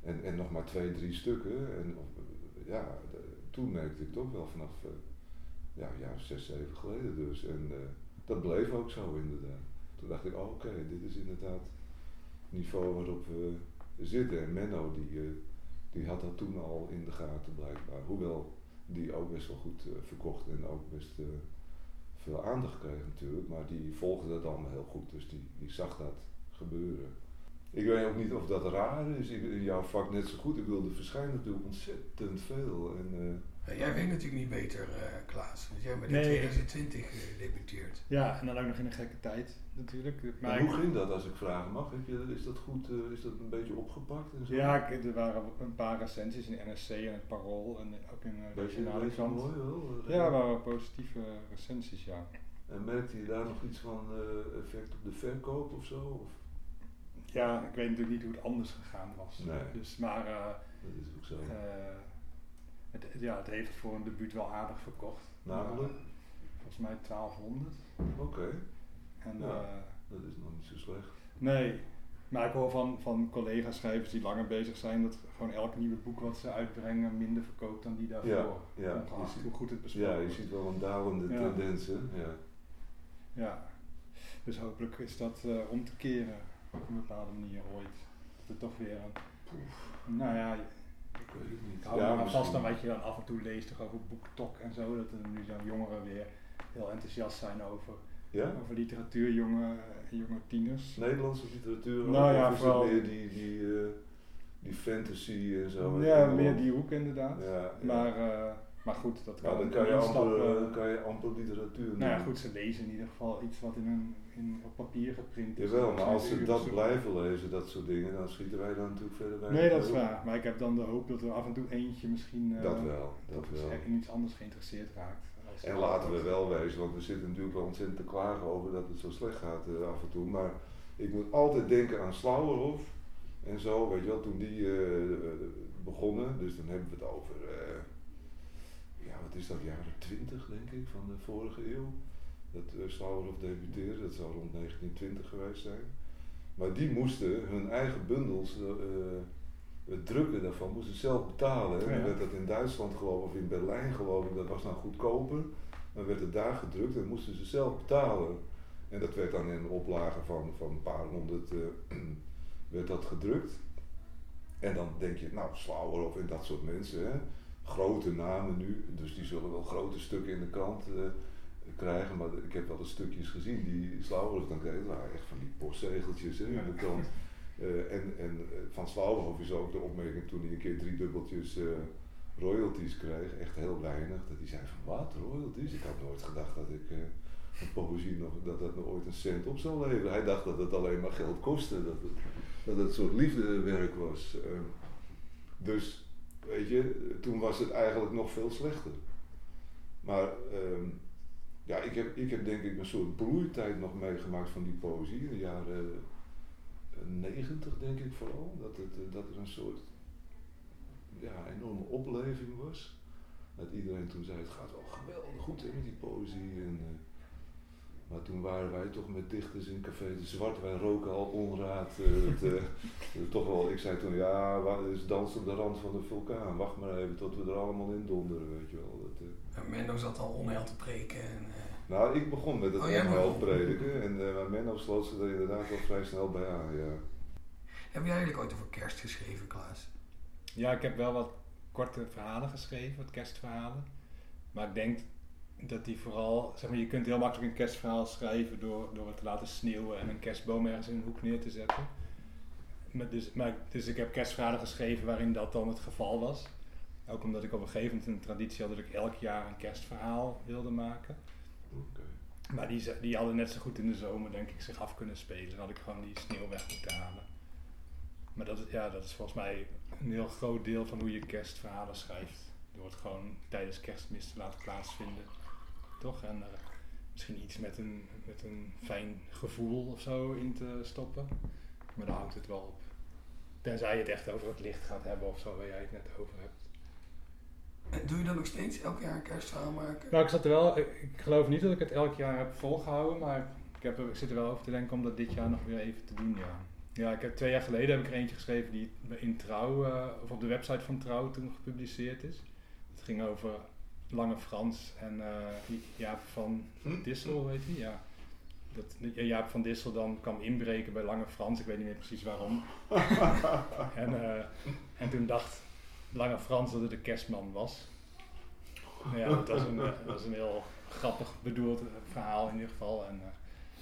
En, en nog maar twee, drie stukken. En ja, toen merkte ik toch wel vanaf, eh, ja, een jaar zes, zeven geleden dus. En eh, dat bleef ook zo inderdaad. Toen dacht ik, oh, oké, dit is inderdaad het niveau waarop we zitten. En Menno, die, eh, die had dat toen al in de gaten blijkbaar. Hoewel die ook best wel goed verkocht en ook best veel aandacht kreeg natuurlijk. Maar die volgde dat allemaal heel goed, dus die, die zag dat gebeuren. Ik weet ook niet of dat raar is. Ik, in jouw vak net zo goed. Ik bedoel, er verschijnt natuurlijk ontzettend veel. En, eh, Ja, Jij weet natuurlijk niet beter, eh, Klaas. Want jij bent in Nee. 2020 gedebuteerd. Ja, en dan ook nog in een gekke tijd natuurlijk. maar hoe ging dat als ik vragen mag? Heb je, is dat goed, eh, is dat een beetje opgepakt en zo? Ja, ik- er waren een paar recensies in NSC en het Parool en ook in de regionale krant. mooi wel. eh, Ja, er waren positieve recensies, ja. En merkte je daar nog iets van eh, effect op de verkoop of zo? Of? Ja, ik weet natuurlijk niet hoe het anders gegaan was. Nee. Dus, maar eh, Dat is ook zo. eh, het, ja, het heeft voor een debuut wel aardig verkocht. Namelijk? Volgens mij 1200. Oké, En, Ja. eh, dat is nog niet zo slecht. nee, maar ik hoor van, van collega-schrijvers die langer bezig zijn dat gewoon elk nieuwe boek wat ze uitbrengen minder verkoopt dan die daarvoor. Ja, ja, Ongeacht je ziet- hoe goed het besproken Ja, je ziet wel een dalende Ja. tendens, hè? Ja. Ja, dus hopelijk is dat om te keren op een bepaalde manier ooit. Dat het toch weer een. Nou ja, Ik weet het niet. hou ja, maar vast aan wat je dan af en toe leest toch over BookTok en zo. Dat er nu zo'n jongeren weer heel enthousiast zijn over, Ja? over literatuur, jonge, jonge tieners. Nederlandse literatuur? Nou ja, vooral- meer die, die, eh, die fantasy en zo? Ja, meer die hoek inderdaad. Ja, ja. Maar, eh, maar goed, dat kan Ja, dan een kan je, amper, eh, dan kan je amper literatuur Nou ja, goed, ze lezen in ieder geval iets wat in een, in, op papier geprint is. Jawel, maar als ze dat blijven lezen, dat soort dingen, dan schieten wij dan natuurlijk verder bij. Nee, dat is waar. Maar ik heb dan de hoop dat er af en toe eentje misschien eh, Dat wel, dat wel. in iets anders geïnteresseerd raakt. En laten we wel wezen, want we zitten natuurlijk wel ontzettend te klagen over dat het zo slecht gaat eh, af en toe. Maar ik moet altijd denken aan Slauerhof en zo, weet je wel, toen die eh, eh, begonnen. Dus dan hebben we het over, eh, wat is dat, jaren 20 denk ik, van de vorige eeuw. Dat uh, Slauerhof debuteerde, dat zou rond 1920 geweest zijn. Maar die moesten hun eigen bundels, eh, eh, het drukken daarvan, moesten ze zelf betalen. Ja. Dan werd dat in Duitsland geloof of in Berlijn geloof ik, dat was dan goedkoper. Dan werd het daar gedrukt en moesten ze zelf betalen. En dat werd dan in een oplage van, van een paar honderd eh, werd dat gedrukt. En dan denk je, nou, Slauerhoff en dat soort mensen, hè, grote namen nu, dus die zullen wel grote stukken in de krant eh, krijgen. Maar ik heb wel eens stukjes gezien die Slauerhoff dan kreeg, dat waren echt van die postzegeltjes hè, in de krant. Eh, en en eh, van Slauerhoff is ook de opmerking toen hij een keer drie dubbeltjes royalties kreeg, echt heel weinig, dat hij zei van wat, royalties? Ik had nooit gedacht dat ik een poëzie nog, dat dat nog ooit een cent op zou leveren. Hij dacht dat het alleen maar geld kostte, dat het, dat het een soort liefdewerk was. Eh, dus, weet je, toen was het eigenlijk nog veel slechter. Maar ehm, ja, ik heb, ik heb denk ik een soort bloeitijd nog meegemaakt van die poëzie, in de jaren eh, negentig denk ik vooral. Dat, het, eh, dat er een soort ja, enorme opleving was. Dat iedereen toen zei, het gaat wel geweldig goed hè, met die poëzie. En, eh, maar toen waren wij toch met dichters in Café de Zwart, wij roken al onraad. eh, het, eh, het toch wel, ik zei toen, ja, het is dans op de rand van de vulkaan. Wacht maar even tot we er allemaal in donderen, weet je wel. Dat, eh. Menno zat al onheil te preken. En, eh, Nou, ik begon met het Oh, onheil prediken en eh Menno sloot zich er inderdaad wel vrij snel bij aan, ja. heb jij eigenlijk ooit over kerst geschreven, Klaas? Ja, ik heb wel wat korte verhalen geschreven, wat kerstverhalen. Maar ik denk dat die vooral, zeg maar, je kunt heel makkelijk een kerstverhaal schrijven door, door het te laten sneeuwen en een kerstboom ergens in een hoek neer te zetten. Maar dus, maar, dus ik heb kerstverhalen geschreven waarin dat dan het geval was. Ook omdat ik op een gegeven moment een traditie had dat ik elk jaar een kerstverhaal wilde maken. Maar die, die hadden net zo goed in de zomer, denk ik, zich af kunnen spelen. Dan had ik gewoon die sneeuw weg moeten halen. Maar dat, ja, dat is volgens mij een heel groot deel van hoe je kerstverhalen schrijft. Door het gewoon tijdens kerstmis te laten plaatsvinden. Toch? En er misschien iets met een, met een fijn gevoel of zo in te stoppen. Maar dan houdt het wel op. Tenzij je het echt over het licht gaat hebben of zo, waar jij het net over hebt. En doe je dan nog steeds elk jaar een kerstverhaal maken? Nou, ik zat er wel. Ik, ik geloof niet dat ik het elk jaar heb volgehouden, maar ik, heb er, ik zit er wel over te denken om dat dit jaar nog weer even te doen, ja. Ja, ik heb twee jaar geleden heb ik er eentje geschreven die in Trouw, eh, of op de website van Trouw toen gepubliceerd is. Het ging over Lange Frans en eh, Jaap van Dissel, weet je? Ja. Dat ja, Jaap van Dissel dan kwam inbreken bij Lange Frans, ik weet niet meer precies waarom. en, eh, en toen dacht Lange Frans dat het de kerstman was. Nou ja, dat was een, eh, dat was een heel grappig bedoeld verhaal in ieder geval. En eh,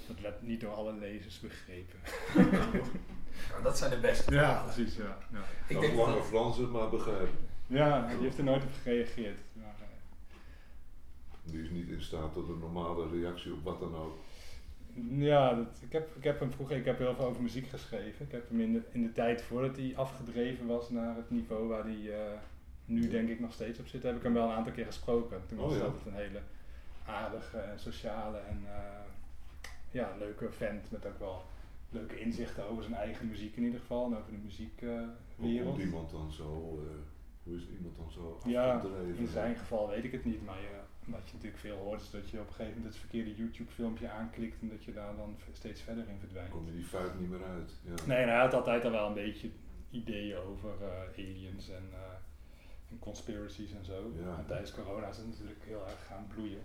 dat werd niet door alle lezers begrepen. Ja, dat zijn de beste Ja, precies, ja. ja. Ik denk lange dat, Frans het maar begrijpen. Ja, die heeft er nooit op gereageerd. Die is niet in staat tot een normale reactie op wat dan ook. Ja, dat, ik, heb, ik heb hem vroeger ik heb heel veel over muziek geschreven. Ik heb hem in de, in de tijd voordat hij afgedreven was naar het niveau waar hij eh, nu denk ik nog steeds op zit, heb ik hem wel een aantal keer gesproken. Toen was Oh, ja. altijd een hele aardige en sociale en eh, ja, leuke vent met ook wel leuke inzichten over zijn eigen muziek in ieder geval en over de Hoe muziekwereld. komt iemand dan zo, eh, hoe is iemand dan zo Ja, afgedreven? in zijn geval weet ik het niet, maar je, wat je natuurlijk veel hoort is dat je op een gegeven moment het verkeerde YouTube filmpje aanklikt en dat je daar dan steeds verder in verdwijnt. kom je die fuik niet meer uit. Ja. Nee, nou, hij had altijd al wel een beetje ideeën over eh, aliens en, eh, en conspiracies en zo. Ja. En tijdens corona is het natuurlijk heel erg gaan bloeien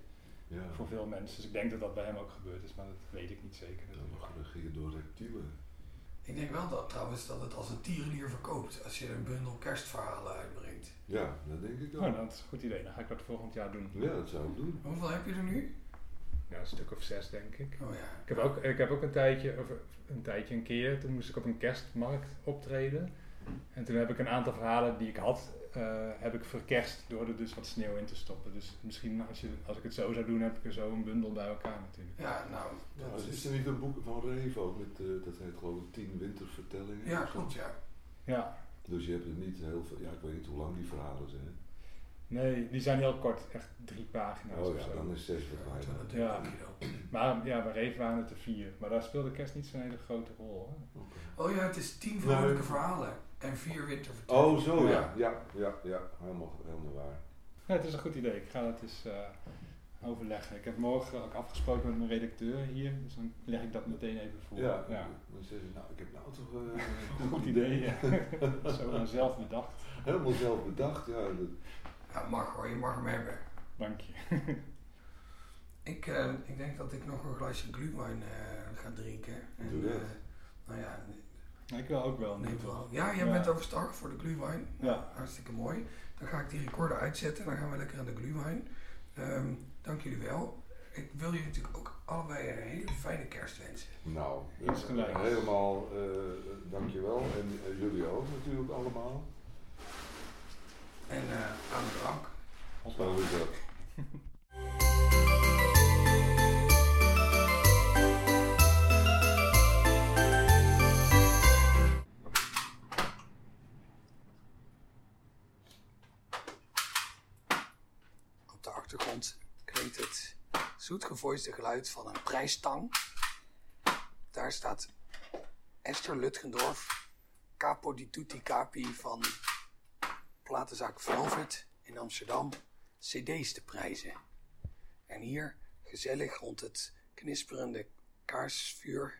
ja. voor veel mensen. Dus ik denk dat dat bij hem ook gebeurd is, maar dat weet ik niet zeker. Dan geregeerd door reptielen. Ik denk wel dat trouwens dat het als een tierenlier verkoopt als je een bundel kerstverhalen uitbrengt. Ja, dat denk ik ook. Oh, dat is een goed idee. Dan ga ik dat volgend jaar doen. Ja, dat zou ik doen. Hoeveel heb je er nu? Ja, een stuk of zes denk ik. Oh ja. Ik heb ook, ik heb ook een, tijdje, of een tijdje een keer, toen moest ik op een kerstmarkt optreden. En toen heb ik een aantal verhalen die ik had, eh, heb ik verkerst door er dus wat sneeuw in te stoppen. Dus misschien als, je, als ik het zo zou doen, heb ik er zo een bundel bij elkaar natuurlijk. Ja, nou, Ja, dat is is... er niet een boek van ook met, eh, dat heet geloof ik tien wintervertellingen? Ja, klopt, ja. Ja, Dus je hebt er niet heel veel, ja ik weet niet hoe lang die verhalen zijn. nee, die zijn heel kort, echt drie pagina's Oh of ja, zo. dan is zes wat Ja, weinig. Ja. wel. Maar ja, bij Reef waren het er vier. Maar daar speelde kerst niet zo'n hele grote rol. Hoor. Oké. Oh ja, het is tien Nee. vrolijke verhalen en vier wintervertellingen. Oh zo Ja. ja, ja, ja, ja, helemaal, helemaal waar. Ja, het is een goed idee. Ik ga dat eens eh, overleggen. Ik heb morgen ook afgesproken met mijn redacteur hier. Dus dan leg ik dat meteen even voor. Ja, ja. dan zeg je nou ik heb nou toch eh, Een goed idee, ja. Zo zelf bedacht. Helemaal zelf bedacht, ja. Dat, Ja, mag hoor, je mag hem hebben. Dank je. Ik, eh, ik denk dat ik nog een glaasje glühwein eh ga drinken. En, Doe dat. nou ja, ik wil ook wel. neem wel. Ja, jij Ja. bent overstag voor de glühwein. Ja. Hartstikke mooi. Dan ga ik die recorder uitzetten. Dan gaan we lekker aan de glühwein. Ehm, dank jullie wel. Ik wil jullie natuurlijk ook allebei een hele fijne kerst wensen. nou, Dat is gelijk. helemaal eh dankjewel. En eh, jullie ook natuurlijk allemaal. En eh, aan de drank. Zo is zoetgevoiste geluid van een prijstang. Daar staat Esther Lutgendorf, capo di tutti capi van platenzaak Velvet in Amsterdam, cd's te prijzen. En hier, gezellig rond het knisperende kaarsvuur,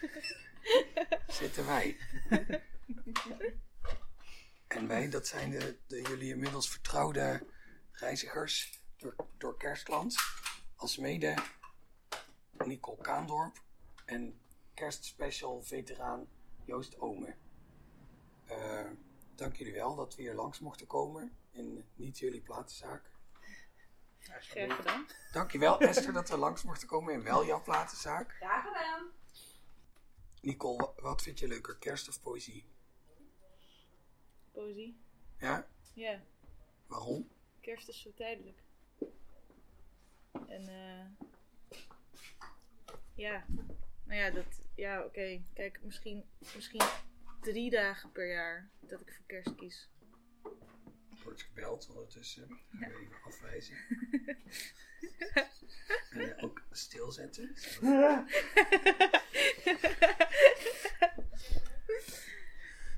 zitten wij. En wij, dat zijn de, de jullie inmiddels vertrouwde reizigers door, door Kerstland. Als mede Nicole Kaandorp en kerstspecial veteraan Joost Ome. Eh, dank jullie wel dat we hier langs mochten komen in niet jullie platenzaak. Graag gedaan. Dankjewel Esther dat we langs mochten komen in wel jouw platenzaak. Graag gedaan. Nicole, wa- wat vind je leuker, kerst of poëzie? Poëzie. Ja, Ja, waarom? kerst is zo tijdelijk. En eh ja, nou ja, dat, ja, oké. Kijk, misschien, misschien drie dagen per jaar dat ik voor kerst kies. Wordt gebeld ondertussen. Gaan we even afwijzen. en ook stilzetten.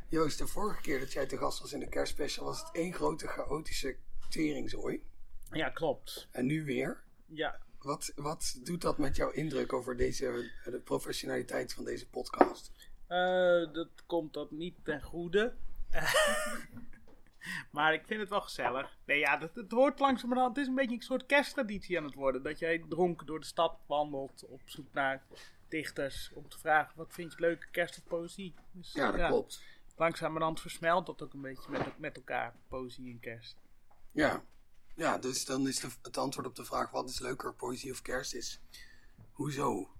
Joost, de vorige keer dat jij te gast was in de kerstspecial was het één grote chaotische teringzooi. Ja, klopt. En nu weer. Ja, Wat, wat doet dat met jouw indruk over deze, de professionaliteit van deze podcast? eh, dat komt dat niet ten goede. maar ik vind het wel gezellig. Nee, ja, het, het hoort langzamerhand. Het is een beetje een soort kersttraditie aan het worden. Dat jij dronken door de stad wandelt op zoek naar dichters. Om te vragen, wat vind je leuke kerst of poëzie? Dus, Ja, dat klopt. Langzamerhand versmelt dat ook een beetje met, met elkaar, poëzie en kerst. Ja, ja dus dan is de, het antwoord op de vraag wat is leuker, poëzie of kerst, is hoezo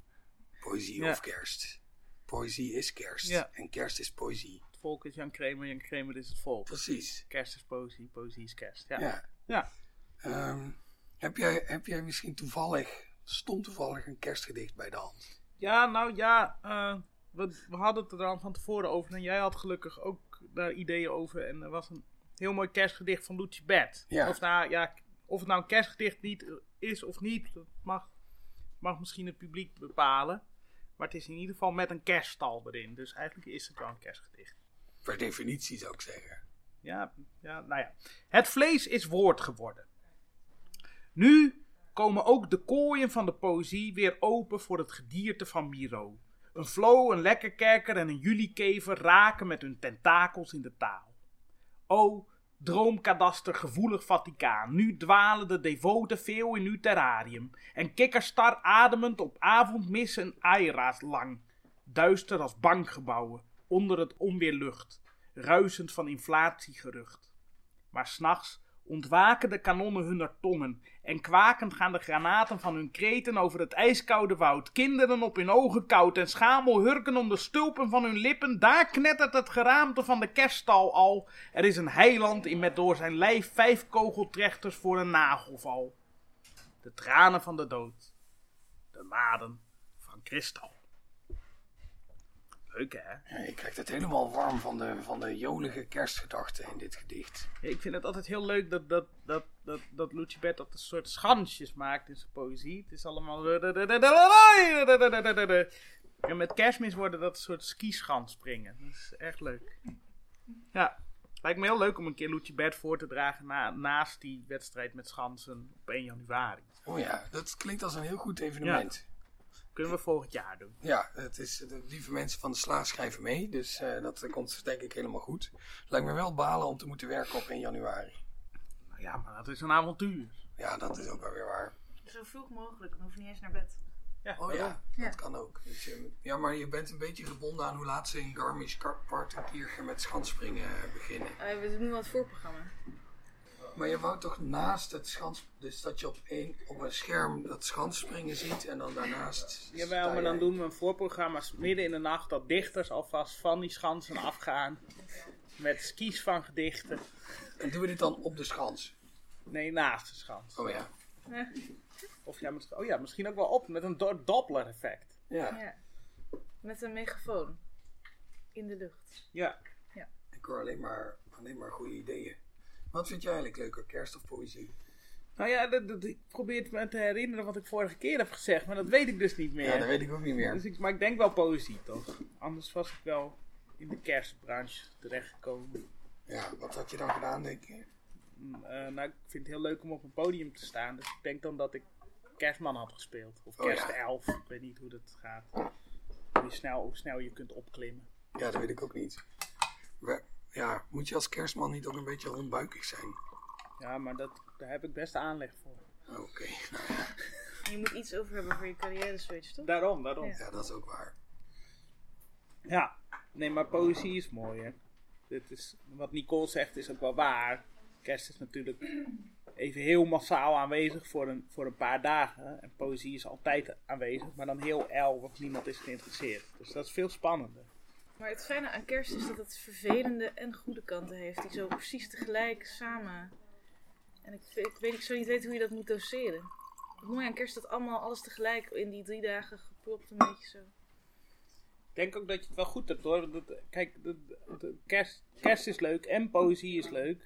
poëzie Ja. of kerst? poëzie is kerst. Ja. En kerst is poëzie. Het volk is Jan Kramer, Jan Kramer is het volk. Precies. Kerst is poëzie, poëzie is kerst. Ja. Ja. Ja. Ehm, heb, jij, heb jij misschien toevallig, stom toevallig, een kerstgedicht bij de hand? Ja, nou ja, eh, we, we hadden het er dan van tevoren over. En jij had gelukkig ook daar ideeën over. En er was een heel mooi kerstgedicht van Lucie Bert. Ja. Of, nou, ja, of het nou een kerstgedicht niet is of niet, dat mag, mag misschien het publiek bepalen. Maar het is in ieder geval met een kerststal erin. Dus eigenlijk is het wel een kerstgedicht. Per definitie zou ik zeggen. Ja, ja, nou ja. Het vlees is woord geworden. Nu komen ook de kooien van de poëzie weer open voor het gedierte van Miro. Een flow, een lekkerkerker en een juliekever raken met hun tentakels in de taal. O, droomkadaster gevoelig Vaticaan, nu dwalen de devoten veel in uw terrarium. En kikkerstar ademend op avondmis een aira's lang. Duister als bankgebouwen, onder het onweerlucht, ruisend van inflatiegerucht. Maar s'nachts ontwaken de kanonnen hunner tongen en kwakend gaan de granaten van hun kreten over het ijskoude woud. Kinderen op hun ogen koud en schamel hurken om de stulpen van hun lippen. Daar knettert het geraamte van de kerststal al. Er is een heiland in met door zijn lijf vijf kogeltrechters voor een nagelval. De tranen van de dood. De maden van kristal. Leuk hè? Ja, je krijgt het helemaal warm van de, van de jolige kerstgedachten in dit gedicht. Ja, ik vind het altijd heel leuk dat, dat, dat, dat, dat Lucibert dat een soort schansjes maakt in zijn poëzie. Het is allemaal... En met kerstmis worden dat een soort skischans springen. Dat is echt leuk. Ja, lijkt me heel leuk om een keer Lucibert voor te dragen na, naast die wedstrijd met schansen op 1 januari. Oh ja, dat klinkt als een heel goed evenement. Kunnen we volgend jaar doen. Ja, het is, de lieve mensen van de Sla schrijven mee, dus eh, dat komt denk ik helemaal goed. Lijkt me wel balen om te moeten werken op 1 januari. Nou ja, maar dat is een avontuur. Ja, dat is ook wel weer waar. Zo vroeg mogelijk, dan hoef je niet eens naar bed. Ja, Oh ja, Ja. dat kan ook. Dus, je- ja, maar je bent een beetje gebonden aan hoe laat ze in Garmisch-Partenkirchen met schansspringen eh, beginnen. Uh, we doen wel het voorprogramma. Maar je wou toch naast het schans, dus dat je op, één, op een scherm dat schansspringen ziet en dan daarnaast. Jawel, maar dan doen we een voorprogramma midden in de nacht dat dichters alvast van die schansen afgaan. Met skis van gedichten. En doen we dit dan op de schans? Nee, naast de schans. Oh ja. Of ja, oh ja, misschien ook wel op met een do- Doppler effect. Ja, Ja. Met een megafoon. In de lucht. Ja. ik hoor alleen maar, alleen maar goede ideeën. Wat vind jij eigenlijk leuker, kerst of poëzie? Nou ja, dat, dat- ik probeer het me te herinneren wat ik vorige keer heb gezegd, maar dat weet ik dus niet meer. Ja, dat weet ik ook niet meer. Dus ik, maar ik denk wel poëzie toch? Anders was ik wel in de kerstbranche terechtgekomen. Ja, wat had je dan gedaan, denk je? Mm, eh, nou, ik vind het heel leuk om op een podium te staan, dus ik denk dan dat ik kerstman had gespeeld. Of Oh ja. kerstelf, ik weet niet hoe dat gaat. Hoe, snel, hoe snel je kunt opklimmen. Ja, dat weet ik ook niet. We- ja, moet je als kerstman niet ook een beetje rondbuikig zijn? Ja, maar dat, daar heb ik best aanleg voor. Oké, nou je moet iets over hebben voor je carrière switch, toch? Daarom, daarom. Ja. ja, dat is ook waar. Ja, nee, maar poëzie is mooi, hè. Dit is, wat Nicole zegt is ook wel waar. Kerst is natuurlijk even heel massaal aanwezig voor een, voor een paar dagen. En poëzie is altijd aanwezig, maar dan heel el, want niemand is geïnteresseerd. Dus dat is veel spannender. Maar het fijne aan kerst is dat het vervelende en goede kanten heeft. Die zo precies tegelijk samen. En ik, ik weet ik zo niet weten hoe je dat moet doseren. Het mooie aan kerst is dat allemaal alles tegelijk in die drie dagen gepropt een beetje zo. Ik denk ook dat je het wel goed hebt hoor. Dat, kijk, de, de- kerst, kerst is leuk en poëzie is leuk.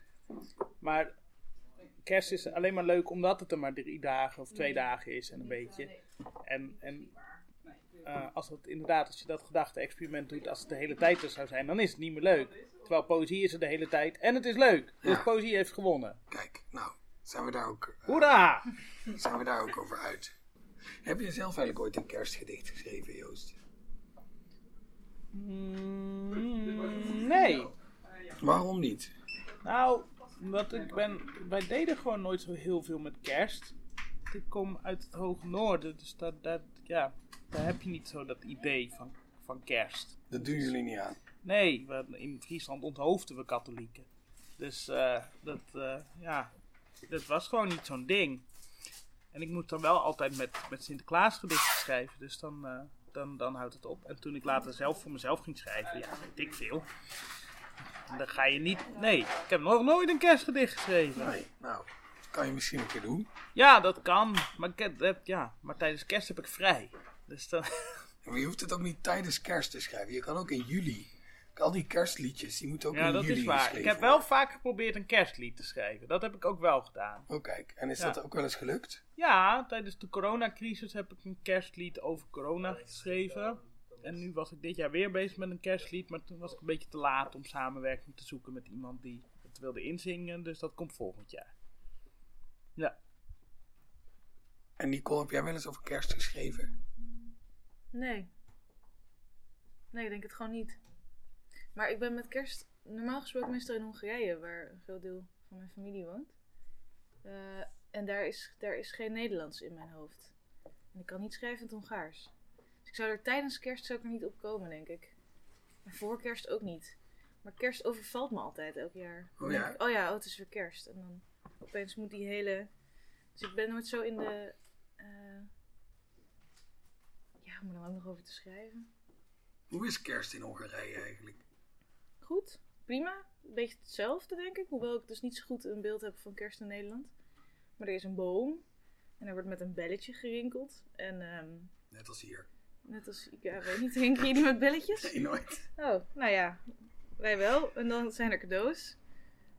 Maar kerst is alleen maar leuk omdat het er maar drie dagen of twee dagen is en een beetje. En, en eh, als het inderdaad, als je dat gedachte-experiment doet, als het de hele tijd er zou zijn, dan is het niet meer leuk. Terwijl poëzie is er de hele tijd en het is leuk. Dus Ja. poëzie heeft gewonnen. Kijk, nou, zijn we daar ook, eh, Hoera! zijn we daar ook over uit. Heb je zelf eigenlijk ooit een kerstgedicht geschreven, Joost? Mm, nee. Waarom niet? Nou, omdat ik ben. Wij deden gewoon nooit zo heel veel met kerst. Ik kom uit het hoge noorden, dus dat, dat, ja, daar heb je niet zo dat idee van, van kerst. Dat doen jullie niet aan. Nee, we, in Friesland onthoofden we katholieken. Dus eh, dat, eh, ja, dat was gewoon niet zo'n ding. En ik moet dan wel altijd met, met Sinterklaas gedichten schrijven. Dus dan, eh, dan, dan houdt het op. En toen ik later zelf voor mezelf ging schrijven, ja, weet ik veel. Dan ga je niet. Nee, ik heb nog nooit een kerstgedicht geschreven. Nee, nou, dat kan je misschien een keer doen. Ja, dat kan. Maar, ik heb, heb- ja, maar tijdens kerst heb ik vrij. Dus dan. Maar je hoeft het ook niet tijdens kerst te schrijven. Je kan ook in juli. Al die kerstliedjes, die moeten ook Ja, in dat juli is waar. Ik heb wel vaak geprobeerd een kerstlied te schrijven. Dat heb ik ook wel gedaan. Oh kijk, en is Ja. dat ook wel eens gelukt? Ja, tijdens de coronacrisis heb ik een kerstlied over corona geschreven. En nu was ik dit jaar weer bezig met een kerstlied. Maar toen was ik een beetje te laat om samenwerking te zoeken met iemand die het wilde inzingen. Dus dat komt volgend jaar. Ja. En Nicole, heb jij wel eens over kerst geschreven? Nee. Nee, ik denk het gewoon niet. Maar ik ben met kerst normaal gesproken meestal in Hongarije, waar een groot deel van mijn familie woont. Eh, en daar is, daar is geen Nederlands in mijn hoofd. En ik kan niet schrijven in het Hongaars. Dus ik zou er tijdens kerst zou ik er niet op komen, denk ik. En voor kerst ook niet. Maar kerst overvalt me altijd elk jaar. Oh ja? ik, oh ja, oh, het is weer kerst. En dan opeens moet die hele... Dus ik ben nooit zo in de... eh, Ja, om er ook nog over te schrijven. Hoe is kerst in Hongarije eigenlijk? Goed, prima. Een beetje hetzelfde, denk ik. Hoewel ik dus niet zo goed een beeld heb van kerst in Nederland. Maar er is een boom. En er wordt met een belletje gerinkeld. En ehm, Net als hier. net als, ik ja, weet niet, rinkelen jullie met belletjes? Nee, nooit. Oh, nou ja, wij wel. En dan zijn er cadeaus.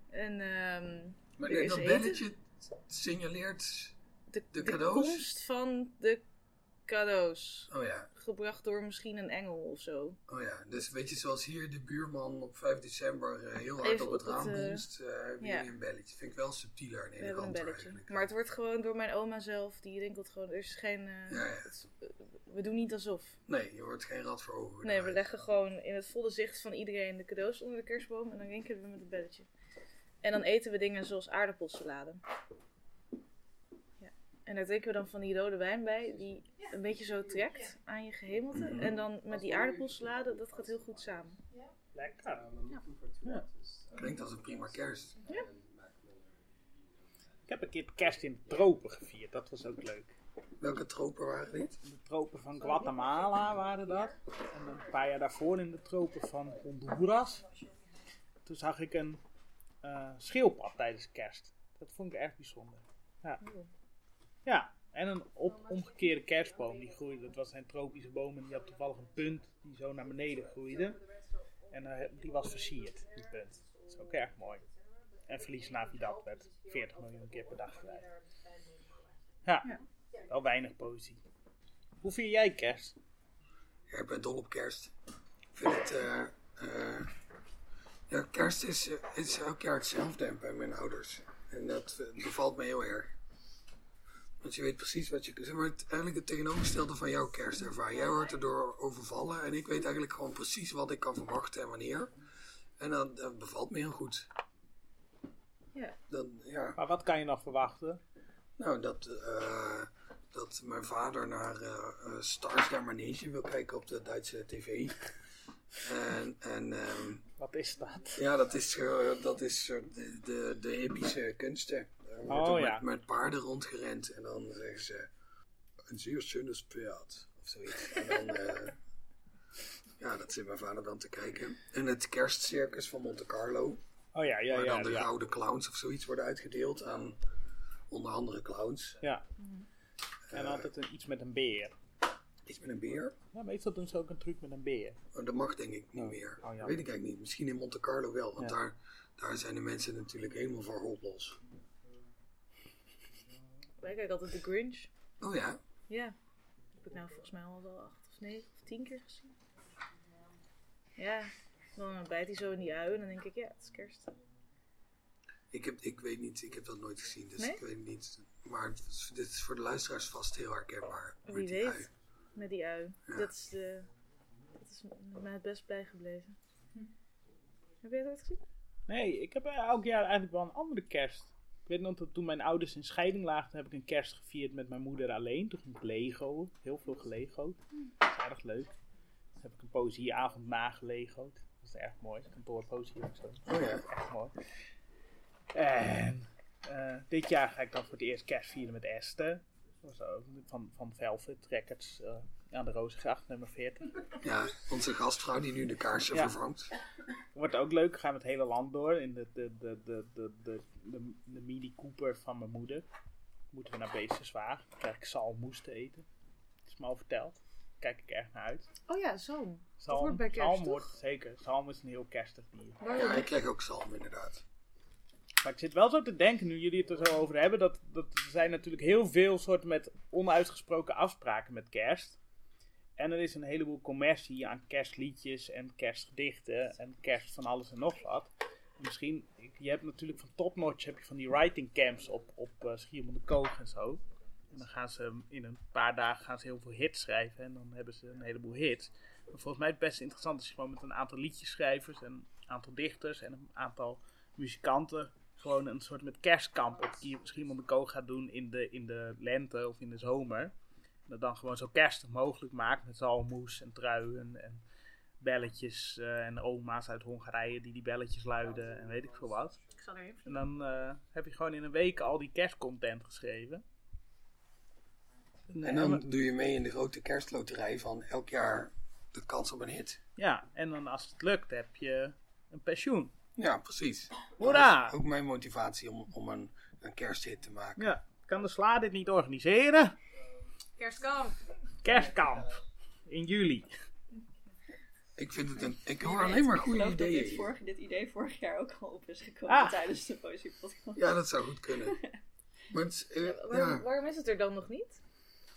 En ehm, Maar dat belletje signaleert... de, De de komst van de cadeaus. Oh ja, Gebracht door misschien een engel of zo. oh ja. Dus weet je, zoals hier de buurman op 5 december eh, heel hard Even op het raam eh, bonst, eh, ja. jullie een belletje. Vind ik wel subtieler en hebben een eleganter belletje. eigenlijk. Maar het wordt gewoon door mijn oma zelf. Die rinkelt gewoon. Er is geen. eh, Ja, ja. het- we doen niet alsof. Nee, je wordt geen rad voor ogen. Nee, we leggen gewoon in het volle zicht van iedereen de cadeaus onder de kerstboom en dan rinkelen we met het belletje. En dan eten we dingen zoals aardappelsalade. Ja. En daar drinken we dan van die rode wijn bij, die een beetje zo trekt aan je gehemelte. En dan met die aardappelsalade, dat gaat heel goed samen. Lekker. Klinkt als een prima kerst. Ik heb een keer kerst in de tropen gevierd. Dat was ook leuk. Welke tropen waren dit? De tropen van Guatemala waren dat. En een paar jaar daarvoor in de tropen van Honduras. Toen zag ik een eh, schildpad tijdens kerst. Dat vond ik erg bijzonder. Ja. Ja, en een op, omgekeerde kerstboom die groeide. Dat was een tropische boom en die had toevallig een punt die zo naar beneden groeide. En eh, die was versierd, die punt. Dat is ook erg mooi. En Verlies Navidad werd 40 miljoen keer per dag gewijd. Ja, wel weinig poëzie. Hoe vier jij kerst? Ja, ik ben dol op kerst. Ik vind het... eh, eh, ja, kerst is, is elk jaar hetzelfde bij mijn ouders. En dat bevalt me heel erg. Want je weet precies wat je... Zeg maar, het, eigenlijk het tegenovergestelde van jouw kerstervaring. Jij wordt erdoor overvallen en ik weet eigenlijk gewoon precies wat ik kan verwachten en wanneer. En dat, dat bevalt me heel goed. Ja. Dan, ja. Maar wat kan je nog verwachten? Nou, dat, eh, dat mijn vader naar eh, eh, Stars der Manege wil kijken op de Duitse tv. En, en ehm, Wat is dat? ja, dat is, dat is de, de, de epische kunsten. Oh, ja. met, met paarden rondgerend en dan zeggen ze een zeer schönes pferd of zoiets. En dan, eh, ja, dat zit mijn vader dan te kijken. En het kerstcircus van Monte Carlo. Oh ja, ja, waar ja. dan de ja. gouden clowns of zoiets worden uitgedeeld aan onder andere clowns. ja. En altijd een, iets met een beer. Iets met een beer. Ja, meestal doen ze ook een truc met een beer. Maar dat mag denk ik niet Oh. meer. Oh, ja. Weet ik eigenlijk niet. Misschien in Monte Carlo wel, want Ja. daar, daar zijn de mensen natuurlijk helemaal van los. Wij kijken altijd de Grinch. Oh ja, Ja. Heb ik nou volgens mij al wel acht of negen of tien keer gezien. Ja. Dan bijt hij zo in die ui en dan denk ik, ja, het is kerst. ik, heb, ik weet niet, ik heb dat nooit gezien, dus Nee? ik weet niet. Maar het dit is voor de luisteraars vast heel herkenbaar. Wie met die weet. ui. Met die ui. Ja. Dat is de... Dat is mij het best bijgebleven. Heb jij het ooit gezien? Nee, ik heb eh, elk jaar eigenlijk wel een andere kerst. Ik weet nog dat toen mijn ouders in scheiding lagen, heb ik een kerst gevierd met mijn moeder alleen. Toen ging ik Lego, heel veel gelego'd. Dat is erg leuk. Toen heb ik een poëzieavond nagelego'd. Dat is erg mooi. Kantoorpoëzie ook zo. Oh ja. Echt mooi. En eh, dit jaar ga ik dan voor het eerst kerst vieren met Esther. Van, van Velvet Records eh, aan de Rozengracht, nummer 40. Ja, onze gastvrouw die nu de kaarsen Ja. vervangt. Wordt ook leuk, gaan we het hele land door in de, de, de, de, de, de, de, de Mini Cooper van mijn moeder. Moeten we naar Beesterswaag. Dan krijg ik zalmoes te eten. Dat is me al verteld. Kijk ik erg naar uit. Oh ja, zalm. Zalm, hoort bij kerst, zalm hoort zeker. Zalm is een heel kerstig dier. Ja, ik krijg ook zalm inderdaad. Maar ik zit wel zo te denken, nu jullie het er zo over hebben, dat, dat er zijn natuurlijk heel veel soorten met onuitgesproken afspraken met kerst. En er is een heleboel commercie aan kerstliedjes en kerstgedichten en kerst van alles en nog wat. En misschien, je hebt natuurlijk van Topnotch heb je van die writing camps op, op uh, Schiermonnikoog en zo. En dan gaan ze in een paar dagen gaan ze heel veel hits schrijven en dan hebben ze een heleboel hits. Maar volgens mij is het best interessant je gewoon met een aantal liedjeschrijvers en een aantal dichters en een aantal muzikanten gewoon een soort met kerstkamp op Schiermonnikoog gaat doen in de, in de lente of in de zomer. En dat dan gewoon zo kerstig mogelijk maakt met zalmoes en truien en belletjes eh, en oma's uit Hongarije die die belletjes luiden en weet ik veel wat. Ik zal er even. En dan eh, heb je gewoon in een week al die kerstcontent geschreven. En dan doe je mee in de grote kerstloterij van elk jaar de kans op een hit. Ja, en dan als het lukt heb je een pensioen. Ja, precies. Hoera! Dat is ook mijn motivatie om, om een, een kersthit te maken. Ja, kan de SLA dit niet organiseren? Kerstkamp. Kerstkamp in juli. Ik vind het een. Ik hoor alleen maar goede Ik geloof dat ideeën. dit, dit idee vorig jaar ook al op is gekomen Ah. tijdens de poëziepodcast. Ja, dat zou goed kunnen. Maar het is, eh, Waarom, ja, waarom is het er dan nog niet?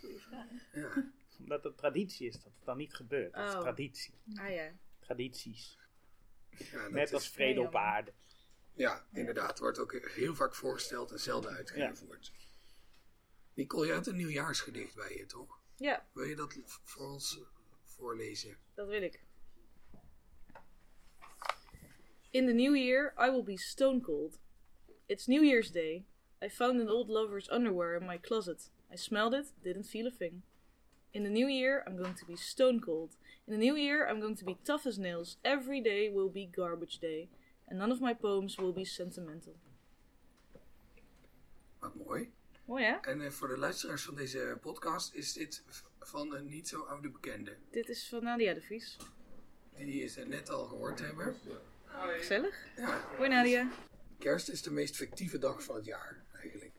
Goeie vraag. ja. Omdat het traditie is dat het dan niet gebeurt. Dat is Oh. traditie. Ah ja. Tradities. Ja, dat Net als vrede op aarde. ja, inderdaad. Wordt ook heel vaak voorgesteld en zelden uitgevoerd. Nicole, je hebt een nieuwjaarsgedicht bij je, toch? Ja, Wil je dat voor ons eh, voorlezen? dat wil ik. In the new year, I will be stone cold. It's New Year's Day. I found an old lover's underwear in my closet. I smelled it, didn't feel a thing. In the new year, I'm going to be stone cold. In the new year, I'm going to be tough as nails. Every day will be garbage day. And none of my poems will be sentimental. Wat mooi. Mooi hè? En eh, voor de luisteraars van deze podcast is dit van een niet zo oude bekende. Dit is van Nadia de Vries. Die ze net al gehoord hebben. Gezellig. Ja, Hoi Nadia. kerst is de meest fictieve dag van het jaar, eigenlijk.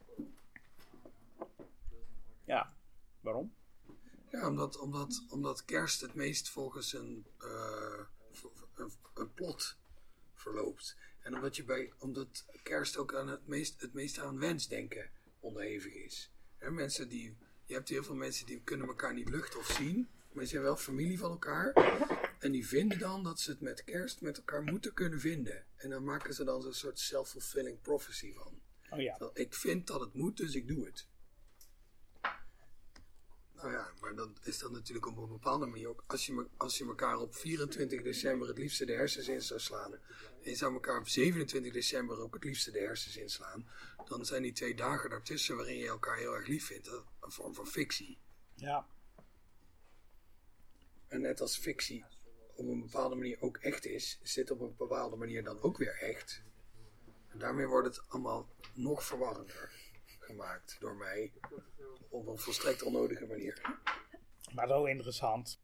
Ja. Waarom? Ja, omdat, omdat, omdat kerst het meest volgens een, eh, een, een plot verloopt. En omdat, je bij, omdat kerst ook aan het, meest, het meest aan wensdenken onderhevig is. Hè, mensen die, je hebt heel veel mensen die kunnen elkaar niet luchten of zien, maar ze zijn wel familie van elkaar. En die vinden dan dat ze het met kerst met elkaar moeten kunnen vinden. En dan maken ze dan zo'n soort self-fulfilling prophecy van. Oh ja. Ik vind dat het moet, dus ik doe het. Nou ja, maar dan is dat natuurlijk op een bepaalde manier ook. Als je, me- als je elkaar op 24 december het liefste de hersens in zou slaan. En je zou elkaar op 27 december ook het liefste de hersens inslaan. Dan zijn die twee dagen daartussen waarin je elkaar heel erg lief vindt. Een vorm van fictie. Ja. En net als fictie op een bepaalde manier ook echt is, is dit op een bepaalde manier dan ook weer echt. En daarmee wordt het allemaal nog verwarrender gemaakt door mij. Op een volstrekt onnodige manier. Maar zo interessant.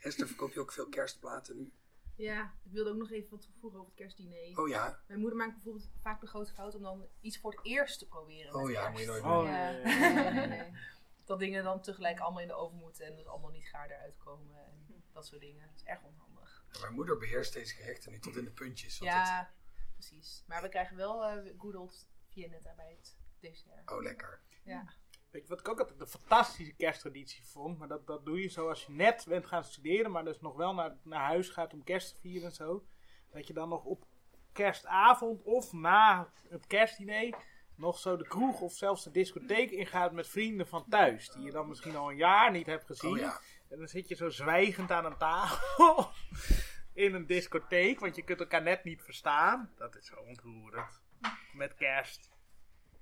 Esther, verkoop je ook veel kerstplaten nu? Ja, ik wilde ook nog even wat toevoegen over het kerstdiner. Oh ja, Mijn moeder maakt bijvoorbeeld vaak de grote fout om dan iets voor het eerst te proberen. oh ja, moet je nooit Oh, doen. Ja, nee. nee, nee, nee. Dat dingen dan tegelijk allemaal in de oven moeten en dus allemaal niet gaar eruit komen en dat soort dingen. Dat is erg onhandig. Mijn moeder beheerst deze gerechten nu tot in de puntjes. want Ja, precies. Maar we krijgen wel eh good old Viennetta bij het dessert. oh, lekker. Ja. Weet je wat ik ook altijd een fantastische kersttraditie vond? Maar dat, dat doe je zo als je net bent gaan studeren, maar dus nog wel naar, naar huis gaat om kerst te vieren en zo. Dat je dan nog op kerstavond of na het kerstdiner nog zo de kroeg of zelfs de discotheek ingaat met vrienden van thuis. Die je dan misschien al een jaar niet hebt gezien. Oh ja. En dan zit je zo zwijgend aan een tafel in een discotheek, want je kunt elkaar net niet verstaan. Dat is zo ontroerend. Met kerst.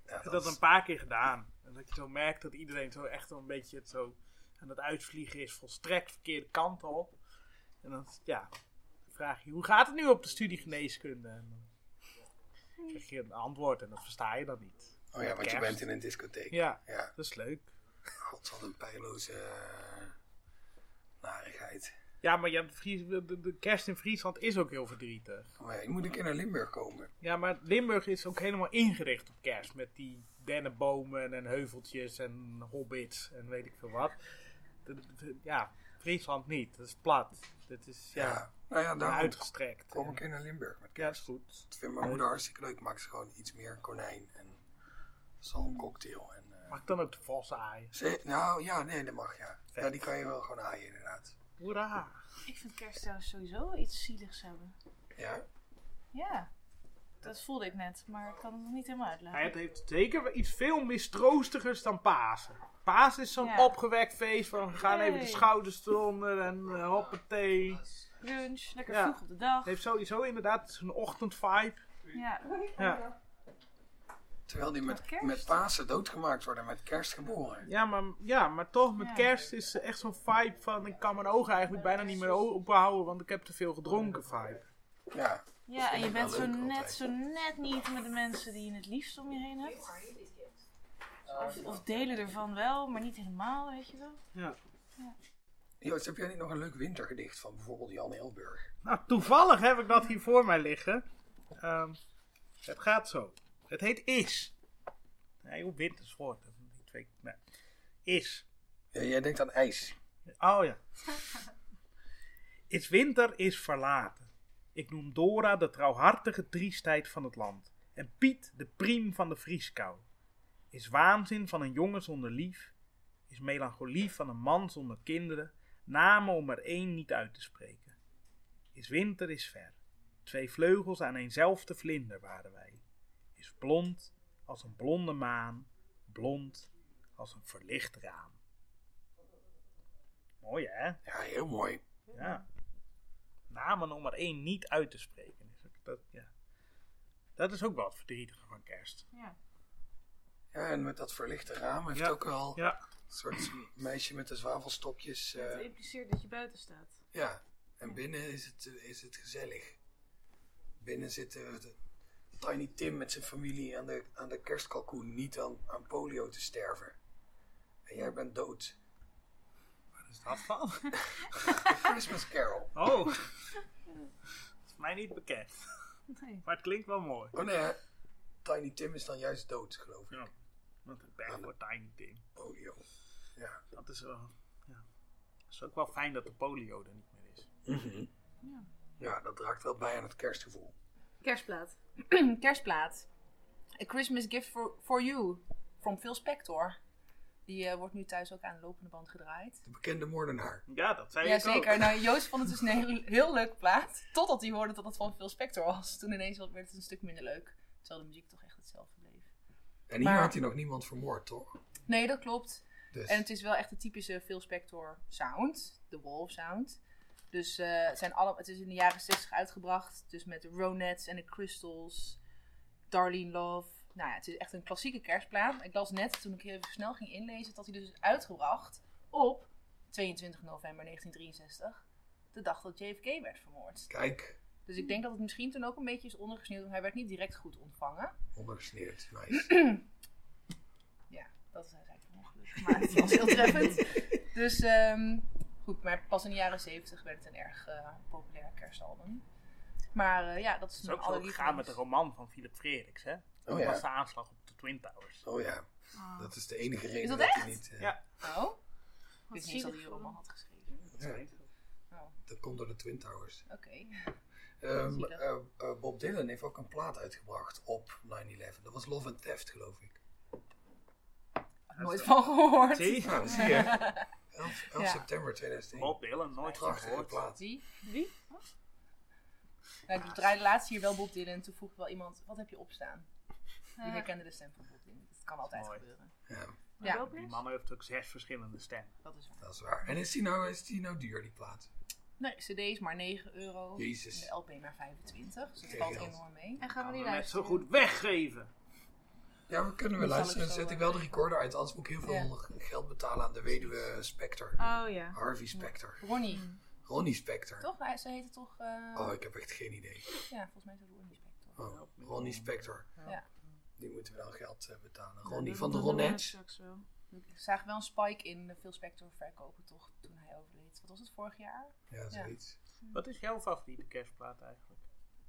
Ja, Ik heb dat een paar keer gedaan. En dat je zo merkt dat iedereen zo echt een beetje het zo aan het uitvliegen is, volstrekt verkeerde kant op. En dan, ja, dan vraag je, hoe gaat het nu op de studie geneeskunde? En dan krijg je een antwoord en dat versta je dan niet. Oh ja, want je bent in een discotheek. Ja, Ja. dat is leuk. God, wat een pijloze eh, narigheid. Ja, maar ja, de, Fries- de, de- de kerst in Friesland is ook heel verdrietig. Maar ja, je moet een keer naar Limburg komen. Ja, maar Limburg is ook helemaal ingericht op kerst. Met die dennenbomen en heuveltjes en hobbits en weet ik veel wat. De- ja, Friesland niet. Dat is plat. Dat is ja, Ja, nou ja, daarom uitgestrekt. kom een keer naar Limburg met Ja, dat kerst. is goed. Dat vindt mijn moeder hartstikke leuk. Maakt ze gewoon iets meer konijn en zalmcocktail. En, eh, Mag ik dan ook de vos aaien? ze- nou ja, nee, dat mag ja. Vet. Ja, die kan je wel gewoon aaien inderdaad. Hoera! Ik vind kerst trouwens sowieso iets zieligs hebben. Ja, Ja, dat voelde ik net, maar ik kan het nog niet helemaal uitleggen. Hij heeft zeker iets veel mistroostigers dan Pasen. Pasen is zo'n Ja. opgewekt feest van we gaan even de schouders eronder en uh, hoppatee. Brunch, lekker Ja. vroeg op de dag. Het heeft sowieso inderdaad zo'n ochtendvibe. Ja. Ja. Terwijl die met, Met Pasen doodgemaakt worden en met kerst geboren. Ja, maar, ja, maar toch met Ja. kerst is echt zo'n vibe van ik kan mijn ogen eigenlijk bijna niet meer openhouden, want ik heb te veel gedronken vibe. Ja, Ja, en je bent zo net, altijd. zo net niet met de mensen die je het liefst om je heen hebt. Of, of delen ervan wel, maar niet helemaal, weet je wel. Ja. Joost, heb jij niet nog een leuk wintergedicht van bijvoorbeeld Jan Elburg? Nou, toevallig heb ik dat hier voor mij liggen. Ehm, het gaat zo. Het heet Is. Nee, hoe winters woord. dat is niet twee- nee. Is. Ja, jij denkt aan ijs. Oh ja. Is winter is verlaten. Ik noem Dora de trouwhartige triestheid van het land. En Piet de priem van de vrieskou. Is waanzin van een jongen zonder lief. Is melancholie van een man zonder kinderen. Namen om er één niet uit te spreken. Is winter is ver. Twee vleugels aan eenzelfde vlinder waren wij. Is blond als een blonde maan. Blond als een verlicht raam. Mooi hè? Ja, heel mooi. Ja. Namen om er één niet uit te spreken. Is ook- Dat, ja. dat is ook wel het verdrietige van kerst. Ja. Ja, en met dat verlichte raam heeft Ja. ook wel Ja. een soort meisje met de zwavelstokjes. eh, Het impliceert dat je buiten staat. ja, en binnen is het, is het gezellig. Binnen zit eh, de- Tiny Tim met zijn familie aan de, aan de kerstkalkoen niet aan, aan polio te sterven. En jij bent dood. Wat is dat van? Christmas Carol. Oh. dat is mij niet bekend. Nee. Maar het klinkt wel mooi. Oh nee. Tiny Tim is dan juist dood, geloof ik. Ja. Want het berg voor Tiny Tim. Polio. Ja. Dat is wel... Ja. Het is ook wel fijn dat de polio er niet meer is. Mhm. Ja, dat draagt wel bij aan het kerstgevoel. Kerstplaat. Kerstplaat. A Christmas Gift for, for You. From Phil Spector. Die eh, wordt nu thuis ook aan de lopende band gedraaid. De bekende moordenaar. Ja, dat zei Ja, ik ook. zeker. Nou, Joost vond het dus een heel, heel leuke plaat. Totdat hij hoorde dat het van Phil Spector was. Toen ineens werd het een stuk minder leuk. Terwijl de muziek toch echt hetzelfde bleef. En hier Maar- had hij nog niemand vermoord, toch? Nee, dat klopt. Dus. En het is wel echt de typische Phil Spector sound. De Wolf sound. Dus eh, het, zijn alle, het is in de jaren 60 uitgebracht. Dus met de Ronettes en de Crystals. Darlene Love. Nou ja, het is echt een klassieke kerstplaat. Ik las net, toen ik even snel ging inlezen, dat hij dus is uitgebracht op 22 november 1963. De dag dat JFK werd vermoord. Kijk, Dus ik denk dat het misschien toen ook een beetje is ondergesneeuwd. Want hij werd niet direct goed ontvangen. ondergesneeuwd. Nice. Ja, dat is eigenlijk een ongeluk. Maar het was heel treffend. Dus ehm, goed, maar pas in de jaren 70 werd het een erg eh, populair kerstalbum. Maar eh, ja, dat is is ook zo gegaan allerlievelings. met de roman van Philip Frederiks, hè? Dat Oh ja. was de aanslag op de Twin Towers. Oh ja, dat is de enige reden Is dat hij echt? niet... eh, Ja. Oh? Ik wist niet dat hij een roman had geschreven. ja, Oh, dat komt door de Twin Towers. oké. Ehm, eh, eh, Bob Dylan heeft ook een plaat uitgebracht op 9-11. Dat was Love and Theft, geloof ik. Nooit van gehoord. Zie? Nou, dat zie je. 11, 11 Ja. september 2001. Bob Dylan, nooit Prachtige gehoord. plaat. Wie? Wie? Wat? Nou, ik draaide laatst hier wel Bob Dylan. Toen vroeg wel iemand, wat heb je opstaan? Die Eh, herkende de stem van Bob Dylan. Dat kan altijd Mooi. gebeuren. Ja, Ja, Die man heeft ook zes verschillende stemmen. dat is waar. dat is waar. En is die nou, is die nou duur, die plaat? Nee, cd is maar 9 euro. Jezus. En de LP maar 25. Dus dat valt enorm mee. En gaan we die net zo luisteren? goed weggeven. Ja, we kunnen we Dat zal luisteren. ik Dan zet ik wel de recorder uit. Anders moet ik heel veel Ja. geld betalen aan de weduwe Spector. Oh ja. Harvey Spector. Ronnie, Ronnie Spector. toch? Hij- Ze heette toch... eh, Oh, ik heb echt geen idee. Ja, volgens mij is het Ronnie Spector. Oh, Ronnie Spector. Ja. Die moeten we dan geld eh, betalen. Ronnie van de Ronettes. wel. Ik zag wel een spike in de veel Spector verkopen toch toen hij overleed. Wat was het vorig jaar? Ja, zoiets. Wat is jouw favoriete kerstplaat eigenlijk?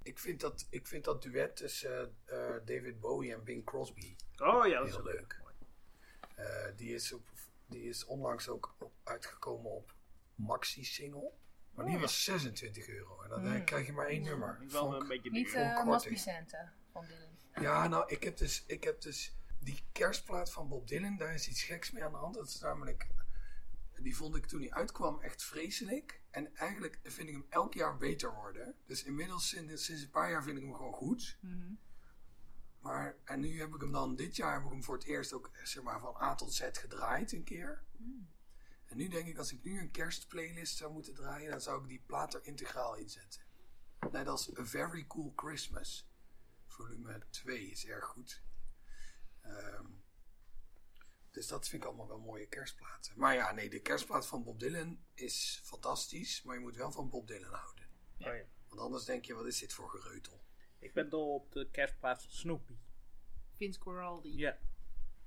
Ik, vind dat, ik vind dat duet tussen eh, eh, David Bowie en Bing Crosby Oh ja, dat is heel ook leuk. Eh, die, is op, die is onlangs ook op- uitgekomen op Maxi Single. Maar die Oh. was 26 euro. En dan Mm. eh, krijg je maar één nummer. Wel Vond een beetje Niet uh, Santa van Dylan. Ja, nou, ik heb, dus, ik heb dus die kerstplaat van Bob Dylan, daar is iets geks mee aan de hand. Dat is namelijk, die vond ik toen hij uitkwam echt vreselijk. En eigenlijk vind ik hem elk jaar beter worden. Dus inmiddels, sinds, sinds een paar jaar vind ik hem gewoon goed. Mhm. Maar, en nu heb ik hem dan, dit jaar heb ik hem voor het eerst ook, zeg maar, van A tot Z gedraaid een keer. En nu denk ik, als ik nu een kerstplaylist zou moeten draaien, dan zou ik die plaat er integraal inzetten. Net als A Very Cool Christmas. Volume 2 is erg goed. Ehm, dus dat vind ik allemaal wel mooie kerstplaten. Maar ja, nee, de kerstplaat van Bob Dylan is fantastisch, maar je moet wel van Bob Dylan houden. Oh ja. Want anders denk je, wat is dit voor gereutel? Ik ben dol op de kerstplaat van Snoopy. Vince Guaraldi. Ja,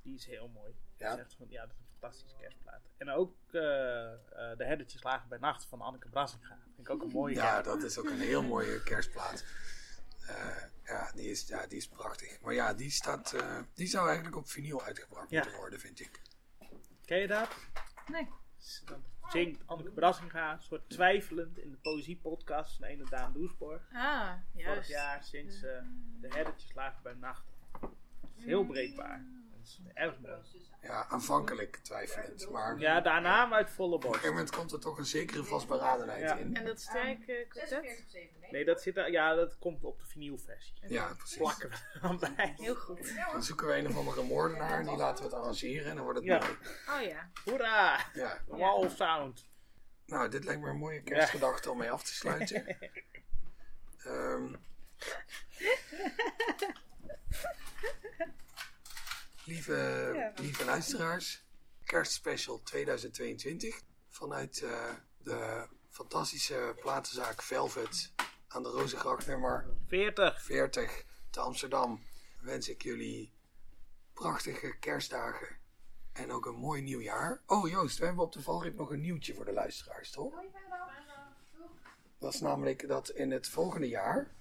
die is heel mooi. Ja? Dat is echt van- ja, dat is een fantastische kerstplaat. En ook eh, eh, De Herdertjes lagen bij nacht van Anneke Brassinga. Vind ik ook een mooie Ja, kerstplaat. dat is ook een heel mooie kerstplaat. Eh, ja, die is, ja, die is prachtig. Maar ja, die, staat, eh, die zou eigenlijk op vinyl uitgebracht Ja. moeten worden, vind ik. Ken je dat? Nee. Dan zingt Anneke Brassinga, een soort twijfelend in de poëziepodcast van ene Daan Doesborg. Ah, Vorig juist. jaar sinds eh, De Herdertjes lagen bij nacht. Is heel breekbaar. Het is erg mooi. Ja, aanvankelijk twijfelend. Maar Ja, daarna uit volle op een borst. gegeven moment komt er toch een zekere vastberadenheid Ja. in. En dat strijkkwartet? Nee, dat, zit, er- ja, dat komt op de vinylversie. Ja, precies. Plakken we dan bij. Heel goed. Dan zoeken we een of andere moordenaar en die laten we het arrangeren en dan wordt het Ja. mooi. Oh ja. Hoera! Ja. Wall Sound. Nou, dit lijkt me een mooie kerstgedachte om mee af te sluiten. Ehm, lieve, lieve luisteraars, kerstspecial 2022 vanuit eh, de fantastische platenzaak Velvet aan de Rozengracht nummer 40. 40 te Amsterdam wens ik jullie prachtige kerstdagen en ook een mooi nieuwjaar. Oh Joost, we hebben op de valreep nog een nieuwtje voor de luisteraars, toch? Dat is namelijk dat in het volgende jaar,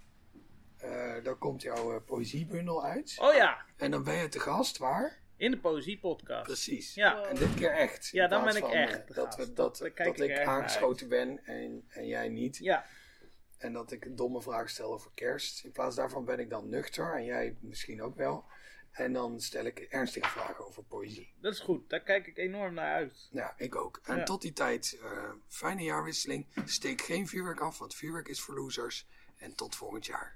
dan komt jouw eh, poëziebundel uit. Oh ja, En dan ben je te gast, waar? in de poëziepodcast. Precies. Ja. En dit keer echt. Ja, dan ben ik van, echt eh, Dat, we, dat, dat ik aangeschoten ben en, en jij niet. Ja, En dat ik een domme vraag stel over kerst. In plaats daarvan ben ik dan nuchter en jij misschien ook wel. En dan stel ik ernstige vragen over poëzie. dat is goed. Daar kijk ik enorm naar uit. Ja, ik ook. En Ja. tot die tijd, eh, fijne jaarwisseling. Steek geen vuurwerk af, want vuurwerk is voor losers. En tot volgend jaar.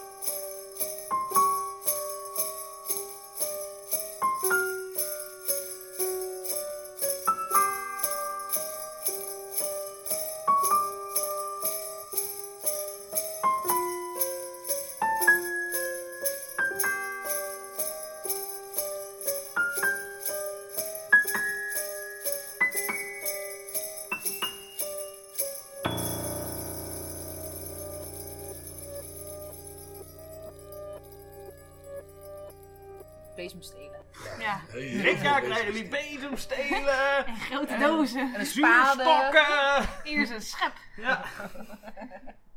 bezemstelen, En grote dozen. En zuurstokken. Eerst een schep. Ja,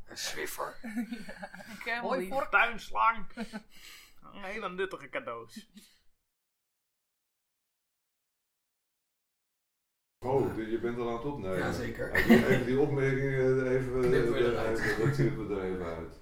Een Swiffer. Eh, mooi voor tuinslang. Een hele nuttige cadeaus. Oh, je bent al aan het opnemen. Jazeker. Even die opmerkingen even, Knippen we eh, eruit. knippen we er even uit.